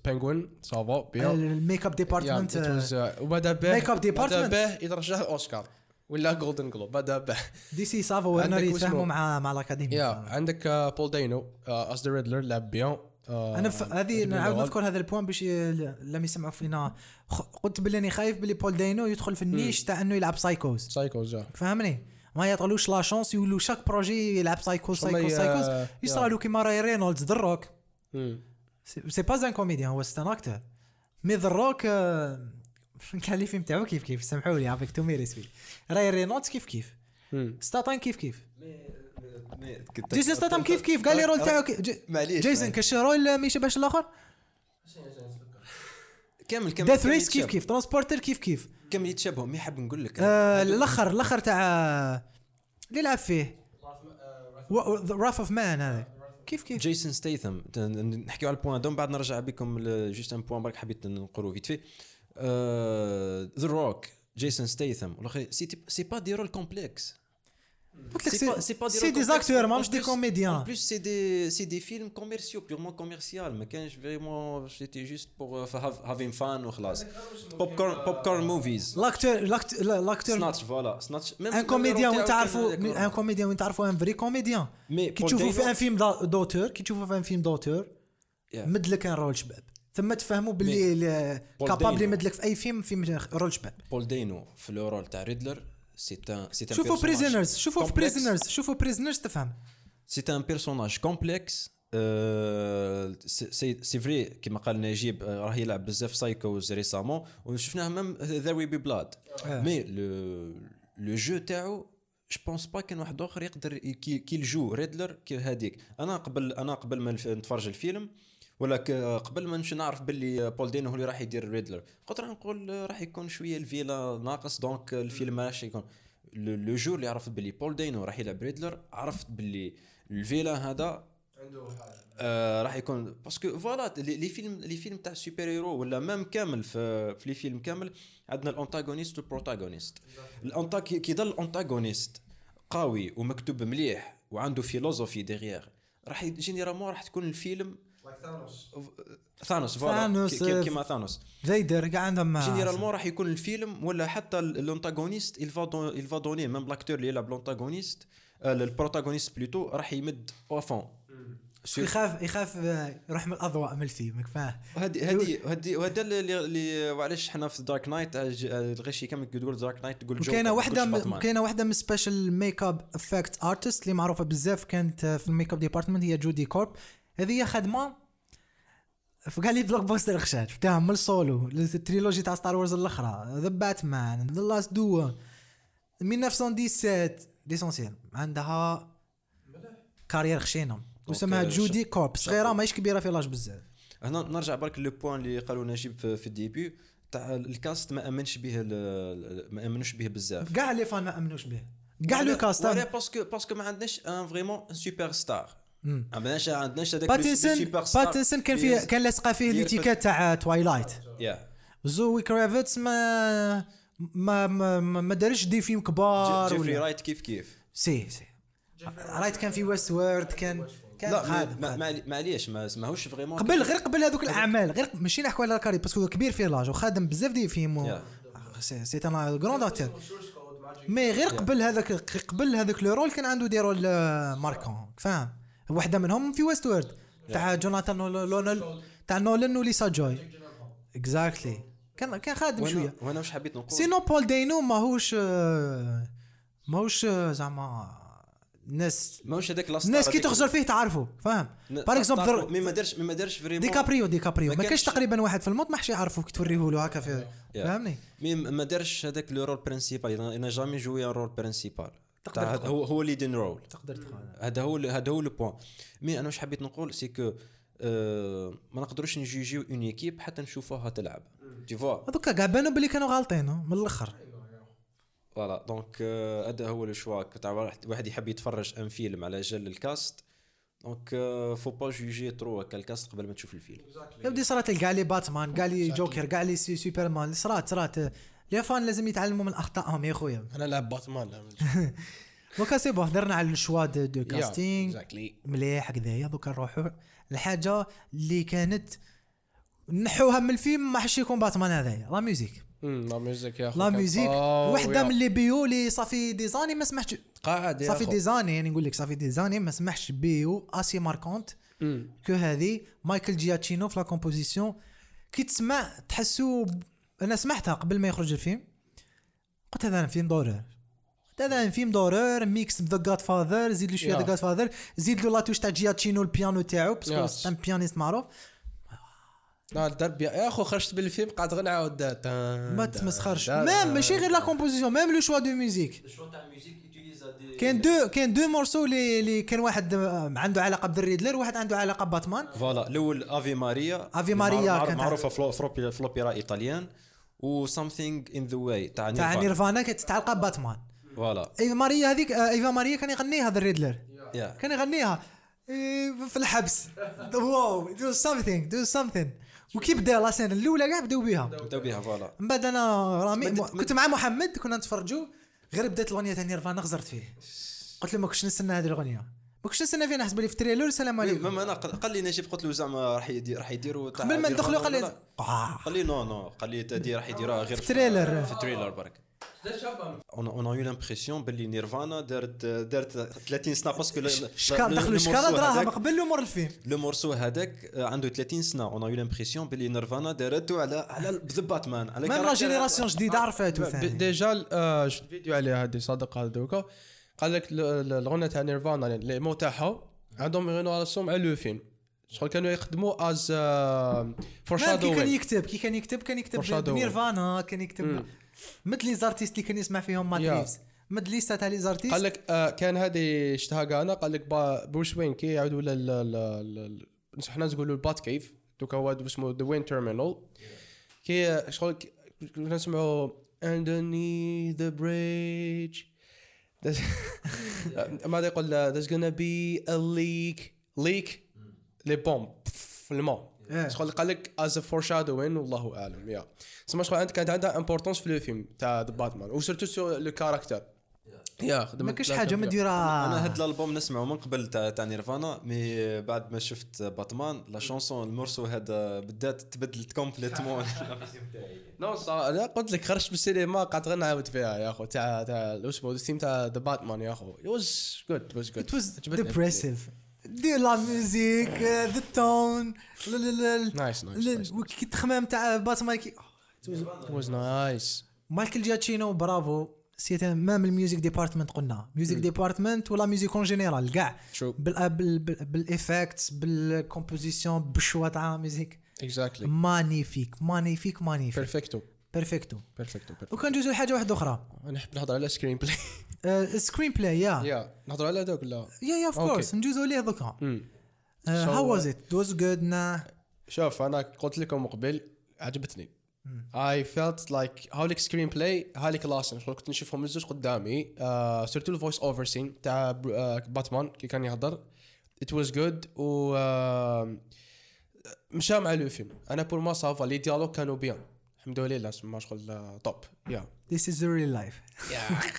بينغوين ça va bien. ال make up department وبدا به up بدا department. به يترشح الاوسكار ولا جولدن جلوب به DC ça va Warner يتفاهموا مع مع ال Academy يا عندك بول دينو as the ريدلر لعب bien أنا. هذه نعاود. نذكر هذا ال point باش. لم يسمعوا فينا. قلت باللي أني خايف باللي بول دينو يدخل في ال niche تاع إنه يلعب psychos psychos فهمني ما يعطولوش la chance يولوا chaque projet يلعب psychos psychos psychos يا. يصرالو كيما راي رينولدز دروك. c'est pas un comédien هو c'est un acteur mais ذا روك كان les films تاعو كيف كيف؟ سامحوا لي avec tout mes respects راي رينولدز كيف كيف؟ مم. ستاتاين كيف كيف؟ جيسون ستاتام كيف كيف؟ قال لي رول تاعو معليش جيسون. كاش rôle ما يشبهش الآخر؟ كامل كامل Death Race كيف. كيف؟ Transporter كيف كيف؟ كامل يتشابهوا mais حاب نقول لك. آه، الآخر الأخر تاع اللي لعب فيه. راف اوف مان هذا. كيف كيف؟ جيسون ستيثم. نحكيو على البوان. دوم بعد نرجع بكم جوست ان بوان برك حبيت نقرو فيت في ذا روك جيسون ستيثم والاخر سي سي با دي رول كومبلكس قلت لك C'est pas- c'est pas des سي rôles دي complexes. زاكتور En ماهمش دي plus- En كوميديان plus, c'est des, c'est des films commerciaux, purement commercial. Mais quand je vraiment, c'était juste pour uh, for have, having fun وخلاص. Popcorn, popcorn movies. لاكتور لاكتور Snatch, voilà. Snatch. Même ان même كوميديان le وين rôle تعرفوا تاعو كان ان comédien وين تعرفوا un vrai comédien Mais كي Paul تشوفوا في Dano- ان فيلم دا- دوتور كي تشوفوا في un film d'auteur Yeah. مدلك un rôle شباب ثم تفهموا باللي capable. يمدلك في أي فيلم فيلم rôle شباب بول دينو في le rôle تاع ريدلر c'est un شوفوا Prisoners شوفوا في. Prisoners شوفوا Prisoners تفهم complexe. Euh, c'est- c'est c'est vrai كما قال نجيب راه يلعب بزاف psychos récemment وشفناه même There Will Be Blood mais le jeu تاعو je pense pas كان واحد آخر يقدر كي ال jeu ريدلر كي هذيك أنا قبل أنا قبل ما نتفرج الفيلم ولا ك- قبل ما نش نعرف باللي بول دينو هو اللي راح يدير ريدلر قلت راح نقول آه، راح يكون شوية ال vilain ناقص donc الفيلم راح يكون. le jour اللي عرفت باللي بول دينو راح يلعب ريدلر عرفت باللي ال vilain هذا آه راح يكون. parce que voilà les films les films تاع super hero ولا même كامل في في les films كامل عندنا ال antagoniste وال protagoniste. ال anta كي كي ضل ال antagoniste قوي ومكتوب مليح وعنده philosophie derrière راح généralement راح تكون الفيلم ثانوس voilà ثانوس، آه، كيما ثانوس فيدر كاع عندهم généralement راح يكون الفيلم ولا حتى ال antagoniste il va donner même l'acteur اللي يلعب ال antagoniste ال protagoniste plutôt راح يمد اوفون يخاف يخاف آه، يروح من الأضواء من الفيلم فاهم هذه هذه هذه وهذا اللي اللي وعلاش حنا في Dark Knight الغشي كم تقول Dark Knight تقول م- باتمان. كاينة واحدة من special make up effect artist اللي معروفة بزاف كانت في ال make up department هي جودي كورب هذه هي خدمة في كاع les blockbusters خشات شفتها من ال solo ال trilogy تاع ستار وورز الاخرى The Batman The Last Duel 1917 l'essentiel عندها carrière خشينة. وسمها جودي كورب صغيرة ماهيش كبيرة في l'âge بزاف. هنا نرجع برك le point اللي قالوا نجيب في, ال début تاع ال cast ما أمنش به ما أمنوش به بزاف. كاع les fans ما أمنوش به كاع le cast parce que parce que ما عندناش un vraiment super star ما عندناش عندناش هذاك باتنسون باتنسون كان فيه كان لاصقه فيه دير l'étiquette تاع توايلايت زوي كرافيتس ما ما ما, ما, دارش des films كبار جيفري رايت كيف كيف؟ si si. رايت كان في ويست وورد كان كان لا معليش ما ماهوش vraiment قبل غير قبل هذوك الأعمال غير ماشي نحكوا على كاري parce que كبير في l'âge وخادم بزاف des films. c'est un grand acteur mais غير قبل هذاك قبل هذاك le rôle كان عنده des rôles marquants فاهم؟ واحدة منهم في ويست وورد تاع جوناثان لونل تاع نولن وليسا جوي exactly كان كان خادم شوية. وأنا واش حبيت نقول؟ sinon بول دينو ماهوش آه، ماهوش آه، زعما ناس ماهوش هذاك لاست الناس كي تخزر فيه تعرفوا فاهم؟ par exemple mais ما دارش mais ما دارش vraiment. ديكابريو ديكابريو ما كانش تقريبا واحد في الموت ما حش يعرفوا كي توريه له هكا في. فهمني mais ما دارش هذاك le rôle principal أنا jamais joué un rôle principal تقدر تاع- تقول. هو هو leading role تقدر تقول هذا هو هذا هو le point mais أنا واش حبيت نقول c'est que آه، ما نقدروش ن juge يو une équipe حتى نشوفوها تلعب. tu vois هذوك كاع بانوا بلي كانوا غالطين من الأخر. voilà donc آه، هذا هو ال choix تاع واحد يحب يتفرج un film على جال ال cast. donc faut pas juger trop هكا ال cast قبل ما تشوف الفيلم. يبدي صارت كاع les Batman كاع les Joker كاع les Superman صرات صرات les fans لازم يتعلموا من أخطائهم يا خويا أنا لعب باتمان. دوكا [LAUGHS] c'est bon هضرنا على ال choix de, casting مليح هكذايا دوكا نروحوا الحاجة اللي كانت نحوها من الفيلم ما حش يكون باتمان هذايا la musique. la musique يا la musique. وحدة من les BO اللي ça fait des années ما سمعتش قاعد يا صافي أخو. دي زاني يعني نقول لك ça fait des années ما سمعتش BO. assez marquante. que هذه. مايكل جياتشينو في la composition. كي تسمع تحسو أنا سمعتها قبل ما يخرج الفيلم. قلت هذا فيلم d'horreur هذا فيلم d'horreur mix ب The Godfather زيد له شوية Yeah. The Godfather زيد له la touche تاع جياتشينو البيانو تاعو parce que Yes. c'est un pianiste معروف. لا الدرب يا أخو خرجت بالفيلم قاعد غير نعاود ما تمسخرش. même ماشي غير la composition même le choix de musique كاين deux كاين deux morceaux اللي اللي كان واحد عنده علاقة ب ال Riddler وواحد عنده علاقة باتمان. voilà الأول Ave Maria Ave Maria معروف- كانت- معروفة فلو- فلوبي- في ال opéra italienne. و something in the way تاع تاع نيرفانا نيرفانا كانت تتعلق باتمان voilà. Ave Maria هذيك آه، Ave Maria كان يغنيها هذا ال Riddler. يا كان يغنيها. إيه، في الحبس. wow do something do something وكي بدا la scène الأولى كاع بدأو بها بدأو بها voilà. من بعد أنا رامي مد- م- كنت مع محمد كنا نتفرجوا غير بدأت الأغنية تاع نيرفانا خزرت فيه. قلت له ما كنتش نستنى هذه الأغنية. ما كنتش نستنى فيها نحسب لي في trailer السلام عليكم même أنا قال لي نجيب قلت له زعما راح يدير راح يديروا قبل ما ندخلوا قال لي؟ آه. قال لي non non قال لي تدي راح يديروها غير في trailer. في trailer برك اون اون يو لامبرسيون باللي نيرفانا دارت دارت 30 سنه باسكو شكال دخلوا شكال دراهم قبل له مور الفيلم لو مورسو هذاك آه، عنده 30 سنه اون يو لامبرسيون باللي نيرفانا دارته على على باتمان على ميم لا جينيراسيون جديده ثاني ديجا آه، شفت فيديو عليها هذه صادق هذا دوكا قال لك ال- ال- الاغنيه تاع نيرفانا يعني اللي مو تاعها عندهم الصوم على لو فيلم شغل كانوا يخدموا از فور ميم كي كان يكتب كي كان يكتب كان يكتب. نيرفانا كان يكتب مثل les artistes اللي كان يسمع فيهم مات Yeah. ريفز مثل ليستا تاع les artistes قال لك آه، كان هذه شتها أنا قال لك بروس وين كي ال- ال- حنا نقولوا ال Batcave دوكا هو اسمه the Wayne Terminal كي شغل كنا نسمعوا underneath the bridge. There's- [LAUGHS] ماذا يقول؟ There's gonna be a leak. Leak? les pompes في الماء. شغل قال لك as foreshadowing والله أعلم. يا سما شغل كانت عندها importance في الفيلم تاع The Batman و surtout sur le caractère يا خدمت ما كاش لا حاجة كان- مديرة. أنا هاد الألبوم نسمعه من قبل تاع تاع نيرفانا mais بعد ما شفت باتمان la chanson ال morceau هذا بالذات تبدلت complètement. non صا- أنا قلت لك خرجت بالسينما قعدت غير نعاود فيها يا اخو تاع تاع اسمه الثيم تاع The Batman يا اخو it was good it was good It was عجبتني. depressive. de la musique the tone Nice, nice, nice, كي تخمام تاع باتمان was nice. مايكل جياتشينو برافو c'était même ال music department قلنا. music department ولا musique en général كاع. True. بال بال بال effects بال composition بال choix تاع musique. Exactly. magnifique magnifique magnifique perfecto perfecto perfecto جوز لحاجة واحدة أخرى. نحب نهضر على سكرين بلاي سكرين بلاي يا يا نهضر على هذاك ولا يا يا اوف. كورس ندوزو ليه دوكا. هاو واز ات دوز جود نا شوف أنا قلت لكم قبل عجبتني. I felt like هاوليك سكرين بلاي هالي كلاس شغل كنت نشوفهم الزوج قدامي. آه سيرتو الفويس اوفر سين تاع بر- آه باتمان كي كان يهضر. It was good. و آه مشى مع لو فيلم. أنا بور ما صافا لي ديالوج كانوا بيان الحمد لله ما شغل top يا This is the real life.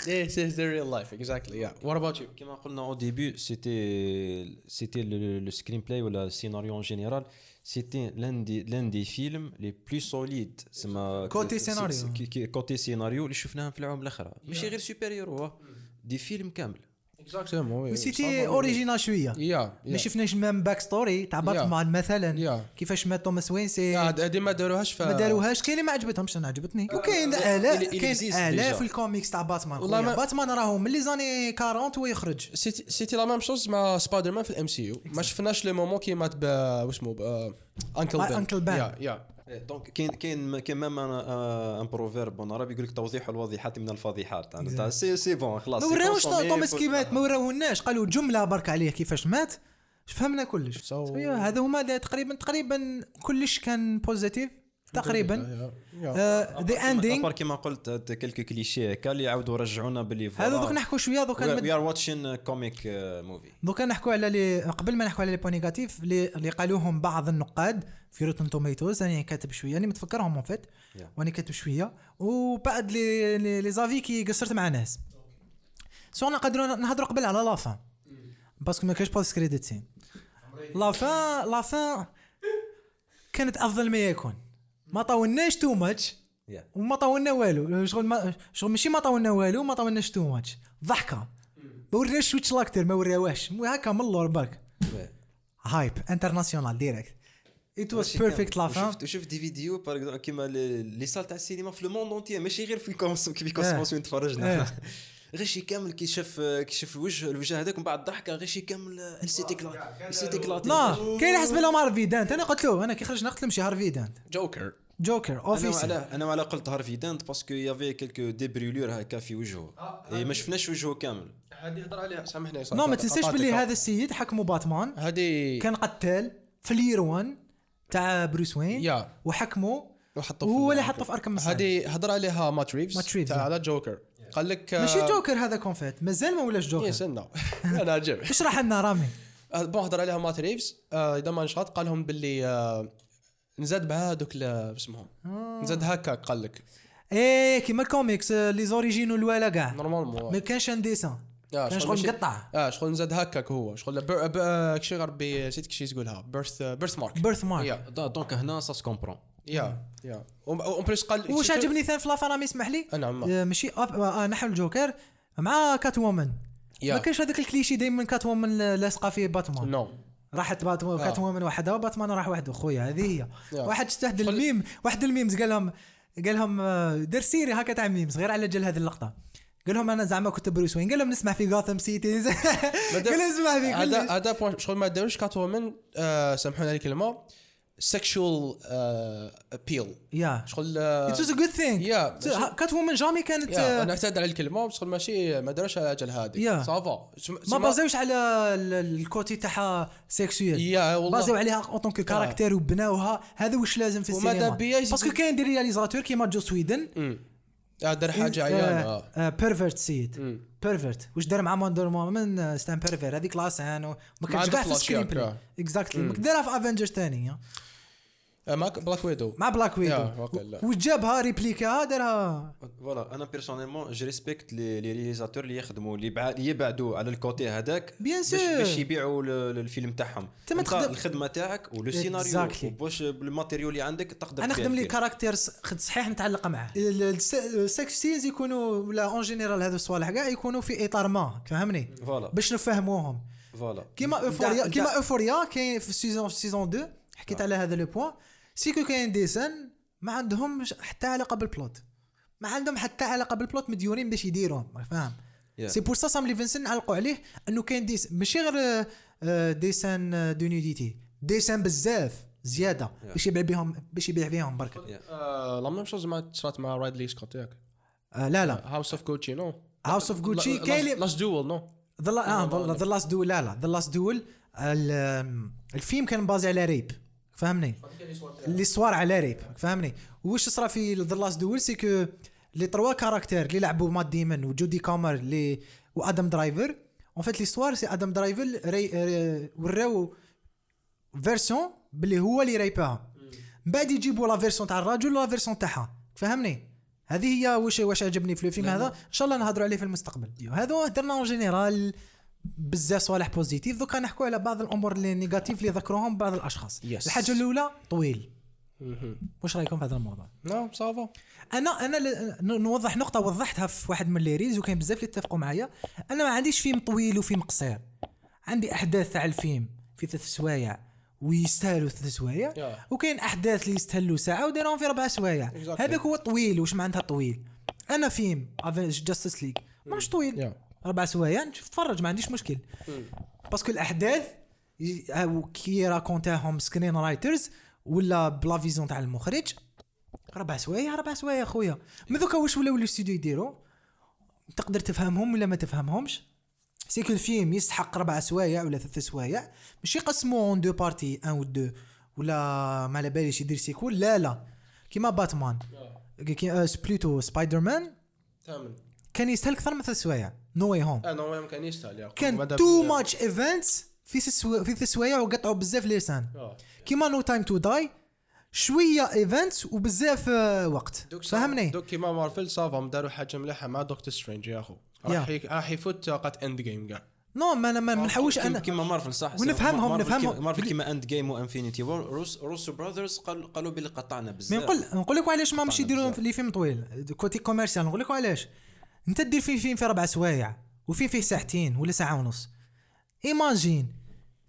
this is the real life. Exactly. Yeah. What about you? كما قلنا au début c'était c'était le, le screenplay ou le scénario en général. C'était l'un des l'un des films les plus solides سما Côté scénario. كي- كي- côté scénario اللي شفناهم في العام الآخر ماشي غير super hero des films كامل exactement c'était original شوية ما شفناش même backstory تاع باتمان مثلا Yeah. كيفاش مات توماس وين c'est هذه ما داروهاش ف ما داروهاش كاين اللي ما عجبتهمش أنا عجبتني وكاين الاف كاين الاف الكوميكس تاع باتمان والله والله ما- باتمان راهو من les années 40 هو يخرج c'était c'était la même chose مع سبايدر مان في ال MCU ما شفناش le moment كي مات ب واسمه Uncle Ben Uncle Ben. يا يا donc كاين كاين كاين même un proverbe عربي يقول لك توضيح الواضحات من الفضيحات. يعني تاع c'est c'est bon خلاص ما وراوش توماس كي مات ما وراوهناش قالوا جملة برك عليه كيفاش مات؟ فهمنا كلش. هذا هما تقريبا تقريبا كلش كان positif تقريبا. the ending à part كيما قلت quelques clichés هكا اللي يعاودوا رجعونا باللي هذا دوك نحكوا شوية donc we are watching comic movie دوكا نحكوا على لي قبل ما نحكوا على les points négatifs اللي قالوهم بعض النقاد. في Rotten Tomatoes أنا كاتب شوية أنا متفكرهم en fait. وأنا كاتب شوية وبعد les les, les avis كي قصرت مع ناس. سو نقدروا نهضروا قبل على لافان باسكو ما كاينش بوست كريديت سين لافان لافان كانت أفضل ما يكون. ما طولناش تو ماتش. وما طولنا والو. شغل ما شغل ماشي ما طولنا والو ما طولناش تو ماتش ضحكة. ما وريناش سويتش لاكتر ما وراوهاش مو هكا من اللور باك هايب انترناسيونال ديريكت ات واز بيرفكت لافان وشفت وشفت دي فيديو باغ كيما لي سال تاع السينما في لو موند اونتي ماشي غير في كونس كي في آه. كونسوماسيون تفرجنا آه. غير شي كامل كي شاف كي شاف الوجه الوجه هذاك ومن بعد ضحكه غير شي كامل ال سي تيكلا ال سي تيكلا لا كاين حسب لهم هارفي دانت أنا قلت له أنا كي خرجنا قلت له مشي هارفي دانت جوكر جوكر أنا اوفيسي على أنا على قلت هارفي دانت باسكو يافي كيلكو دي بريولور هكا في وجهه اي ما شفناش وجهه كامل هذه يهضر عليها سامحني نو ما تنساش باللي هذا السيد حكموا باتمان هذه كان قتال في الير 1 تاع بروس وين يا. وحكموا وحطوا هو اللي حطه في اركم هذه هضر عليها مات ريفز مات ريفز، تاع جوكر. قال لك ماشي جوكر هذا كونفيت مازال ما ولاش جوكر. يستنى [LAUGHS] أنا عجب. [LAUGHS] اشرح لنا رامي. بون هضر عليها مات ريفز آه، إذا ما نشاط قال لهم باللي آه، نزاد مع هذوك اسمهم؟ نزاد هكا قال لك. إيه كيما الكوميكس آه، لي زوريجينو الاولى كاع. ما نورمالمون كانش ان ديسان آه، كان شغل مقطع. آه شغل نزاد هكاك هو. شغل كشي غير ربي نسيت كشي تقولها بيرث بيرث مارك بيرث مارك يا دونك هنا سا سكومبرون yeah yeah en plus قال واش عجبني ثاني في la fin اسمح لي. نعم ماشي آه، آه، نحو الجوكر مع Catwoman yeah. ما كانش هذاك الكليشي دايما Catwoman لاصقه في باتمان non راحت بات آه. Catwoman وحده وباتمان راح وحده. خويا هذه هي. واحد استهدى الميم واحد ال memes قال لهم قال لهم دير série هكا تاع memes غير على جل هذه اللقطة. قال لهم أنا زعما كنت بروس وين؟ قال لهم نسمع في Gotham [LAUGHS] City قال لهم اسمع في هذا. هذا point شغل ما داروش Catwoman آه، سامحوني على الكلمة sexual appeal yeah شغل آه، it was a good thing yeah Catwoman jamais كانت آه، أنا أعتذر على الكلمة بس شغل ماشي ما داروش على أجل هذه. yeah. ça va. ما base اوش على ال- ال côté تاعها sexuel yeah والله. base او عليها en tant que caractère وبناوها هذا واش لازم في السينما؟ parce que كاين des réalisateurs كيما Joss Whedon آه، دار حاجة عيانه pervert c'est un pervert واش دار مع Wonder Woman؟ c'est un pervers هذيك la scène وما كانش كاع في ال screenplay آه. exactly ما دارها في Avengers ثاني آه، ماك Black Widow مع Black Widow. وجابها replica دارها voilà أنا personnellement je respecte les les réalisateurs اللي يخدموا اللي يبع- اللي يبعدوا على ال côté هذاك باش sûr. باش يبيعوا ال- ال- الفيلم تاعهم. ما أنت تخدم- الخدمة تاعك ولو Exactly. وباش بال material اللي عندك تقدر أنا تبيع خدم لي. caractère صحيح نتعلق معاه. ال sex scenes يكونوا ولا en général هذو الصوالح كاع يكونوا في اطار ما فهمني؟ voilà باش نفهموهم. voilà كيما Euphoria كيما Euphoria كاين في ال saison في saison 2 حكيت على هذا le point c'est que كاين des scènes ما عندهمش حتى علاقة بال plot ما عندهم حتى علاقة بال plot مديورين باش يديروهم فاهم؟ Yeah. c'est pour ça سام ليفنسون علقوا عليه أنه كاين des ماشي غير آه، des scènes de nudité des scènes بزاف زيادة. باش يبيع بهم باش يبيع فيهم برك. la même chose ما صارت مع رايدلي سكوت ياك. آه، لا لا. House of Gucci non House of Gucci كاين Last Duel non The Last Duel لا لا. The Last Duel الفيلم كان basé على rape فهمني؟ اللي صوار على rape فهمني؟ وش صرا في The Last Duel c'est que les trois caractères اللي لعبوا مات ديمون وجودي كومر اللي وادم درايفر en fait l'histoire c'est آدم درايفر ري ري- وراو version باللي هو اللي rape اها من بعد يجيبوا la version تاع الراجل و la version تاعها. فهمني؟ هذه هي واش واش عجبني في الفيلم هذا؟ إن شاء الله نهضروا عليه في المستقبل. هذا درنا en général بزاف صوالح positifs. دوكا نحكوا على بعض الأمور اللي négatifs اللي ذكروهم بعض الأشخاص. Yes. الحاجة الأولى طويل. واش رأيكم في هذا الموضوع؟ non ça va. أنا أنا نوضح نقطة وضحتها في واحد من les reels وكاين بزاف اللي اتفقوا معايا. أنا ما عنديش فيلم طويل وفيلم قصير. عندي أحداث تاع الفيلم في ثلاث سوايع ويستاهلوا ثلاث سوايع. Yeah. وكاين أحداث اللي يستهلوا ساعة وديرهم في ربع سوايع. Exactly. هذاك هو طويل. واش معناتها طويل؟ أنا فيلم Justice League مش طويل. Yeah. ربع سوايع نشوف تفرج ما عنديش مشكل. parce que الأحداث كي raconte اهم screenwriters ولا ب la vision تاع المخرج ربع سوايع ربع سوايع خويا من دوكا واش ولاو الاستوديو يديروا تقدر تفهمهم ولا ما تفهمهمش؟ c'est que الفيلم يستحق ربع سوايع ولا ثلاث سوايع. ماشي يقسموه en deux parties un و deux ولا ما على باليش يدير sequel لا لا. كيما باتمان كي plutôt Spider-Man كان يستاهل أكثر من ثلاث سوايع. No Way Home no ما كان يستاهل. كان too. much events في سسو... في ثلاث سوايع وقطعوا بزاف les scènes آه. كيما No Time to Die شوية events وبزاف آه، وقت. فهمني؟ donc كيما Marvel ça va داروا حاجة مليحة مع Doctor Strange يا أخو. راح راح يفوت طاقة Endgame كاع no ما أنا ما ما نحوش أنا. كيما مارفل صح ونفهمهم- نفهمهم. مارفل كيما Endgame و Infinity روس Russo Brothers قال- قالوا بلي قطعنا بزاف. نقول نقول لك علاش ماهمش يديروا. les films طويل. côté commercial نقول لك علاش. انت دير فيه فيلم في ربع سوايع وفي فيه ساعتين ولا ساعة ونص. imagine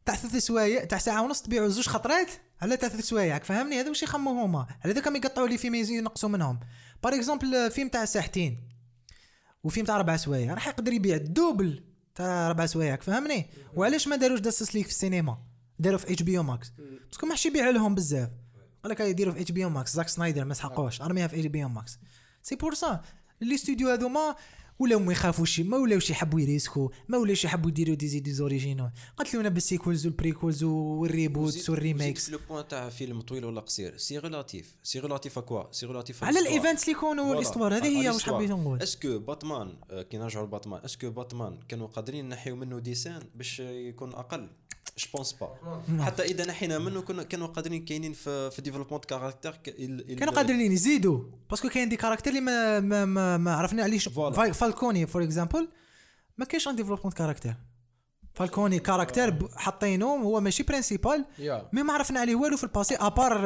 تاع ثلاث سوايع تاع ساعة ونص تبيعوا زوج خطرات على تاع ثلاث سوايع فهمني؟ هذا واش يخموا هما؟ على ذاك يقطعوا les films ينقصوا منهم. par exemple فيلم تاع ساعتين وفيلم تاع ربع سوايع راح يقدر يبيع ال double تاع ربع سوايع فهمني؟ وعلاش ما داروش Justice League في السينما؟ داروا في اتش بي أو ماكس باسكو ما حش يبيع لهم بزاف. قال لك يديروا في HBO Max Zack Snyder ما سحقوش أرميها في HBO Max c'est pour ça. les studios هذوما ولاو ما يخافوش ما ولاوش يحبوا يريسكو ما ولاوش يحبوا يديروا des idées originaux قتلونا بالسيكولز والبريكولز والريبوتس والريميكس le point تاع فيلم طويل ولا قصير c'est relatif c'est relatif quoi c'est relatif على ال events اللي يكونوا وال histoire هذه هي واش حبيت نقول. est-ce que Batman آه، كي نرجعوا ل Batman est-ce que Batman كانوا قادرين نحيوا منه des scènes باش يكون أقل؟ je pense pas حتى إذا نحينا منه كنا كانوا قادرين كاينين في في développement caractère كانوا قادرين يزيدوا. parce que كاين des caractères اللي ما ما ما, ما عرفنا عليه Falcone for example ما كاينش un développement caractère Falcone caractère حاطينه هو ماشي principal mais ما عرفنا عليه والو في ال passé à part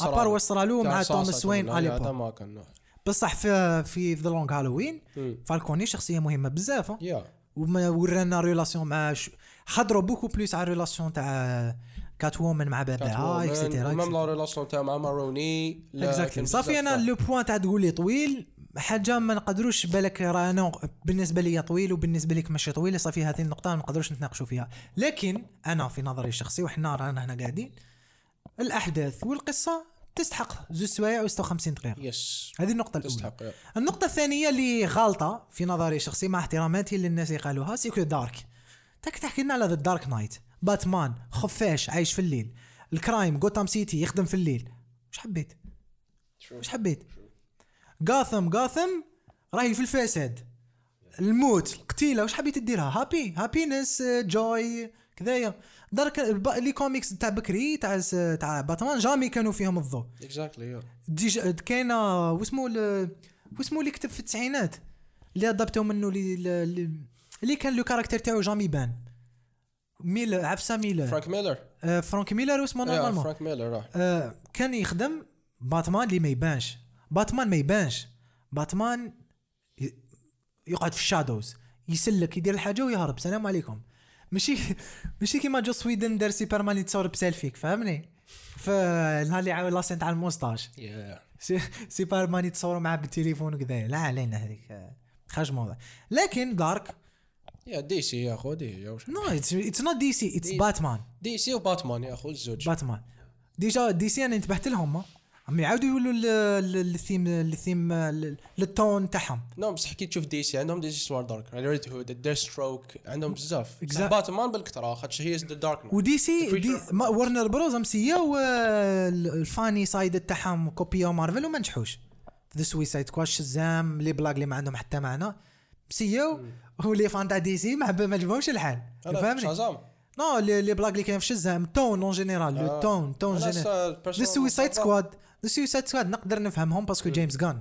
à part واش صرالو مع تاع Thomas Wayne هذا الي ما كان. بصح في في The Long Halloween. Falcone شخصية مهمة بزاف وما ورانا relation مع ش... هضروا beaucoup plus على relation تاع Catwoman مع باباها et cetera même la relation تاع مع Maroni exactly صافي أنا le point تاع تقول لي طويل حاجة ما نقدروش بالك راه أنا بالنسبة لي طويل وبالنسبة لك ماشي طويل صافي هذه النقطة ما نقدروش نتناقشوا فيها. لكن أنا في نظري الشخصي وحنا رانا هنا قاعدين الأحداث والقصة تستحق زوج سوايع و56 دقيقة. yes هذه النقطة الأولى. تستحق. yeah. النقطة الثانية اللي غالطة في نظري الشخصي مع احتراماتي للناس اللي قالوها c'est que dark راك تحكي لنا على The Dark Knight Batman خفاش عايش في الليل. ال crime Gotham City يخدم في الليل. وش حبيت؟ وش حبيت؟ Gotham Gotham راهي في الفساد. الموت القتيلة وش حبيت ديرها happy happiness joy كذايا. dark les comics تاع بكري تاع تاع Batman jamais كانوا فيهم الضوء exactly. déjà كاينة واسمو واسمو اللي كتب في التسعينات اللي ادابتو منه اللي اللي- كان le caractère تاعو jamais بان ميل عفسه Miller Frank Miller آه Frank Miller واسمه normalement Frank Miller آه كان يخدم باتمان اللي ما يبانش باتمان ما يبانش باتمان يقعد في ال shadows يسلك يدير الحاجة ويهرب سلام عليكم ماشي ماشي كيما Joss Whedon دار سوبرمان يتصور بسيلفيك فهمني فالنهار اللي عاود la scène تاع سي- سوبرمان يتصوروا معاه بالتليفون وكذا لا علينا هذيك خارج موضوع لكن dark يا DC يا خو دي no it's not DC it's Batman DC و Batman يا خو الزوج Batman déjà DC أنا انتبهت لهم. عم يعاودوا يقولوا ال- ال- ال theme ال theme ال- ال tone تاعهم. نعم بصح كي تشوف DC عندهم DC سوار dark Red Hood Deathstroke عندهم بزاف. باتمان بالكثر خاطش هي the dark و DC دي Warner Bros مسياو آه، ال funny side تاعهم كوبيو مارفل وما نجحوش. The Suicide Squad Shazam les blagues اللي ما عندهم حتى معنى. و les fans تاع DC ما ما عجبهمش الحال فهمني؟ Shazam no les les blagues اللي كاين في Shazam ton en général le ton ton général The Suicide Squad The Suicide Squad نقدر نفهمهم parce que James Gunn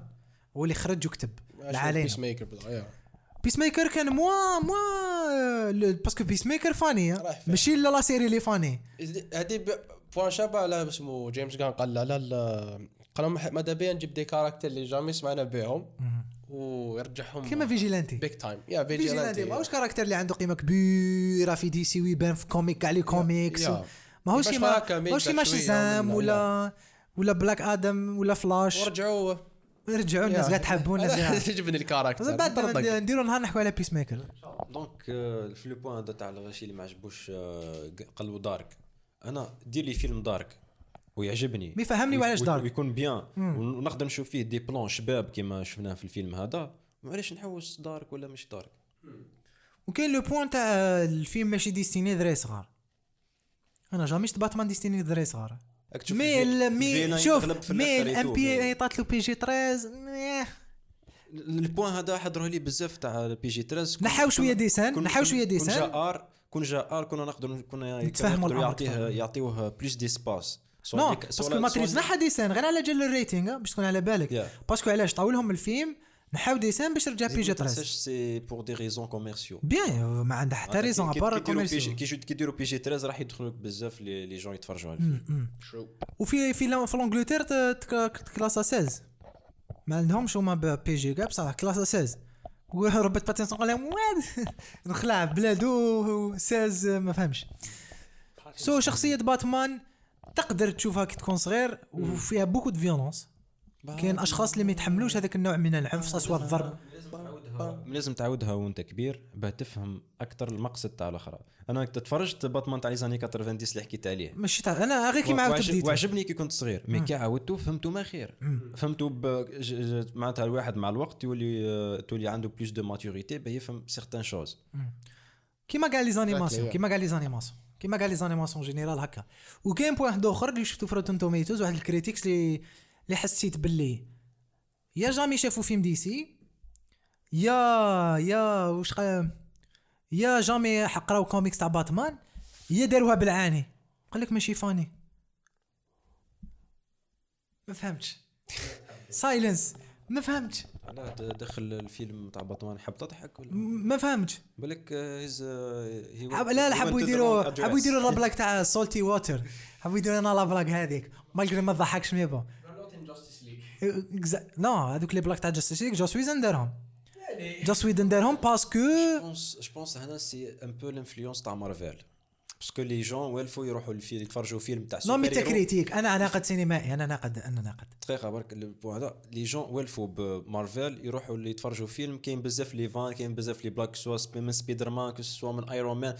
هو اللي خرج وكتب العالين Peacemaker Peacemaker كان moins moins parce que Peacemaker funny. ماشي la série اللي funny هذه point شابة على اسمه James Gunn قال لا لا قال ماذا بيا نجيب des caractères اللي jamais سمعنا بهم. ويرجعهم كيما Vigilante. big time يا Vigilante. ماهوش caractère اللي عنده قيمة كبيرة في DC ويبان في comic كاع les comics. ماهوش كيما ماهوش كيما Shazam ولا ولا Black Adam ولا فلاش ورجعوا رجعوا الناس قاعد تحبونا تعجبني ال caractère. بعد برضك. نديروا نهار نحكوا على Peacemaker donc في le point هذا تاع الغشي اللي ما عجبوش آه، قالو dark أنا دير les films dark ويعجبني mais فهمني وي- وعلاش dark. ويكون bien ونقدر نشوف فيه des plans شباب كيما شفناه في الفيلم هذا معليش نحوس dark ولا مش dark وكاين le point تاع الفيلم ماشي destiné ذري صغار أنا jamais شفت Batman destiné ذري صغار mais mais شوف mais ال M. P عطات له PG 13 mais. ال point هذا حضروا لي بزاف تاع PG 13 كون- نحاو كون- des scènes، نحاو كون- شوية كون des scènes. جا R كون جا R كنا نقدروا كنا نتفاهموا يعطيه. يعطيوه plus d'espace no parce que Matt Reeves نحى des scènes غير على جال ال rating باش تكون على بالك. parce que علاش طاولهم الفيلم نحاو des scènes باش رجع PG 13 c'est pour des raisons commerciaux bien ما عندها حتى raison à part commerciaux كي يديروا PG 13 راح يدخلوا لك بزاف les jeunes يتفرجوا على الفيلم وفي في في l'Angleterre كلاسا 16 ما عندهمش هما بي جي كاع بصح كلاسا 16 وربط باتين تقول لهم واد نخلع بلادو 16 ما فهمش سو شخصية باتمان تقدر تشوفها كي تكون صغير وفيها بوكو دو فيولونس كاين أشخاص اللي ما يتحملوش هذاك النوع من العنف سواء الضرب. لازم تعودها وانت كبير باه تفهم أكثر المقصد تاع الأخرى. أنا كنت تفرجت باتمان تاع لي زاني 90 اللي حكيت عليه. ماشي تاع أنا غير كيما عاودت وعجب- بديت وعجبني كي كنت صغير. مي كي عاودته فهمته ما خير. فهمته ب... ج- ج- معناتها الواحد مع الوقت يولي آه، تولي عنده plus de maturité باه يفهم certaines choses كيما كاع les animations كيما كاع les animations كيما كاع les animations général هكا. وكاين point واحد آخر اللي شفتو في Rotten Tomatoes واحد ال critics اللي اللي حسيت باللي يا jamais شافوا فيلم DC يا يا واش يا jamais قراو كوميكس تاع باتمان يا داروها بالعاني. قال لك ماشي funny ما فهمتش. [LAUGHS] silence ما فهمتش. علاه د- دخل الفيلم تاع باتمان حب تضحك ولا؟ ما فهمتش. بالك هيز هي حب لا لا حبوا يديروا حبوا يديروا [LAUGHS] ال blague تاع salty water حبوا يديروا لنا la blague هذيك malgré ما تضحكش ميبا. non هذوك les blagues تاع Justice League Joss Whedon دارهم. Joss Whedon دارهم parce que je pense هنا c'est un peu l'influence تاع مارفل parce que les jeunes والفوا يروحوا للفيلم يتفرجوا فيلم تاع non mais super. critique أنا ناقد سينمائي أنا ناقد أنا ناقد دقيقه برك هذا les jeunes والفوا بمارفل يروحوا اللي يتفرجوا فيلم كاين بزاف les vannes كاين بزاف les blagues soit من سبيدر مان soit من ايرون مان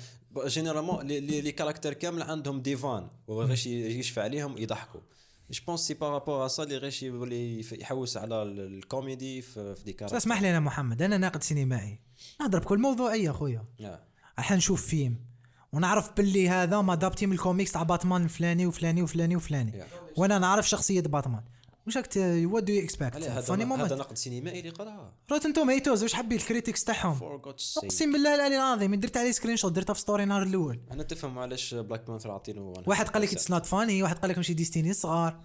généralement les, les, les caractères كامل عندهم des vannes وغاش يشفى عليهم يضحكوا je pense c'est par rapport à ça اللي غاش يولي يحوس على ال- الكوميدي في, des caractères اسمح لي أنا محمد أنا ناقد سينمائي نهضر بكل موضوعيه خويا. راح نشوف فيلم ونعرف باللي هذا adapté من الكوميكس تاع باتمان الفلاني وفلاني وفلاني وفلاني. وأنا نعرف شخصية باتمان. واش راك what d'you expect علاه funny هذا هذا moment نقد سينمائي اللي قراها Rotten Tomatoes واش حبيت ال critics تاعهم؟ أقسم بالله العلي العظيم درت عليه screenshot درتها في story النهار الأول. أنا تفهم علاش بلاك بانثر عاطينه واحد قال لك it's not funny واحد قال لك ماشي destiné صغار.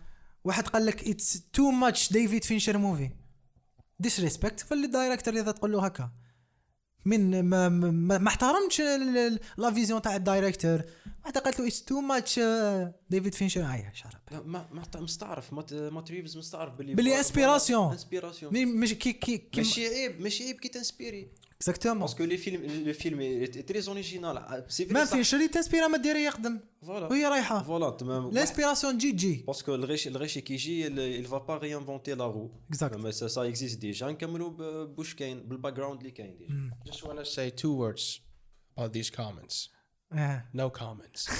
واحد قال لك it's too much David Fincher movie disrespect for the director إذا تقول له هكا. من ما, ما, ما احترمتش la vision تاع ال director. واحدة قالت له it's too much David Fincher. هاي شرب. لا ما ما مستعرف. Matt Reeves مستعرف باللي باللي. inspiration mais مش كي كي كي ماشي عيب ماشي عيب كي ت inspirer. exactement parce que les films le film très original c'est ما فينشر تنسبيرا ما ديري يقدم voilà وهي رايحه voilà تمام l'inspiration تجي تجي parce que الغش الغش كي يجي il va pas réinventer la roue. Exact. mais ça ça existe déjà نكملوا بوش كاين بال background اللي كاين déjà Just want to say two words about these comments. آه. No comments.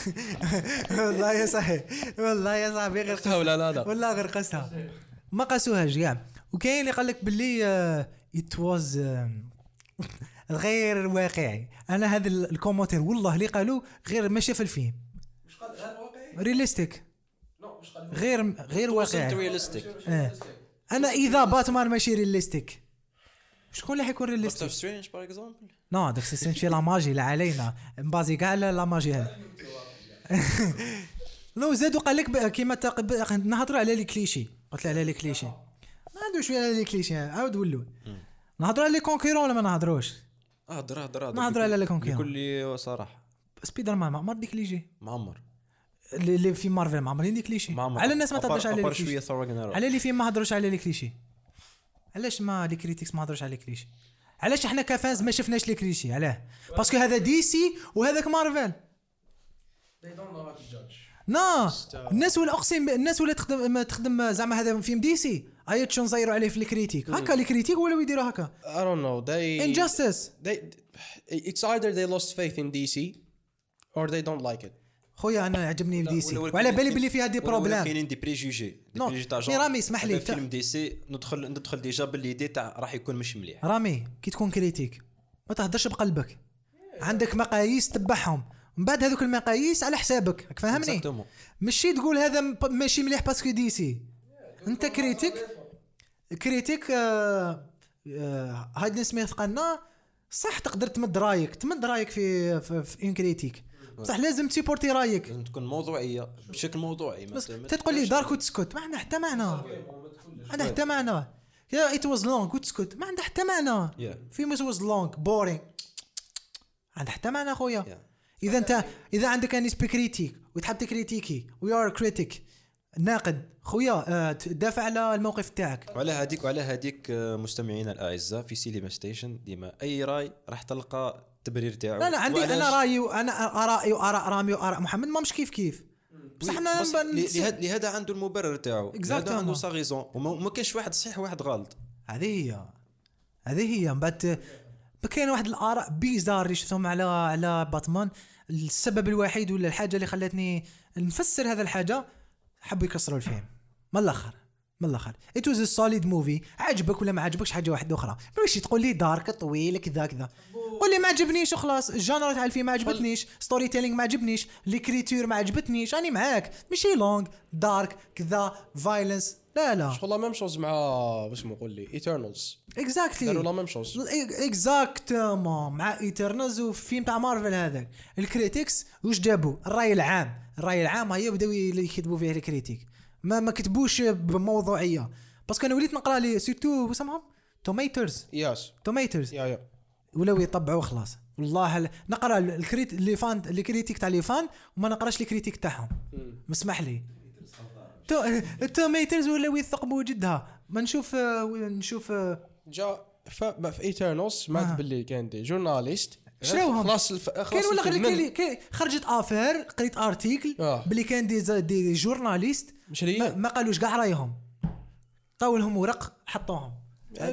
[LAUGHS] والله يا صاحبي. والله يا صاحبي غير قصها ولا لا لا؟ والله غير قصها ما قاسوهاش كاع وكاين اللي قال لك باللي it was غير واقعي. أنا هذا ال- ال commentaire والله اللي قالوا غير ما شاف الفيلم. realistic غير غير واقعي. realistic آه. أنا إذا باتمان ماشي realistic شكون اللي حيكون Doctor realistic Strange par exemple non d'accord c'est في la magie لا علينا. مبازي كاع لا la magie هذا. [LAUGHS] لو زادوا قال لك كيما نهضروا على les clichés قلت له على les clichés ما عندوش على les clichés عاود ولوا. نهضروا على les concurrents ولا ما نهضروش؟ هضر هضر نهضر على les concurrents. بكل لي صراحة. سبيدر مان معمر des clichés معمر. اللي اللي في مارفل معمرين des clichés معمر. على الناس ما تهضرش على شوية clichés. على اللي فيلم ما هضروش على les clichés علاش ما les critics ما هضروش على les clichés علاش إحنا ك fans ما شفناش les clichés علاه. parce que هذا DC وهذاك مارفل. نا الناس ولا أقسم الناس ولا تخدم ما تخدم زعما هذا فيلم DC ايا شو نزيروا عليه في ال critique. هكا ال critique ولاو يديروا هكا. I don't know. They injustice They. It's either they lost faith in DC, or they don't like it. خويا أنا عجبني DC ولا- ولا وعلى بالي بلي فيها دي ولا- ولا problèmes كاينين des préjugés des préjugés تاع genre رامي اسمح لي، فيلم DC ندخل ندخل déjà ب l'idée تاع راح يكون مش مليح. رامي كي تكون critique ما تهدرش بقلبك. عندك مقاييس تبعهم. من بعد هذوك المقاييس على حسابك راك فاهمني. ماشي تقول هذا ماشي مليح parce que DC انت critique؟ critique آه آه هايدن سميث قالنا صح تقدر تمد رايك تمد رايك في في, في une critique. بصح لازم ت supporter رايك. لازم تكون موضوعية بشكل موضوعي بس ما تقول لي دارك وتسكت ما عندها حتى معنى. ما عندها حتى معنى. يا it was long وتسكت ما عندها حتى معنى. فيلم it was long boring عندها حتى معنى خويا. إذا أنت إذا عندك une critique وتحب ت critiquer we are critique ناقد. خويا آه، دافع على الموقف تاعك. وعلى هذيك وعلى هذيك آه، مستمعينا الأعزاء في سينما ستيشن ديما أي رأي راح تلقى التبرير تاعو. لا لا عندي أنا رأيي وأنا آرائي وآراء رامي وآراء محمد ما مش كيف كيف. بصح ل- لهذا لهذا عنده المبرر تاعو. لهذا. عنده sa raison وما ما كاينش واحد صحيح وواحد غلط. هذه هي. هذه هي. من بعد كاين واحد الآراء bizarre اللي شفتهم على على باتمان. السبب الوحيد ولا الحاجة اللي خلتني نفسر هذا الحاجة حبوا يكسروا الفيلم من الآخر؟ من الآخر. it was solid movie عجبك ولا ما عجبكش؟ حاجة واحدة أخرى. ماشي تقول لي dark طويل كذا كذا. قول لي ما عجبنيش وخلاص ال genre تاع الفيلم ما عجبتنيش. storytelling ما عجبنيش. l'écriture ما عجبتنيش. راني معاك. ماشي long dark كذا violence لا لا. شغل لا même chose مع واش نقول لي؟ Eternals داروا لا exactly même chose اكزاكتومون مع ايترنالز وفيلم تاع مارفل هذاك. الكريتيكس واش جابوا؟ الرأي العام. الرأي العام هيا بداو يكتبوا فيه الكريتيك ما ما كتبوش بموضوعية. باسكو أنا وليت نقرأ لي سيرتو وسمهم توميترز ياس توميترز يا يا ولاو يطبعوا خلاص. والله ال- نقرأ الكريت اللي فان اللي كريتيك تاع لي فان وما نقرأش الكريتيك تاعهم مسمح لي. التوميترز ولاو يثقبوا جدها ما نشوف آه، نشوف آه، جا في ايترنالز آه. باللي كان دي جورناليست شراوهم؟ خلاص الف... خلاص كاين ولا غير كاين خرجت افير قريت ارتيكل آه. بلي كان دي دي جورناليست. ما, ما قالوش كاع رأيهم طاولهم ورق حطوهم. آه،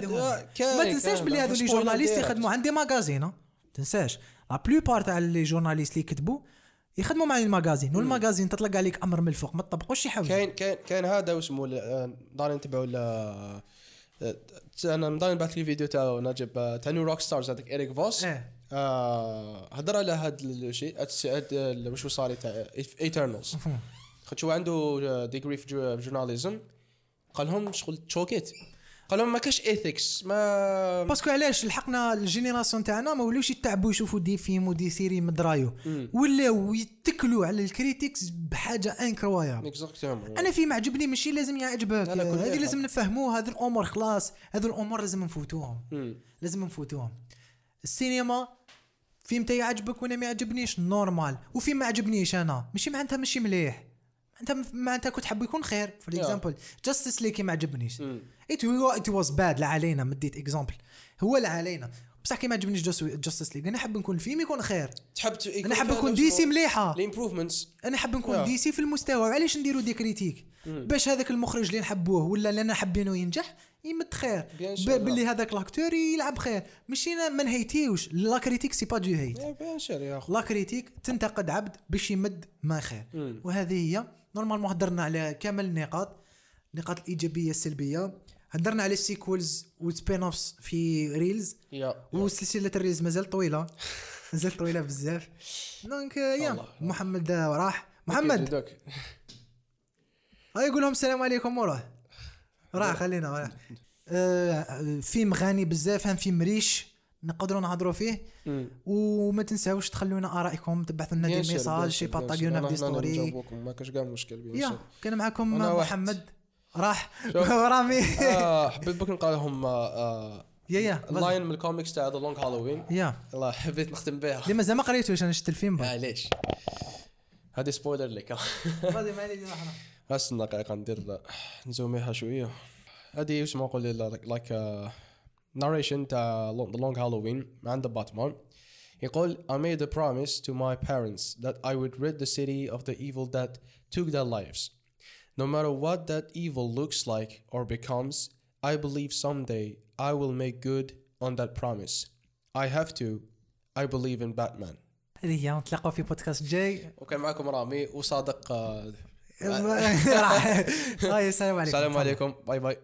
ما تنساش. بلي هذو لي جورناليست. يخدموا عندي ماغازين. تنساش لا بلوبار تاع لي جورناليست اللي يكتبوا يخدموا مع الماغازين والماغازين تطلق عليك أمر من الفوق ما تطبقوش يحاول كاين كاين كاين هذا واسمه ل- دارين نتبعوا آه، أنا مداري نبعث les vidéos تاع نجيب آه، تاع New Rockstars هذاك Erik Voss. إيه. آه، هضر على هذا الشيء هاد واش صار تاع Eternals خاطر هو عنده degree في جو- في journalism قال لهم شغل تشوكيت قال لهم ما كاش ethics ما parce que علاش لحقنا ال génération تاعنا ما ولاوش يتعبوا يشوفوا des films و des séries مدرايو ولاو يتكلوا على ال critics بحاجة incroyable exactement أنا فيلم عجبني ماشي لازم يعجبك. هذه. لازم نفهموه هذه الأمور خلاص هذو الأمور لازم نفوتوهم. لازم نفوتوهم. السينما فيلم تاعي عجبك وأنا ما يعجبنيش normal وفيلم ما عجبنيش أنا ماشي معناتها ماشي مليح. انت معناتها كنت حاب يكون خير for example Justice League ما عجبنيش. it it was bad لا علينا. مديت exemple هو لا علينا. بصح كي ما عجبنيش Justice League أنا حاب نكون الفيلم يكون خير. تحب أنا حاب نكون DC مليحة. ال improvements أنا حاب نكون Yeah. DC في المستوى. وعلاش نديروا des critiques باش هذاك المخرج اللي نحبوه ولا اللي أنا حابينه ينجح يمد خير. باللي هذاك l'acteur يلعب خير. ماشي نا- ما نهيتيوش. la critique c'est pas de hate bien sûr يا اخو la critique تنتقد عبد باش يمد ما خير. وهذه هي. normalement هدرنا على كامل النقاط. النقاط الإيجابية السلبية. هدرنا على ال sequels وال spin-offs في ريلز yeah. وسلسله الريلز مازال طويلة. مازال طويلة بزاف. دونك يا. الله. محمد راح. محمد. هاي يقول لهم السلام عليكم وروح راح خلينا راح آه فيلم غني بزاف هم فيلم ريش. نقدروا نهضروا فيه. وما تنساوش تخلونا آرائكم تبعثوا لنا دي ميساج شي بارطاجيونا. في أنا ستوري ما كاش كاع مشكل يا. كان معكم. محمد. راح. شوف. [LAUGHS] رامي. آه، حبيت بك نلقى لهم آه، يا يا اللاين من الكوميكس تاع ذا لونج هالوين يا. الله حبيت نختم بها. اللي مازال ما قريتوش أنا شفت الفيلم. آه، ليش؟ هذه spoiler لك. [LAUGHS] بس دقيقة ندير نزوميها شوية. هذه وش ما نقول like narration تاع The Long Halloween عند باتمان يقول I made a promise to my parents that I would rid the city of the evil that took their lives. No matter what that evil looks like or becomes, I believe someday I will make good on that promise. I have to. I believe in Batman. هذه هي نتلاقاو في بودكاست جاي وكان معكم رامي وصادق آه، [LAUGHS] راح هاي السلام [LAUGHS] عليكم السلام عليكم باي باي